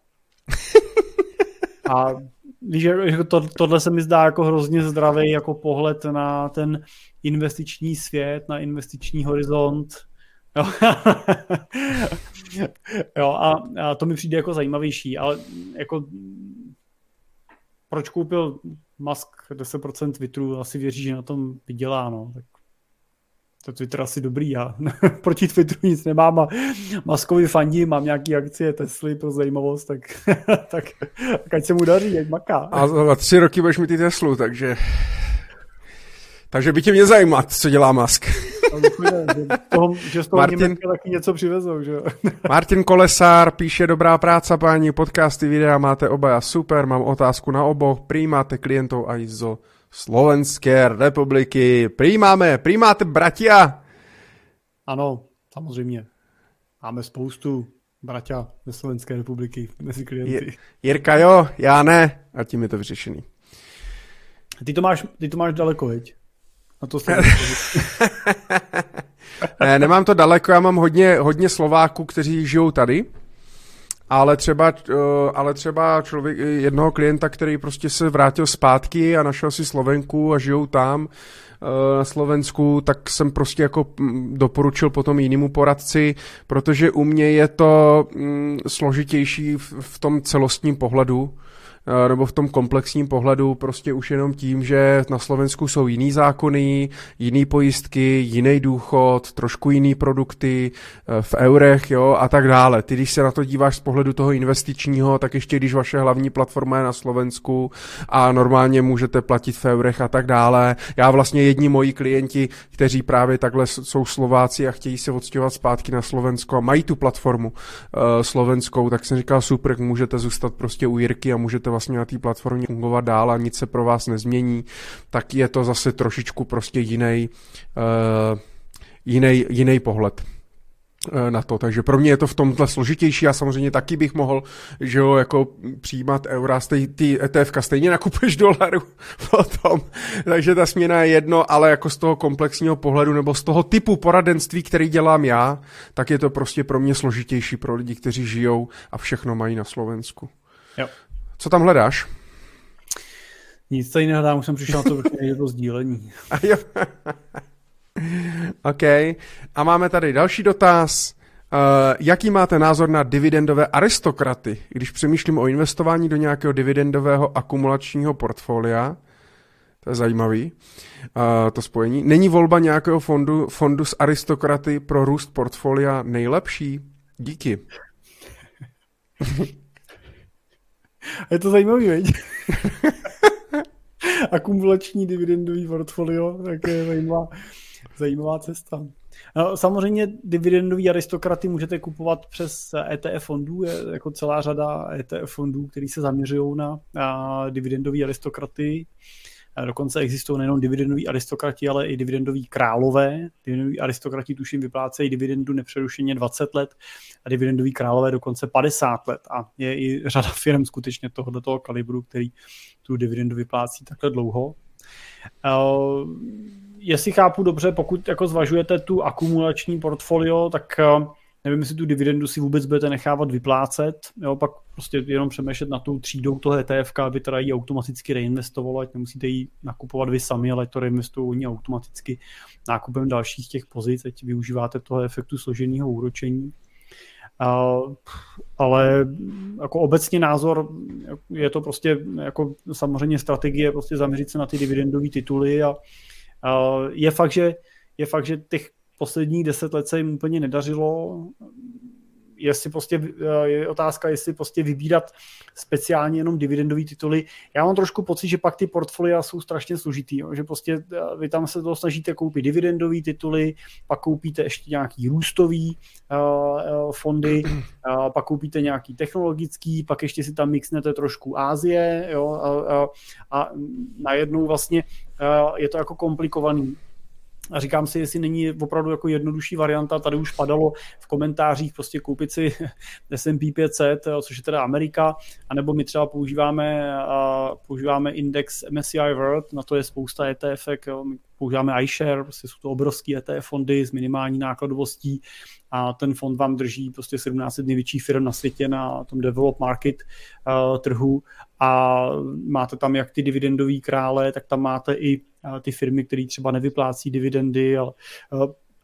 Speaker 2: a víš, že to, tohle se mi zdá jako hrozně zdravý jako pohled na ten investiční svět, na investiční horizont. Jo, jo a, a to mi přijde jako zajímavější, ale jako proč koupil Musk 10% Twitteru, asi věří, že na tom vydělá, no. Tak to Twitter asi dobrý, já proti Twitteru nic nemám a Maskovi fandím, mám nějaký akcie Tesly pro zajímavost, tak, tak, tak ať se mu daří, jak maká.
Speaker 1: A za tři roky budeš mít ty Teslu, takže takže by tě mě zajímat, co dělá Musk.
Speaker 2: toho, že z toho Martin, taky něco přivezou, že
Speaker 1: Martin Kolesár píše, dobrá práce, páni, podcasty, videa máte oba super, mám otázku na oboch, přijímáte klientov aj zo Slovenské republiky, přijímáme, přijímáte bratia?
Speaker 2: Ano, samozřejmě. Máme spoustu bratia ze Slovenské republiky mezi klienty.
Speaker 1: Jirka jo, já ne, a tím je to vyřešený.
Speaker 2: Ty to máš, ty to máš daleko, veď? Na to
Speaker 1: ne, nemám to daleko, já mám hodně, hodně Slováků, kteří žijou tady, ale třeba, eh, ale třeba člověk, jednoho klienta, který prostě se vrátil zpátky a našel si Slovenku a žijou tam, eh, na Slovensku, tak jsem prostě jako mm, doporučil potom jinému poradci, protože u mě je to mm, složitější v tom celostním pohledu, nebo v tom komplexním pohledu prostě už jenom tím, že na Slovensku jsou jiný zákony, jiný pojistky, jiný důchod, trošku jiný produkty eh, v eurech jo, a tak dále. Ty, když se na to díváš z pohledu toho investičního, tak ještě když vaše hlavní platforma je na Slovensku a normálně můžete platit v eurech a tak dále. Já vlastně jedni moji klienti, kteří právě takhle jsou Slováci a chtějí se odstěhovat zpátky na Slovensko a mají tu platformu uh, slovenskou, tak jsem říkal super, můžete zůstat prostě u Jirky a můžete vlastně na té platformě fungovat dál a nic se pro vás nezmění, tak je to zase trošičku prostě jiný, uh, jiný, jiný pohled eh, na to. Takže pro mě je to v tomhle složitější. Já samozřejmě taky bych mohl, že jo, jako přijímat eura, stej, ty ETF stejně nakupuješ dolaru potom. Takže ta směna je jedno, ale jako z toho komplexního pohledu nebo z toho typu poradenství, který dělám já, tak je to prostě pro mě složitější pro lidi, kteří žijou a všechno mají na Slovensku.
Speaker 2: Jo.
Speaker 1: Co tam hledáš?
Speaker 2: Nic tady nehledám, už jsem přišel na to, že to sdílení.
Speaker 1: OK. A máme tady další dotaz. Uh, jaký máte názor na dividendové aristokraty, když přemýšlím o investování do nějakého dividendového akumulačního portfolia? To je zajímavý, uh, to spojení. Není volba nějakého fondu, fondu s aristokraty pro růst portfolia nejlepší? Díky.
Speaker 2: Je to zajímavý, veď? Akumulační dividendový portfolio, tak je zajímavá, zajímavá cesta. No, samozřejmě dividendový aristokraty můžete kupovat přes ETF fondů, je jako celá řada ETF fondů, které se zaměřují na, na dividendový aristokraty. Dokonce existují nejenom dividendoví aristokrati, ale i dividendoví králové. Dividendoví aristokrati tuším vyplácejí dividendu nepřerušeně 20 let a dividendoví králové dokonce 50 let. A je i řada firm skutečně tohoto kalibru, který tu dividendu vyplácí takhle dlouho. Uh, jestli chápu dobře, pokud jako zvažujete tu akumulační portfolio, tak uh, nevím, jestli tu dividendu si vůbec budete nechávat vyplácet. Jo, pak prostě jenom přemýšlet na tou třídou toho ETF, aby teda ji automaticky reinvestovalo, ať nemusíte ji nakupovat vy sami, ale to reinvestují oni automaticky nákupem dalších těch pozic, ať využíváte toho efektu složeného úročení. Uh, ale jako obecně názor je to prostě jako samozřejmě strategie prostě zaměřit se na ty dividendové tituly a uh, je fakt, že je fakt, že těch posledních deset let se jim úplně nedařilo jestli prostě, eh, je otázka, jestli prostě vybírat speciálně jenom dividendové tituly. Já mám trošku pocit, že pak ty portfolia jsou strašně složitý, jo? že prostě eh, vy tam se to snažíte koupit dividendové tituly, pak koupíte ještě nějaký růstový uh, fondy, uh, pak koupíte nějaký technologický, pak ještě si tam mixnete trošku Ázie jo? A, a, a najednou vlastně uh, je to jako komplikovaný a říkám si, jestli není opravdu jako jednodušší varianta, tady už padalo v komentářích prostě koupit si S&P 500, což je teda Amerika, anebo my třeba používáme, používáme index MSCI World, na to je spousta ETF, my používáme iShare, prostě jsou to obrovské ETF fondy s minimální nákladovostí a ten fond vám drží prostě 17 největších firm na světě na tom develop market uh, trhu. A máte tam jak ty dividendové krále, tak tam máte i ty firmy, které třeba nevyplácí dividendy, ale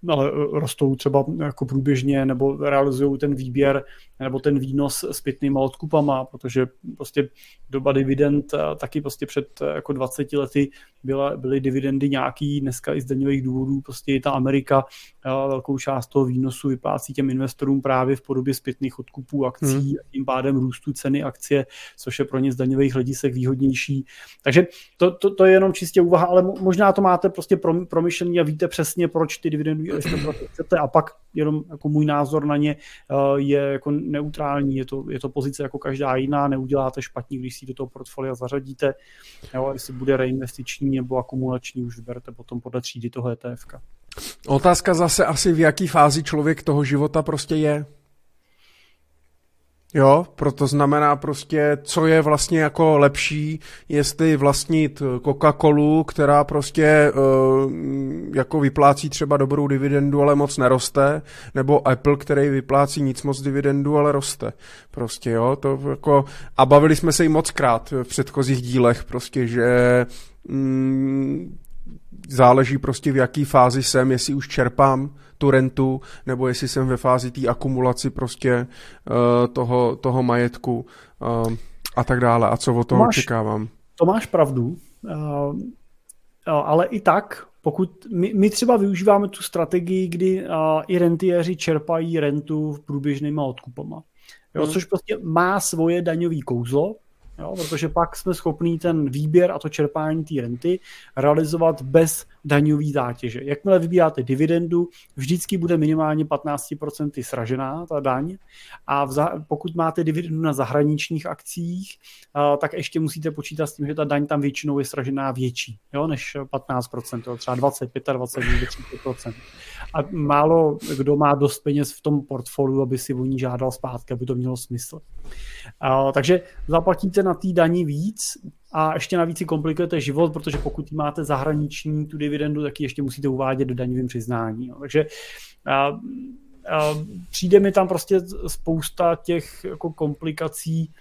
Speaker 2: ale rostou třeba jako průběžně nebo realizují ten výběr nebo ten výnos s pitnýma odkupama, protože prostě doba dividend taky prostě před jako 20 lety byla, byly dividendy nějaký, dneska i z daňových důvodů prostě i ta Amerika velkou část toho výnosu vyplácí těm investorům právě v podobě zpětných odkupů akcí hmm. a tím pádem růstu ceny akcie, což je pro ně z daňových hledisek výhodnější. Takže to, to, to je jenom čistě úvaha, ale možná to máte prostě promyšlený a víte přesně, proč ty dividendy chcete a pak jenom jako můj názor na ně je jako neutrální, je to, je to pozice jako každá jiná, neuděláte špatně, když si do toho portfolia zařadíte, jo, jestli bude reinvestiční nebo akumulační, už vyberte potom podle třídy toho ETF.
Speaker 1: Otázka zase asi v jaký fázi člověk toho života prostě je. Jo, proto znamená prostě, co je vlastně jako lepší, jestli vlastnit Coca-Colu, která prostě uh, jako vyplácí třeba dobrou dividendu, ale moc neroste, nebo Apple, který vyplácí nic moc dividendu, ale roste. Prostě jo, to jako, a bavili jsme se i moc krát v předchozích dílech, prostě, že mm, záleží prostě v jaký fázi jsem, jestli už čerpám tu rentu, nebo jestli jsem ve fázi té akumulaci prostě uh, toho, toho majetku uh, a tak dále. A co o tom máš, očekávám?
Speaker 2: To máš pravdu, uh, ale i tak, pokud my, my třeba využíváme tu strategii, kdy uh, i rentiéři čerpají rentu v průběžnýma odkupama. Jo, hmm. což prostě má svoje daňové kouzlo, Jo, protože pak jsme schopní ten výběr a to čerpání té renty realizovat bez daňové zátěže. Jakmile vybíráte dividendu, vždycky bude minimálně 15% sražená ta daň a za, pokud máte dividendu na zahraničních akcích, uh, tak ještě musíte počítat s tím, že ta daň tam většinou je sražená větší jo, než 15%, jo, třeba 20, 25, 30%. A málo kdo má dost peněz v tom portfoliu, aby si o ní žádal zpátky, aby to mělo smysl. Uh, takže zaplatíte na té daní víc, a ještě navíc si komplikujete život, protože pokud máte zahraniční tu dividendu, tak ji ještě musíte uvádět do daňovým přiznání. Jo. Takže a, a, přijde mi tam prostě spousta těch jako komplikací,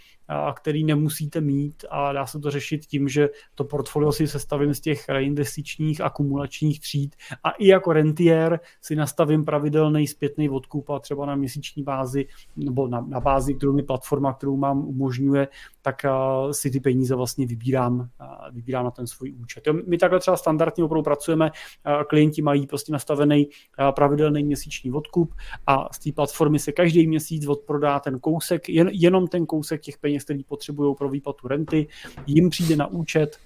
Speaker 2: který nemusíte mít a dá se to řešit tím, že to portfolio si sestavím z těch reinvestičních akumulačních tříd a i jako rentier si nastavím pravidelný zpětný odkup a třeba na měsíční bázi nebo na, na bázi, kterou mi platforma, kterou mám, umožňuje, tak uh, si ty peníze vlastně vybírám, uh, vybírám na ten svůj účet. Jo, my takhle třeba standardně opravdu pracujeme, uh, klienti mají prostě nastavený pravidelný měsíční odkup a z té platformy se každý měsíc odprodá ten kousek, jen, jenom ten kousek těch peněz, který potřebují pro výplatu renty, jim přijde na účet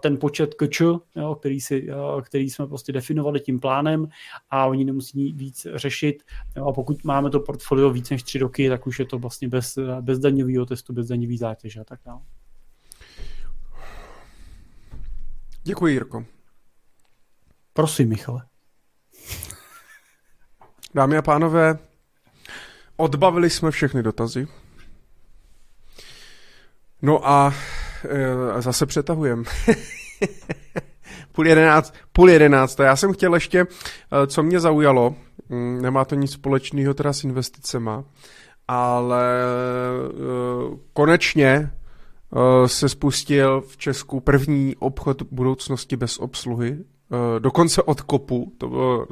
Speaker 2: ten počet kč, jo, který, si, který jsme prostě definovali tím plánem a oni nemusí víc řešit. Jo, a pokud máme to portfolio víc než tři roky, tak už je to vlastně bez, bez daňového testu, bez daňový zátěže a tak dále.
Speaker 1: Děkuji, Jirko.
Speaker 2: Prosím, Michale.
Speaker 1: Dámy a pánové, odbavili jsme všechny dotazy. No a e, zase přetahujem. půl, jedenáct, půl jedenáct. Já jsem chtěl ještě, e, co mě zaujalo, mm, nemá to nic společného teda s investicema, ale uh, konečně se spustil v Česku první obchod budoucnosti bez obsluhy, Uh, dokonce od kopu, to bylo,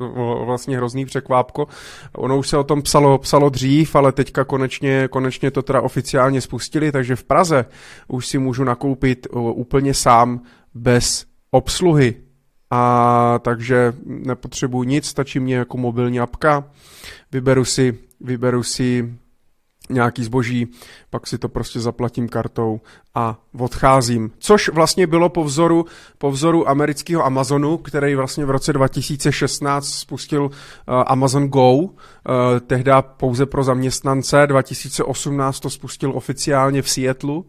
Speaker 1: vlastně hrozný překvápko. Ono už se o tom psalo, psalo dřív, ale teďka konečně, konečně to teda oficiálně spustili, takže v Praze už si můžu nakoupit uh, úplně sám bez obsluhy. A takže nepotřebuji nic, stačí mě jako mobilní apka, vyberu si, vyberu si nějaký zboží, pak si to prostě zaplatím kartou a odcházím. Což vlastně bylo po vzoru, po vzoru amerického Amazonu, který vlastně v roce 2016 spustil uh, Amazon Go, uh, tehdy pouze pro zaměstnance, 2018 to spustil oficiálně v Seattleu, uh,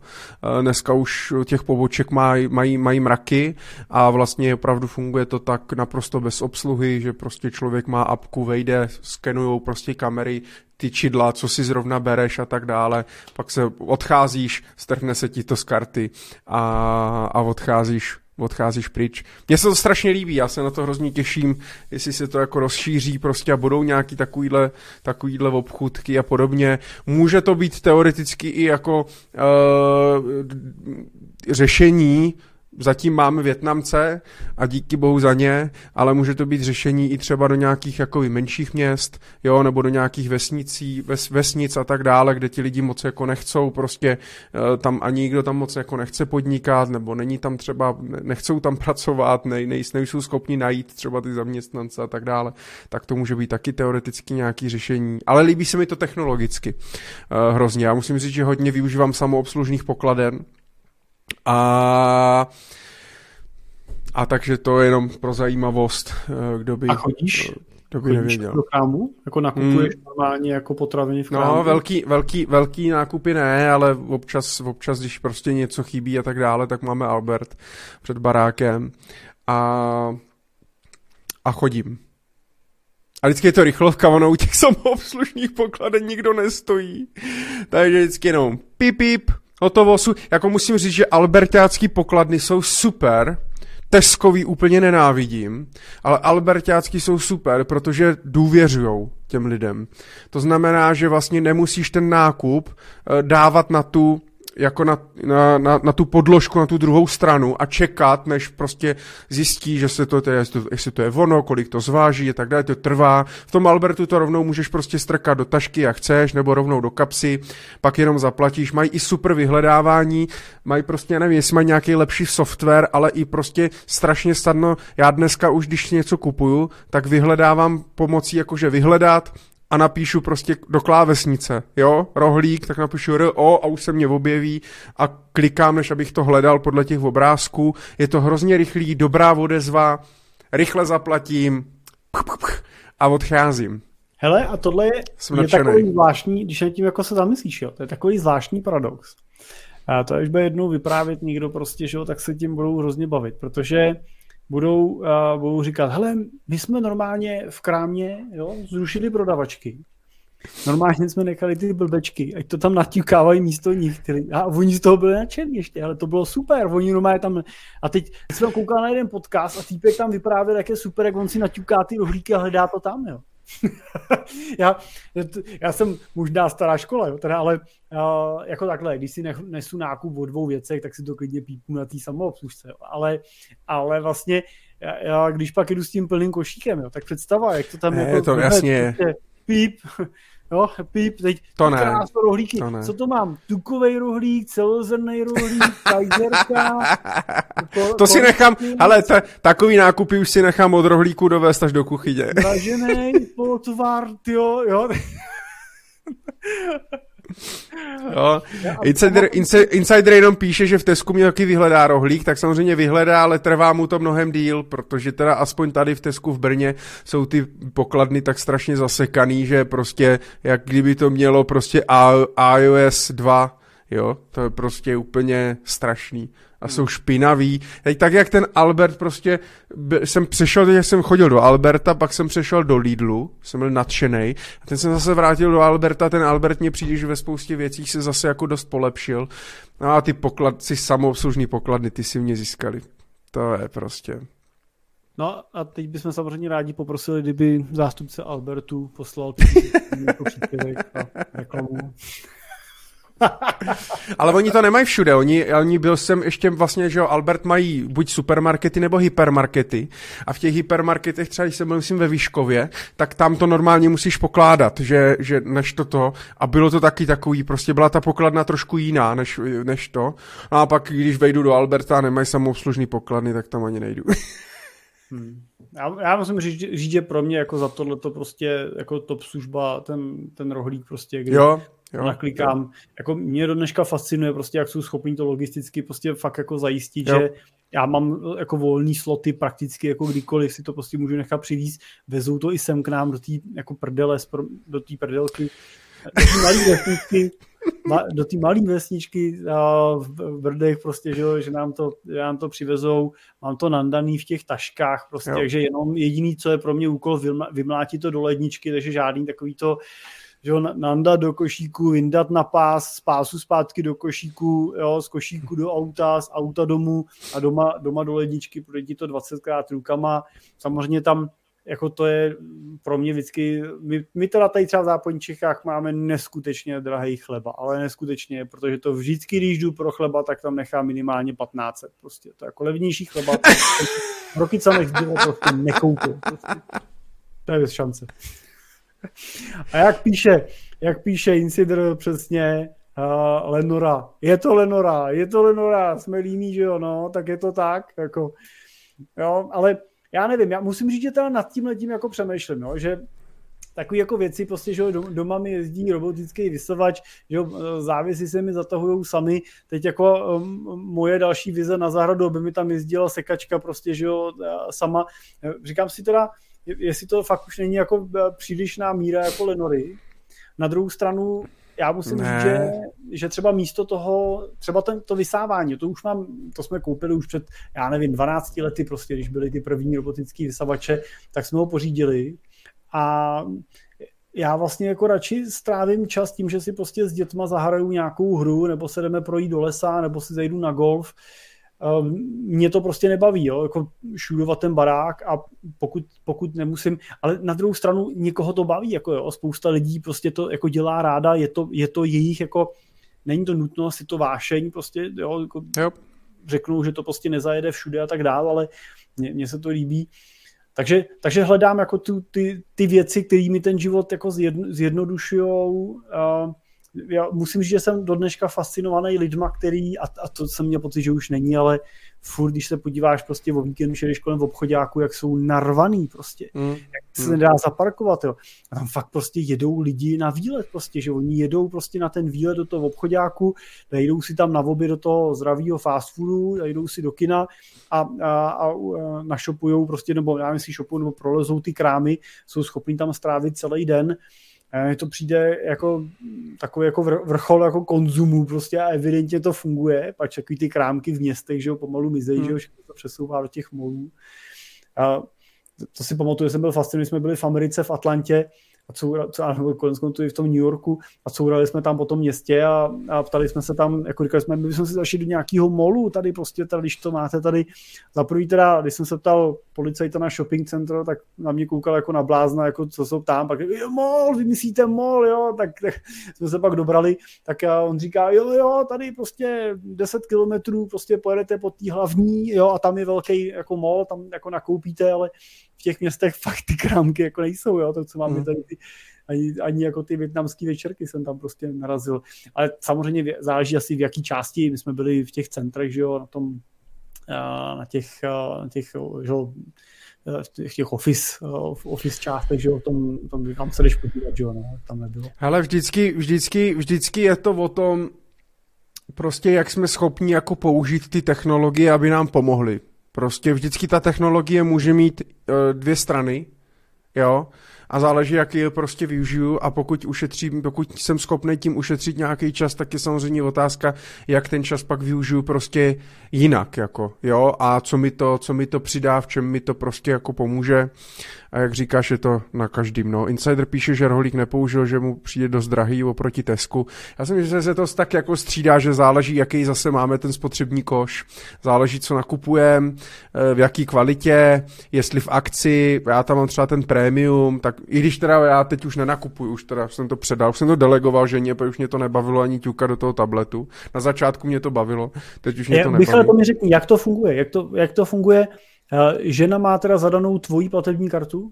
Speaker 1: dneska už těch poboček mají, mají, mají mraky a vlastně opravdu funguje to tak naprosto bez obsluhy, že prostě člověk má apku, vejde, skenujou prostě kamery, ty čidla, co si zrovna bereš a tak dále, pak se odcházíš, strhne se ti to z karty a, a odcházíš odcházíš pryč. Mně se to strašně líbí, já se na to hrozně těším, jestli se to jako rozšíří prostě a budou nějaký takovýhle, takovýhle obchůdky a podobně. Může to být teoreticky i jako uh, řešení zatím máme Větnamce a díky bohu za ně, ale může to být řešení i třeba do nějakých jako menších měst, jo, nebo do nějakých vesnicí, ves, vesnic a tak dále, kde ti lidi moc jako nechcou, prostě uh, tam ani nikdo tam moc jako nechce podnikat, nebo není tam třeba, nechcou tam pracovat, ne, ne, nejsou schopni najít třeba ty zaměstnance a tak dále, tak to může být taky teoreticky nějaký řešení, ale líbí se mi to technologicky uh, hrozně. Já musím říct, že hodně využívám samoobslužných pokladen, a a takže to je jenom pro zajímavost, eh, kdo by...
Speaker 2: A chodíš? Kdo by chodíš nevěděl. do krámu? Jako nakupuješ hmm. normálně jako potraviny v krámu?
Speaker 1: No, velký, velký, velký nákupy ne, ale občas, občas, když prostě něco chybí a tak dále, tak máme Albert před barákem a, a chodím. A vždycky je to rychlovka, ono u těch samoobslužných pokladen nikdo nestojí. Takže vždycky jenom pip, pip, Hotovo, su- jako musím říct, že albertácký pokladny jsou super, Teskový úplně nenávidím, ale albertácký jsou super, protože důvěřujou těm lidem. To znamená, že vlastně nemusíš ten nákup eh, dávat na tu jako na, na, na, na tu podložku, na tu druhou stranu a čekat, než prostě zjistí, že se to, to, jestli, to, jestli to je ono, kolik to zváží a tak dále, to trvá. V tom Albertu to rovnou můžeš prostě strkat do tašky, jak chceš, nebo rovnou do kapsy, pak jenom zaplatíš. Mají i super vyhledávání, mají prostě, nevím, jestli mají nějaký lepší software, ale i prostě strašně snadno. Já dneska už, když něco kupuju, tak vyhledávám pomocí jakože vyhledat, a napíšu prostě do klávesnice, jo, rohlík, tak napíšu RO a už se mě objeví a klikám, než abych to hledal podle těch obrázků. Je to hrozně rychlý, dobrá odezva, rychle zaplatím a odcházím.
Speaker 2: Hele, a tohle je, je takový zvláštní, když nad tím jako se zamyslíš, jo, to je takový zvláštní paradox. A to až bude jednou vyprávět někdo prostě, že jo, tak se tím budou hrozně bavit, protože budou, uh, budou říkat, hele, my jsme normálně v krámě jo, zrušili prodavačky. Normálně jsme nechali ty blbečky, ať to tam natíkávají místo nich. Ty, a oni z toho byli nadšení ještě, ale to bylo super. Oni normálně tam... A teď jsem koukal na jeden podcast a týpek tam vyprávěl, jak je super, jak on si natíká ty rohlíky a hledá to tam, jo. já, já jsem možná stará škola, jo, teda, ale uh, jako takhle, když si nesu nákup o dvou věcech, tak si to klidně pípnu na té samoobslužce, jo. Ale, ale vlastně, já, já, když pak jdu s tím plným košíkem, jo, tak představa, jak to tam
Speaker 1: ne, jako... to jasně.
Speaker 2: Prostě píp, Jo, píp, teď
Speaker 1: to ne.
Speaker 2: rohlíky. To ne. Co to mám? Tukovej rohlík, celozrný rohlík, kajzerka.
Speaker 1: to, to si nechám, ale ta, takový nákupy už si nechám od rohlíku dovést až do kuchyně.
Speaker 2: Dražený, polotvar, jo, jo.
Speaker 1: Jo. Insider, insider jenom píše, že v Tesku mě taky vyhledá rohlík, tak samozřejmě vyhledá, ale trvá mu to mnohem díl, protože teda aspoň tady v Tesku v Brně jsou ty pokladny tak strašně zasekaný, že prostě jak kdyby to mělo prostě iOS 2, jo, to je prostě úplně strašný a jsou špinaví. Teď tak, jak ten Albert prostě, jsem přešel, teď jsem chodil do Alberta, pak jsem přešel do Lidlu, jsem byl nadšený. A ten jsem zase vrátil do Alberta, ten Albert mě přijde, že ve spoustě věcí se zase jako dost polepšil. No a ty pokladci, samoobslužný pokladny, ty si mě získali. To je prostě...
Speaker 2: No a teď bychom samozřejmě rádi poprosili, kdyby zástupce Albertu poslal jako příspěvek a reklamu.
Speaker 1: Ale oni to nemají všude. Oni, oni byl jsem ještě vlastně, že jo, Albert mají buď supermarkety nebo hypermarkety. A v těch hypermarketech třeba, když jsem byl, myslím, ve Výškově, tak tam to normálně musíš pokládat, že, že než to to. A bylo to taky takový, prostě byla ta pokladna trošku jiná, než, než to. No a pak, když vejdu do Alberta a nemají samoobslužný pokladny, tak tam ani nejdu.
Speaker 2: Hmm. Já, já musím říct, říct, že pro mě jako za tohle to prostě jako top služba, ten, ten rohlík prostě, kdy
Speaker 1: jo, jo,
Speaker 2: naklikám. Jo. Jako mě do dneška fascinuje prostě, jak jsou schopní to logisticky prostě fakt jako zajistit, jo. že já mám jako volný sloty prakticky jako kdykoliv si to prostě můžu nechat přivízt. Vezou to i sem k nám do té jako prdele, do té prdelky, do té malé vesničky, do té malé vesničky v Brdech prostě, že, že, nám to, že nám to přivezou, mám to nandaný v těch taškách prostě, jo. takže jenom jediný, co je pro mě úkol, vymlátit to do ledničky, takže žádný takový to že ho nandat do košíku, vyndat na pás, z pásu zpátky do košíku, jo, z košíku do auta, z auta domů a doma, doma do ledničky, projít to 20krát rukama. Samozřejmě tam jako to je pro mě vždycky, my, my teda tady třeba v západních Čechách máme neskutečně drahý chleba, ale neskutečně, protože to vždycky, když jdu pro chleba, tak tam nechá minimálně 1500, prostě to je jako levnější chleba, roky co nech bylo prostě nekoupil, prostě. to je bez šance. A jak píše, jak píše Insider přesně, uh, Lenora, je to Lenora, je to Lenora, jsme líní, že jo, no, tak je to tak, jako, jo, ale já nevím, já musím říct, že teda nad tím letím jako přemýšlím, jo, že takové jako věci, prostě, že doma mi jezdí robotický vysavač, že závěsy se mi zatahují sami, teď jako moje další vize na zahradu, aby mi tam jezdila sekačka prostě, že jo, sama, říkám si teda, jestli to fakt už není jako e, přílišná míra jako Lenory. Na druhou stranu já musím ne. říct, že, že třeba místo toho, třeba ten, to vysávání, to už mám, to jsme koupili už před, já nevím, 12 lety prostě, když byly ty první robotické vysavače, tak jsme ho pořídili a já vlastně jako radši strávím čas tím, že si prostě s dětma zahraju nějakou hru, nebo se jdeme projít do lesa, nebo si zajdu na golf, mě to prostě nebaví, jo, jako šudovat ten barák a pokud, pokud nemusím, ale na druhou stranu někoho to baví, jako jo, spousta lidí prostě to jako dělá ráda, je to, je to jejich jako, není to nutnost, je to vášeň, prostě jo, jako jo. řeknou, že to prostě nezajede všude a tak dále, ale mně, se to líbí. Takže, takže hledám jako tu, ty, ty věci, které mi ten život jako zjedno, zjednodušují já musím říct, že jsem do dneška fascinovaný lidma, který, a, a to jsem měl pocit, že už není, ale furt, když se podíváš prostě o víkendu, šedeš kolem v obchodáku, jak jsou narvaný prostě, mm. jak se mm. nedá zaparkovat, jo. A tam fakt prostě jedou lidi na výlet prostě, že oni jedou prostě na ten výlet do toho obchodáku, jdou si tam na obě do toho zdravého fast foodu, jdou si do kina a, a, a, našopujou prostě, nebo já myslím, šopují, nebo prolezou ty krámy, jsou schopní tam strávit celý den mně to přijde jako takový jako vrchol jako konzumu prostě a evidentně to funguje, pač takový ty krámky v městech, že jo, pomalu mizejí, hmm. že jo, všechno to přesouvá do těch molů. A to si pamatuju, jsem byl fascinovaný, jsme byli v Americe, v Atlantě a coura, co, konec konců i v tom New Yorku a courali jsme tam po tom městě a, a ptali jsme se tam, jako říkali jsme, my jsme si zašli do nějakého molu tady prostě, tady, když to máte tady, za prvý teda, když jsem se ptal policajta na shopping center, tak na mě koukal jako na blázna, jako co jsou tam, pak jo, mol, vymyslíte mol, jo, tak, tak jsme se pak dobrali, tak on říká, jo, jo, tady prostě 10 kilometrů prostě pojedete po té hlavní, jo, a tam je velký jako mol, tam jako nakoupíte, ale v těch městech fakt ty krámky jako nejsou, jo, to, co máme mm. tady ty, ani, ani jako ty větnamské večerky jsem tam prostě narazil. Ale samozřejmě záleží asi v jaký části, my jsme byli v těch centrech, že jo, na tom, na těch, na těch že jo, v těch office, v office částech, že jo, tom, tom, tam se jdeš podívat, že jo, ne, tam nebylo.
Speaker 1: Ale vždycky, vždycky, vždycky je to o tom, prostě jak jsme schopni jako použít ty technologie, aby nám pomohly. Prostě vždycky ta technologie může mít uh, dvě strany, jo, a záleží, jak je prostě využiju a pokud ušetřím, pokud jsem schopný tím ušetřit nějaký čas, tak je samozřejmě otázka, jak ten čas pak využiju prostě jinak, jako, jo, a co mi to, co mi to přidá, v čem mi to prostě jako pomůže. A jak říkáš, je to na každým. No. Insider píše, že rohlík nepoužil, že mu přijde dost drahý oproti Tesku. Já si myslím, že se to tak jako střídá, že záleží, jaký zase máme ten spotřební koš. Záleží, co nakupujeme, v jaký kvalitě, jestli v akci. Já tam mám třeba ten premium, tak i když teda já teď už nenakupuju, už teda jsem to předal, už jsem to delegoval ženě, protože už mě to nebavilo ani ťuka do toho tabletu. Na začátku mě to bavilo, teď už mě to nebaví.
Speaker 2: Michale, to mi řekni, jak to funguje? Jak to, jak to funguje? Eh, žena má teda zadanou tvoji platební kartu?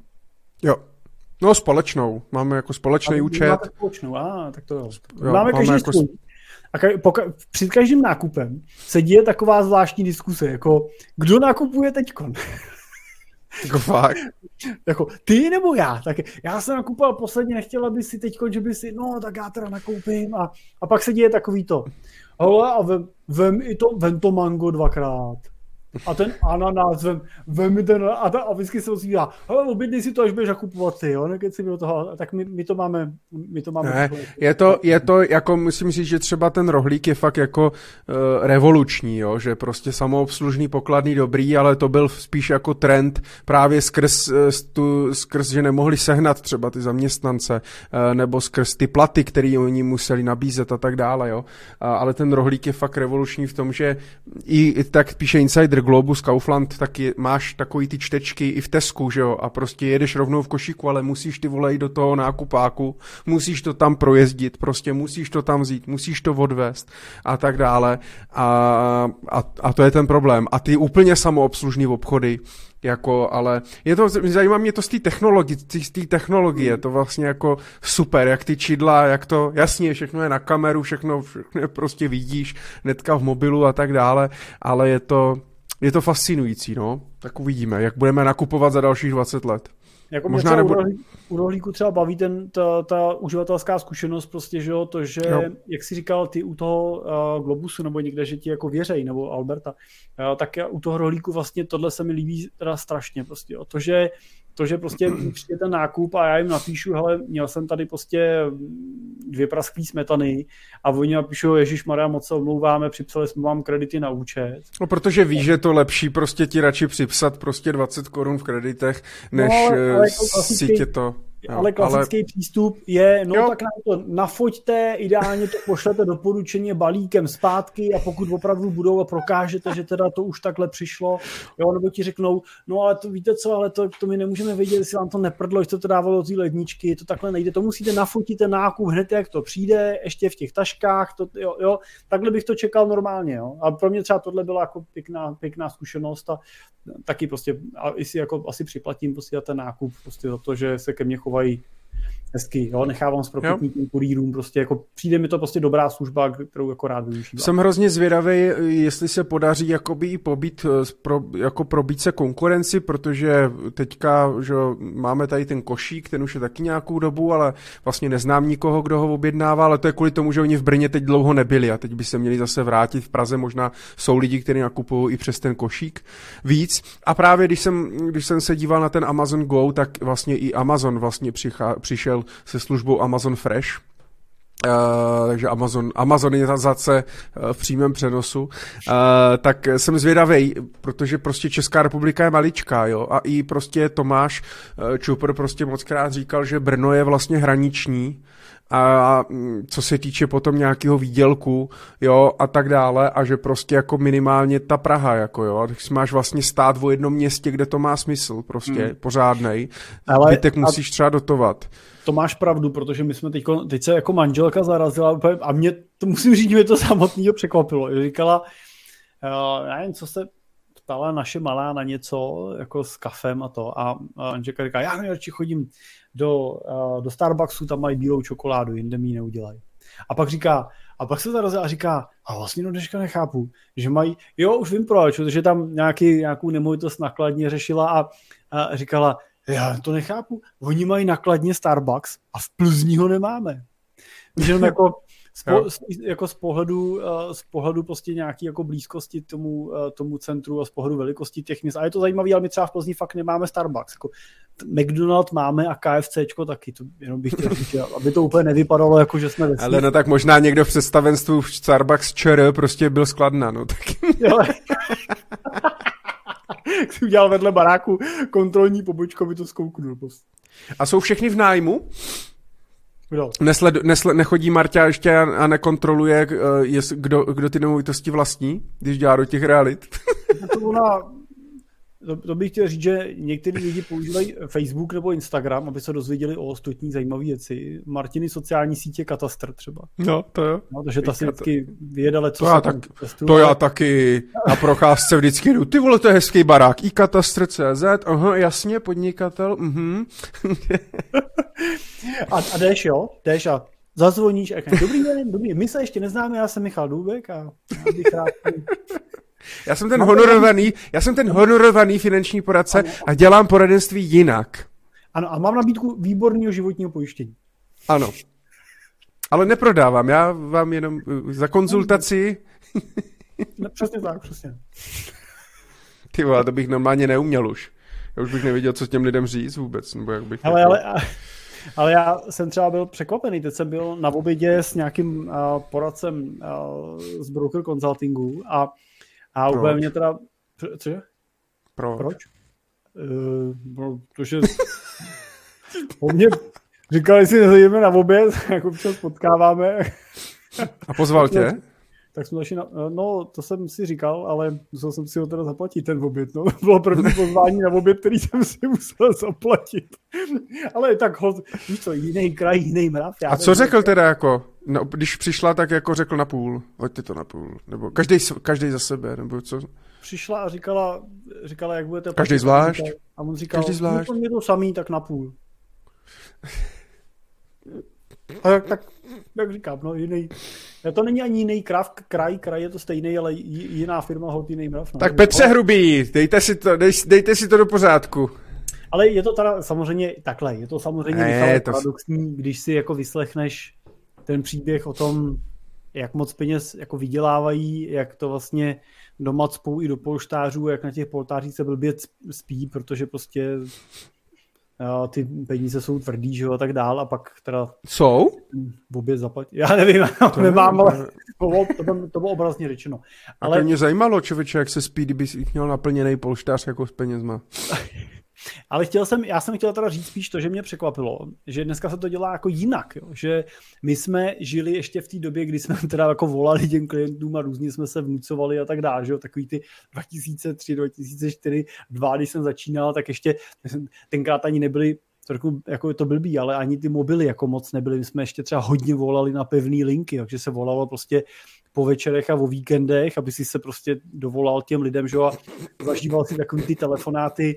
Speaker 1: Jo. No společnou. Máme jako společný a účet. Máte
Speaker 2: společnou, a tak to jo. jo máme každý jako... A ka- poka- před každým nákupem se děje taková zvláštní diskuse, jako kdo nakupuje teďkon?
Speaker 1: Jako fakt?
Speaker 2: jako ty nebo já? Tak já jsem nakupoval posledně, nechtěla by si teď, že by si, no tak já teda nakoupím a, a pak se děje takový to. Ale a vem, vem, i to, vem to mango dvakrát a ten ananas, vem, vem ten, a, ta, a vždycky se ozývá, hele, objednej si to, až budeš nakupovat ty, jo, si do toho, tak my, my, to máme, my to máme.
Speaker 1: Ne, je to, je to, jako musím říct, že třeba ten rohlík je fakt jako uh, revoluční, jo, že prostě samoobslužný, pokladný, dobrý, ale to byl spíš jako trend právě skrz, uh, tu, skrz že nemohli sehnat třeba ty zaměstnance, uh, nebo skrz ty platy, které oni museli nabízet a tak dále, jo, uh, ale ten rohlík je fakt revoluční v tom, že i, i tak píše Insider Globus, Kaufland, tak je, máš takový ty čtečky i v Tesku, že jo, a prostě jedeš rovnou v košíku, ale musíš ty volej do toho nákupáku, musíš to tam projezdit, prostě musíš to tam vzít, musíš to odvést a tak dále a, a, a to je ten problém. A ty úplně samoobslužný obchody, jako, ale je to, zajímá mě to z té té technologie, to vlastně jako super, jak ty čidla, jak to, jasně, všechno je na kameru, všechno, všechno prostě vidíš, netka v mobilu a tak dále, ale je to, je to fascinující, no. Tak uvidíme, jak budeme nakupovat za dalších 20 let.
Speaker 2: Jako Možná nebo... u rohlíku třeba baví ten, ta, ta uživatelská zkušenost prostě, že jo, to, že, jo. jak jsi říkal ty u toho uh, Globusu nebo někde, že ti jako věřej, nebo Alberta, uh, tak já u toho rohlíku vlastně tohle se mi líbí teda strašně prostě, jo. to, že to, že prostě přijde ten nákup a já jim napíšu, hele, měl jsem tady prostě dvě prasklý smetany a oni napíšou, Ježíš Maria, moc se omlouváme, připsali jsme vám kredity na účet.
Speaker 1: No, protože víš, že to lepší prostě ti radši připsat prostě 20 korun v kreditech, než no, ale, ale si tě to...
Speaker 2: Jo, ale klasický ale... přístup je, no jo. tak nám to nafoďte, ideálně to pošlete doporučeně balíkem zpátky a pokud opravdu budou a prokážete, že teda to už takhle přišlo, jo, nebo ti řeknou, no ale to víte co, ale to, to my nemůžeme vědět, jestli vám to neprdlo, jestli to dávalo do té ledničky, to takhle nejde, to musíte nafotit ten nákup hned, jak to přijde, ještě v těch taškách, to, jo, jo, takhle bych to čekal normálně, jo, a pro mě třeba tohle byla jako pěkná, pěkná zkušenost a taky prostě, a si jako asi připlatím prostě ten nákup, prostě za to, že se ke mně vai hezky, jo, nechávám s propitným kurýrům, prostě jako přijde mi to prostě dobrá služba, kterou jako rád využívám.
Speaker 1: Jsem hrozně zvědavý, jestli se podaří jakoby i pobít, eh, pro, jako probít se konkurenci, protože teďka, že máme tady ten košík, ten už je taky nějakou dobu, ale vlastně neznám nikoho, kdo ho objednává, ale to je kvůli tomu, že oni v Brně teď dlouho nebyli a teď by se měli zase vrátit v Praze, možná jsou lidi, kteří nakupují i přes ten košík víc. A právě když jsem, když jsem se díval na ten Amazon Go, tak vlastně i Amazon vlastně přichá, přišel se službou Amazon Fresh, Uh, takže Amazon, Amazonizace uh, v přímém přenosu, uh, tak jsem zvědavý, protože prostě Česká republika je maličká, jo, a i prostě Tomáš uh, Čupr prostě moc krát říkal, že Brno je vlastně hraniční, a mm, co se týče potom nějakého výdělku, jo, a tak dále, a že prostě jako minimálně ta Praha, jako jo, a když máš vlastně stát v jednom městě, kde to má smysl, prostě hmm. pořádnej, Ale, bytek musíš a... třeba dotovat
Speaker 2: to máš pravdu, protože my jsme teď, teď se jako manželka zarazila úplně, a mě, to musím říct, mě to samotného překvapilo. Říkala, uh, já nevím, co se ptala naše malá na něco, jako s kafem a to. A, a Anžeka říká, já nejradši chodím do, uh, do Starbucksu, tam mají bílou čokoládu, jinde mi ji neudělají. A pak říká, a pak se zarazila a říká, a vlastně no dneška nechápu, že mají, jo, už vím proč, protože tam nějaký, nějakou nemovitost nakladně řešila a, a říkala, já to nechápu. Oni mají nakladně Starbucks a v Plzni ho nemáme. Že jako z, po, jako z pohledu, eh, z pohledu prostě nějaký jako blízkosti tomu, eh, tomu centru a z pohledu velikosti těch měst. A je to zajímavé, ale my třeba v Plzni fakt nemáme Starbucks. Jako McDonald máme a KFCčko taky. To jenom bych chtěl říct, aby to úplně nevypadalo, jako že jsme
Speaker 1: vesmír. Ale no tak možná někdo v představenstvu Starbucks ČR prostě byl skladná, no tak.
Speaker 2: si udělal vedle baráku kontrolní pobočku, aby to zkouknul. Prostě.
Speaker 1: A jsou všechny v nájmu?
Speaker 2: Kdo?
Speaker 1: Nesled, nesled, nechodí Marta ještě a, a nekontroluje, uh, jest, kdo, kdo ty nemovitosti vlastní, když dělá do těch realit?
Speaker 2: to ona to, to bych chtěl říct, že někteří lidi používají Facebook nebo Instagram, aby se dozvěděli o ostatní zajímavé věci. Martiny sociální sítě Katastr třeba.
Speaker 1: No, to jo.
Speaker 2: No, takže ta si vždycky vyjedale, co
Speaker 1: to já, tak, to já taky na procházce vždycky jdu. Ty vole, to je hezký barák. I katastr.cz, aha, jasně, podnikatel, mhm.
Speaker 2: a, a jdeš, jo? Jdeš a zazvoníš a dobrý den, dobrý, my se ještě neznáme, já jsem Michal Důbek a já bych rád
Speaker 1: já jsem ten honorovaný, já jsem ten honorovaný finanční poradce ano, a dělám poradenství jinak.
Speaker 2: Ano, a mám nabídku výborného životního pojištění.
Speaker 1: Ano. Ale neprodávám, já vám jenom uh, za konzultaci...
Speaker 2: No, přesně tak, přesně.
Speaker 1: Ty vole, to bych normálně neuměl už. Já už bych nevěděl, co těm lidem říct vůbec, nebo jak bych...
Speaker 2: Ale, jako... ale, ale já jsem třeba byl překvapený, teď jsem byl na obědě s nějakým uh, poradcem uh, z broker consultingu a a Proč? úplně mě teda... Cože?
Speaker 1: Proč? Proč?
Speaker 2: Uh, no, protože o mě říkali si, nezajdeme na oběd, jako občas potkáváme.
Speaker 1: A pozval tě?
Speaker 2: Tak jsme zašli na, no, to jsem si říkal, ale musel jsem si ho teda zaplatit, ten oběd, no. Bylo první pozvání na oběd, který jsem si musel zaplatit. ale tak, ho, víš co, jiný kraj, jiný mrav.
Speaker 1: Já A co řekl teda jako, no, když přišla, tak jako řekl na půl, hoďte to na půl, nebo každý, každý za sebe, nebo co?
Speaker 2: Přišla a říkala, říkala jak budete...
Speaker 1: Každý zvlášť?
Speaker 2: A on říkal, každý zvlášť. No, to samý, tak na půl. A tak, tak, jak říkám, no jiný. To není ani jiný krav, kraj, kraj je to stejný, ale jiná firma hod jiný mrav. No.
Speaker 1: Tak Petře Hrubý, dejte si, to, dej, dejte si to do pořádku.
Speaker 2: Ale je to teda samozřejmě takhle, je to samozřejmě ne, to... paradoxní, když si jako vyslechneš ten příběh o tom, jak moc peněz jako vydělávají, jak to vlastně doma cpou i do polštářů, jak na těch poltářích se blbě spí, protože prostě ty peníze jsou tvrdý, že jo, a tak dál, a pak teda...
Speaker 1: Jsou?
Speaker 2: V obě zaplatí. Já nevím, to nemám, ale to bylo, to, bylo, to bylo obrazně řečeno.
Speaker 1: Ale... A to mě zajímalo, člověče, jak se spí, kdyby měl naplněný polštář jako s penězma.
Speaker 2: Ale chtěl jsem, já jsem chtěl teda říct spíš to, že mě překvapilo, že dneska se to dělá jako jinak, jo? že my jsme žili ještě v té době, kdy jsme teda jako volali těm klientům a různě jsme se vnucovali a tak dále, že jo? takový ty 2003, 2004, 2, když jsem začínal, tak ještě tenkrát ani nebyly trochu jako to blbý, ale ani ty mobily jako moc nebyly. My jsme ještě třeba hodně volali na pevné linky, takže se volalo prostě po večerech a o víkendech, aby si se prostě dovolal těm lidem, že a zažíval si takový ty telefonáty.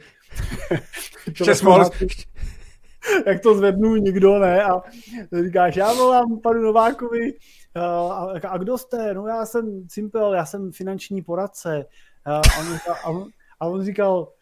Speaker 2: telefonáty jak to zvednu, nikdo ne. A říkáš, já volám panu Novákovi, a, a kdo jste? No já jsem Simpel, já jsem finanční poradce. A on, říkal, a on, a on říkal,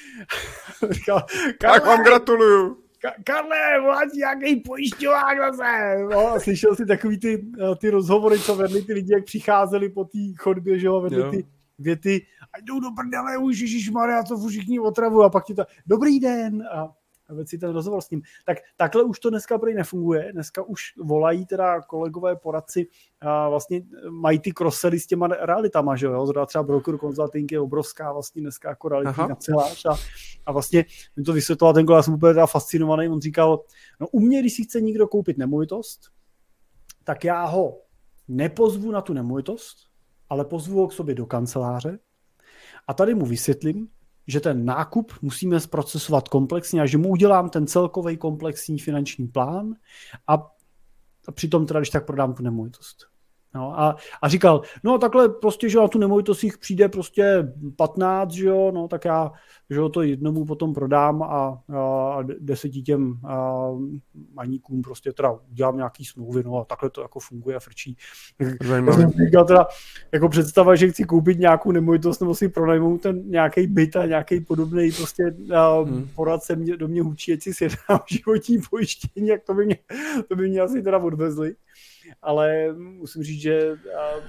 Speaker 1: říkal tak vám gratuluju.
Speaker 2: Karle, volá ti nějaký pojišťovák zase. No, a slyšel jsi takový ty, eh, ty rozhovory, co vedli ty lidi, jak přicházeli po té chodbě, že jo, vedli jo. ty věty, a jdou do prdele, už Maria, to všichni otravu a pak ti to, dobrý den, a a si ten rozhovor s ním. Tak takhle už to dneska prý nefunguje. Dneska už volají teda kolegové poradci a vlastně mají ty crossely s těma realitama, že jo? Zrovna třeba broker consulting je obrovská vlastně dneska jako realitní kancelář a, a vlastně mi to vysvětloval ten já jsem úplně teda fascinovaný, on říkal, no u mě, když si chce někdo koupit nemovitost, tak já ho nepozvu na tu nemovitost, ale pozvu ho k sobě do kanceláře a tady mu vysvětlím, že ten nákup musíme zprocesovat komplexně a že mu udělám ten celkový komplexní finanční plán a, a přitom teda, když tak prodám tu nemovitost. No a, a říkal, no takhle prostě, že na tu nemovitost jich přijde prostě 15, že jo, no tak já, že jo, to jednomu potom prodám a, a deseti těm a, maníkům prostě teda udělám nějaký smlouvy, no a takhle to jako funguje a frčí. Říkal teda, jako představa, že chci koupit nějakou nemovitost nebo si pronajmout ten nějaký byt a nějaký podobný prostě a, hmm. poradce mě, do mě hučí, ať si sjednám životní pojištění, jak to by mě, to by mě asi teda odvezli ale musím říct, že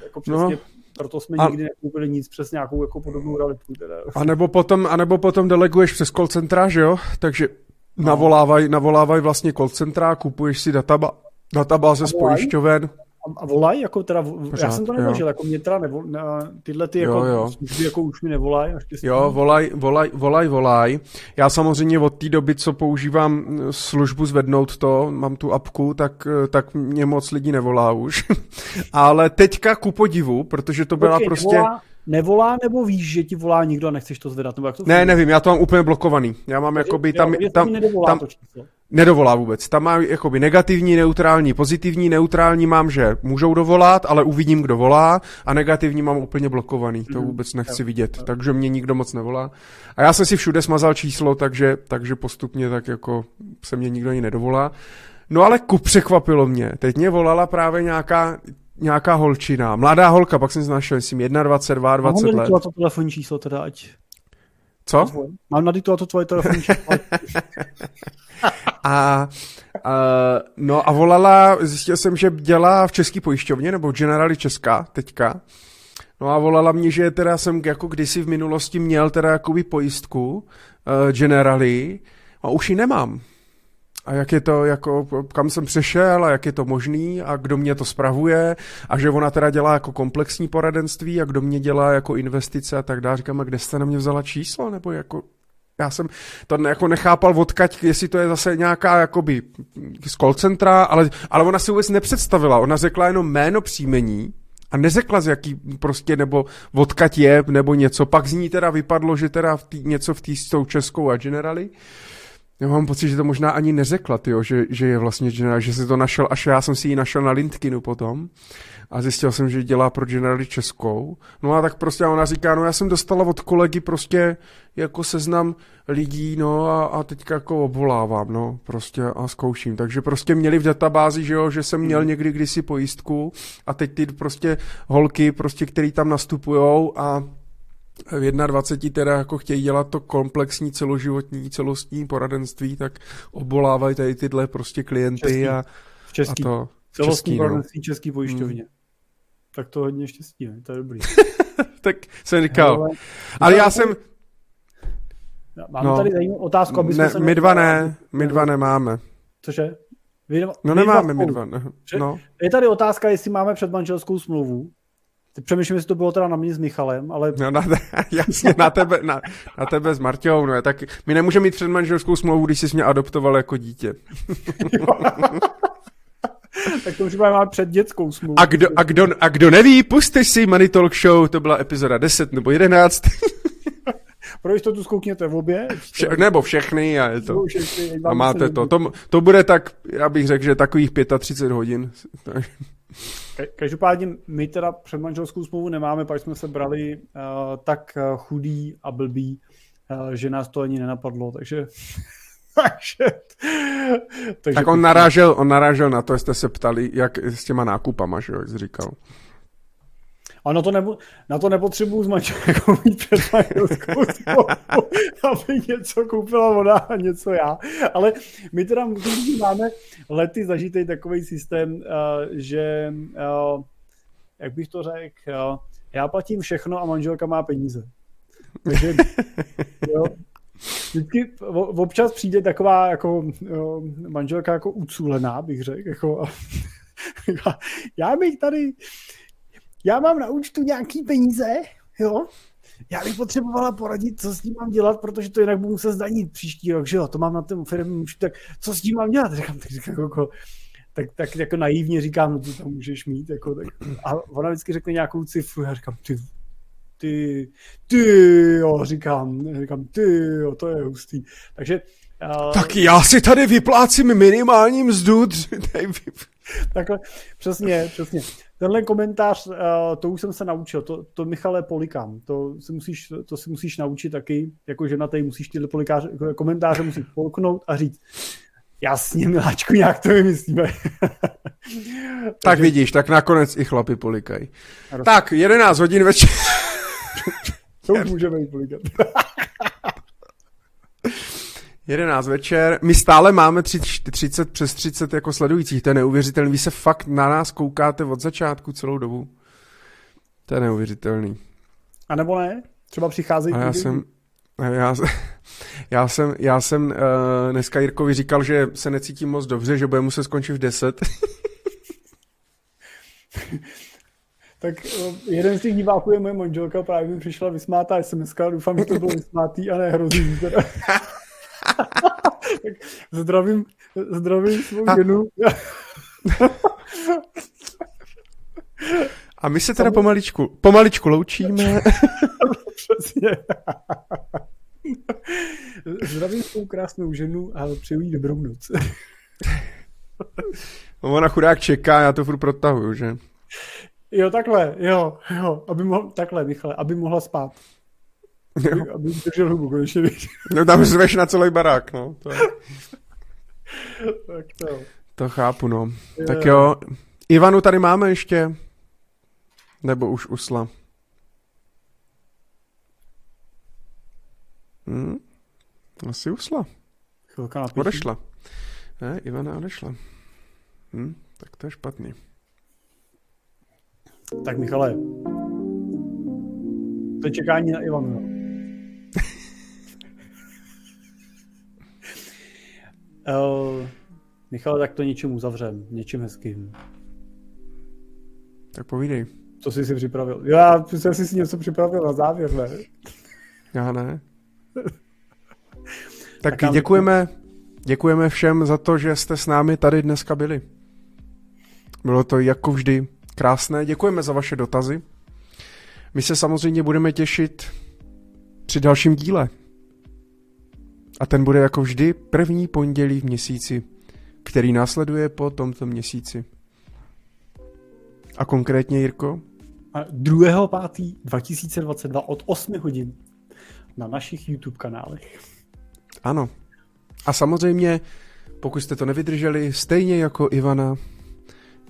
Speaker 2: jako no. přesně no. proto jsme a... nikdy nekoupili nic přes nějakou jako podobnou realitu. Teda.
Speaker 1: A nebo potom, a nebo potom deleguješ přes call centra, že jo? Takže navolávaj, navolávaj vlastně call centra, kupuješ si databa, databáze z pojišťoven.
Speaker 2: A volají, jako teda, Pořád, já jsem to nemožil, jako mě teda nevol, tyhle ty jako jo, jo. služby jako už mi nevolají.
Speaker 1: Jo, volaj, volaj, volaj, volaj. Já samozřejmě od té doby, co používám službu zvednout to, mám tu apku, tak, tak mě moc lidí nevolá už. Ale teďka ku podivu, protože to byla okay, prostě...
Speaker 2: Nevolá, nevolá, nebo víš, že ti volá nikdo a nechceš to zvedat? Nebo jak to
Speaker 1: ne, nevím, já to mám úplně blokovaný. Já mám jakoby tam...
Speaker 2: Jo,
Speaker 1: tam,
Speaker 2: tam, to číslo.
Speaker 1: Nedovolá vůbec. Tam má jakoby negativní, neutrální, pozitivní. Neutrální mám, že můžou dovolat, ale uvidím, kdo volá. A negativní mám úplně blokovaný. To mhm. vůbec nechci vidět. Takže mě nikdo moc nevolá. A já jsem si všude smazal číslo, takže, takže postupně tak jako se mě nikdo ani nedovolá. No ale ku překvapilo mě. Teď mě volala právě nějaká nějaká holčina, mladá holka, pak jsem si našel, myslím, 21, 22 let.
Speaker 2: Mám to telefonní číslo teda, ať...
Speaker 1: Co?
Speaker 2: Mám na to tvoje telefonní
Speaker 1: a, a, no a volala, zjistil jsem, že dělá v české pojišťovně, nebo Generali Česká teďka. No a volala mě, že teda jsem jako kdysi v minulosti měl teda jakoby pojistku uh, Generali a už ji nemám a jak je to, jako, kam jsem přešel a jak je to možný a kdo mě to spravuje a že ona teda dělá jako komplexní poradenství a kdo mě dělá jako investice a tak dále. Říkám, a kde jste na mě vzala číslo, nebo jako já jsem to jako nechápal odkaď, jestli to je zase nějaká jakoby z call centra, ale, ale ona si vůbec nepředstavila. Ona řekla jenom jméno příjmení a neřekla z jaký prostě, nebo odkaď je, nebo něco. Pak z ní teda vypadlo, že teda v tý, něco v té s tou českou a generali. Já mám pocit, že to možná ani neřekla, tyjo, že, že je vlastně generál, že si to našel, až já jsem si ji našel na LinkedInu potom a zjistil jsem, že dělá pro generály českou. No a tak prostě ona říká, no já jsem dostala od kolegy prostě jako seznam lidí, no a, a teďka jako obvolávám, no prostě a zkouším. Takže prostě měli v databázi, že jo, že jsem měl hmm. někdy kdysi pojistku a teď ty prostě holky, prostě, který tam nastupujou a v 21 teda jako chtějí dělat to komplexní celoživotní, celostní poradenství, tak obolávají tady tyhle prostě klienty
Speaker 2: český.
Speaker 1: a,
Speaker 2: český.
Speaker 1: a to.
Speaker 2: Celostní český, no. poradenství no. český pojišťovně. Hmm. Tak to hodně štěstí, ne? to je dobrý.
Speaker 1: tak jsem říkal. Ale, ale já jsem...
Speaker 2: Mám no, tady zajímavou otázku, aby
Speaker 1: ne, se... My dva ne, my dva nemáme.
Speaker 2: Cože?
Speaker 1: Vy, no nemáme my dva. Ne. No.
Speaker 2: Je tady otázka, jestli máme předmanželskou smlouvu. Teď přemýšlím, jestli to bylo teda na mě s Michalem, ale...
Speaker 1: No, na, jasně, na tebe, na, na tebe s Marťou, no, tak my nemůžeme mít předmanželskou smlouvu, když jsi mě adoptoval jako dítě.
Speaker 2: tak to už máme před dětskou smlouvu.
Speaker 1: A kdo, a, kdo, a kdo neví, puste si Money Talk Show, to byla epizoda 10 nebo 11.
Speaker 2: Pro jistotu zkoukněte v obě.
Speaker 1: Vše, nebo všechny a je to. Všechny, a máte to. to. To bude tak, já bych řekl, že takových 35 hodin.
Speaker 2: Každopádně my teda před manželskou smlouvu nemáme, pak jsme se brali uh, tak eh, chudý a blbý, uh, že nás to ani nenapadlo, takže takže,
Speaker 1: takže tak on narážel, on narážel na to, jste se ptali, jak s těma nákupama, že jo, jak jsi říkal.
Speaker 2: A na to, nebo, na to nepotřebuju s manželkou mít před manželskou aby něco koupila ona a něco já. Ale my teda máme lety zažitý takový systém, uh, že, uh, jak bych to řekl, uh, já platím všechno a manželka má peníze. Takže, jo, Vždycky občas přijde taková jako jo, manželka jako ucúlená, bych řekl. Jako, já bych tady, já mám na účtu nějaký peníze, jo, já bych potřebovala poradit, co s tím mám dělat, protože to jinak budu muset zdanit příští rok, že jo, to mám na tom firmě, tak co s tím mám dělat? Říkám, tak, říkám, jako, tak, tak jako naivně říkám, no to tam můžeš mít, jako, tak. a ona vždycky řekne nějakou cifru, já říkám, ty, ty, ty, jo, říkám, říkám, ty, jo, to je hustý. Takže
Speaker 1: Uh, tak já si tady vyplácím minimální mzdu.
Speaker 2: Takhle, přesně, přesně. Tenhle komentář, uh, to už jsem se naučil, to, to Michale polikám, to si musíš, to si musíš naučit taky, jako žena tady musíš tyhle polikáře, komentáře musíš polknout a říct, jasně, miláčku, nějak to vymyslíme.
Speaker 1: tak Takže... vidíš, tak nakonec i chlapi polikají. Tak, 11 hodin večer.
Speaker 2: to už můžeme jít polikat.
Speaker 1: 11 večer. My stále máme 30, 30 přes 30 jako sledujících. To je neuvěřitelný. Vy se fakt na nás koukáte od začátku celou dobu. To je neuvěřitelný.
Speaker 2: A nebo ne? Třeba přicházejí.
Speaker 1: A já jsem, já, já jsem, já jsem uh, dneska Jirkovi říkal, že se necítím moc dobře, že bude muset skončit v 10.
Speaker 2: tak jeden z těch diváků je moje manželka, právě mi přišla vysmátá SMS, doufám, že to bylo vysmátý a ne hrozný. zdravím, zdravím svou ženu.
Speaker 1: A my se teda pomaličku, pomaličku loučíme. Přesně.
Speaker 2: Zdravím svou krásnou ženu a přeju jí dobrou noc.
Speaker 1: Ona chudák čeká, já to furt protahuju, že?
Speaker 2: Jo, takhle, jo, jo, aby mohla, takhle, Michale, aby mohla spát. Jo. Aby, držel hubu, konečně.
Speaker 1: No tam zveš na celý barák, no. To, je...
Speaker 2: tak to.
Speaker 1: To chápu, no. Jo. Tak jo, Ivanu tady máme ještě. Nebo už usla. Hmm? Asi usla.
Speaker 2: Chvilka
Speaker 1: Odešla. Ne, Ivana odešla. Hm? Tak to je špatný.
Speaker 2: Tak Michale, to je čekání na Ivanu. Uh, Michale, tak to něčím uzavřem, něčím hezkým.
Speaker 1: Tak povídej.
Speaker 2: Co jsi si připravil? Já jsem si něco připravil na závěr, ne?
Speaker 1: Já ne. tak, tak děkujeme, děkujeme všem za to, že jste s námi tady dneska byli. Bylo to jako vždy krásné. Děkujeme za vaše dotazy. My se samozřejmě budeme těšit při dalším díle. A ten bude jako vždy první pondělí v měsíci, který následuje po tomto měsíci. A konkrétně, Jirko?
Speaker 2: 2.5.2022 od 8 hodin na našich YouTube kanálech.
Speaker 1: Ano. A samozřejmě, pokud jste to nevydrželi, stejně jako Ivana,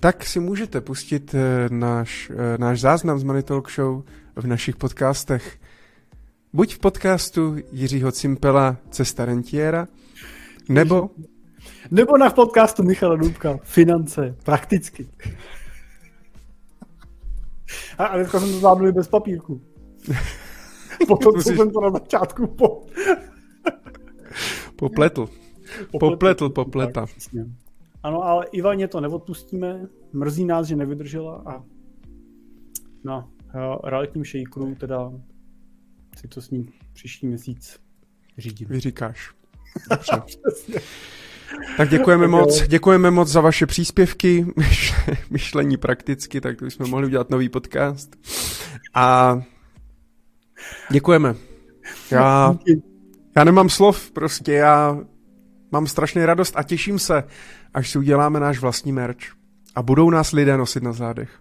Speaker 1: tak si můžete pustit eh, náš, eh, náš záznam z Money Talk Show v našich podcastech. Buď v podcastu Jiřího Cimpela Cesta rentiera, nebo...
Speaker 2: Nebo na podcastu Michala Dubka Finance, prakticky. A, a dneska jsem to zvládl bez papírku. po tom, co jsem to na začátku po...
Speaker 1: popletl. Popletl, popleta.
Speaker 2: Ano, ale Ivaně to neodpustíme. Mrzí nás, že nevydržela a na realitním shakeru teda si to s ním příští měsíc řídím.
Speaker 1: Vyříkáš. tak děkujeme tak moc, děkujeme moc za vaše příspěvky, myšlení prakticky, tak jsme mohli udělat nový podcast. A děkujeme. Já, já nemám slov, prostě já mám strašně radost a těším se, až si uděláme náš vlastní merch. A budou nás lidé nosit na zádech.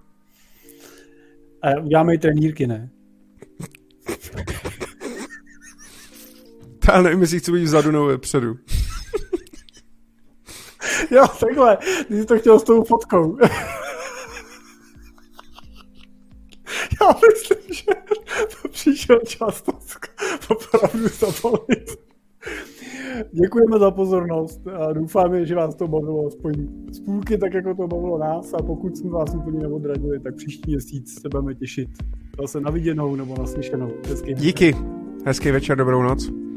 Speaker 2: A uděláme i trenírky, ne?
Speaker 1: Já nevím, jestli chci být vzadu nebo vepředu.
Speaker 2: jo, takhle. Ty jsi to chtěl s tou fotkou. Já myslím, že to přišel čas to opravdu zabalit. Děkujeme za pozornost a doufáme, že vás to bavilo aspoň z půlky, tak jako to bavilo nás a pokud jsme vás úplně neodradili, tak příští měsíc se budeme těšit zase na viděnou nebo na slyšenou.
Speaker 1: Hezký Díky. Hezký večer, dobrou noc.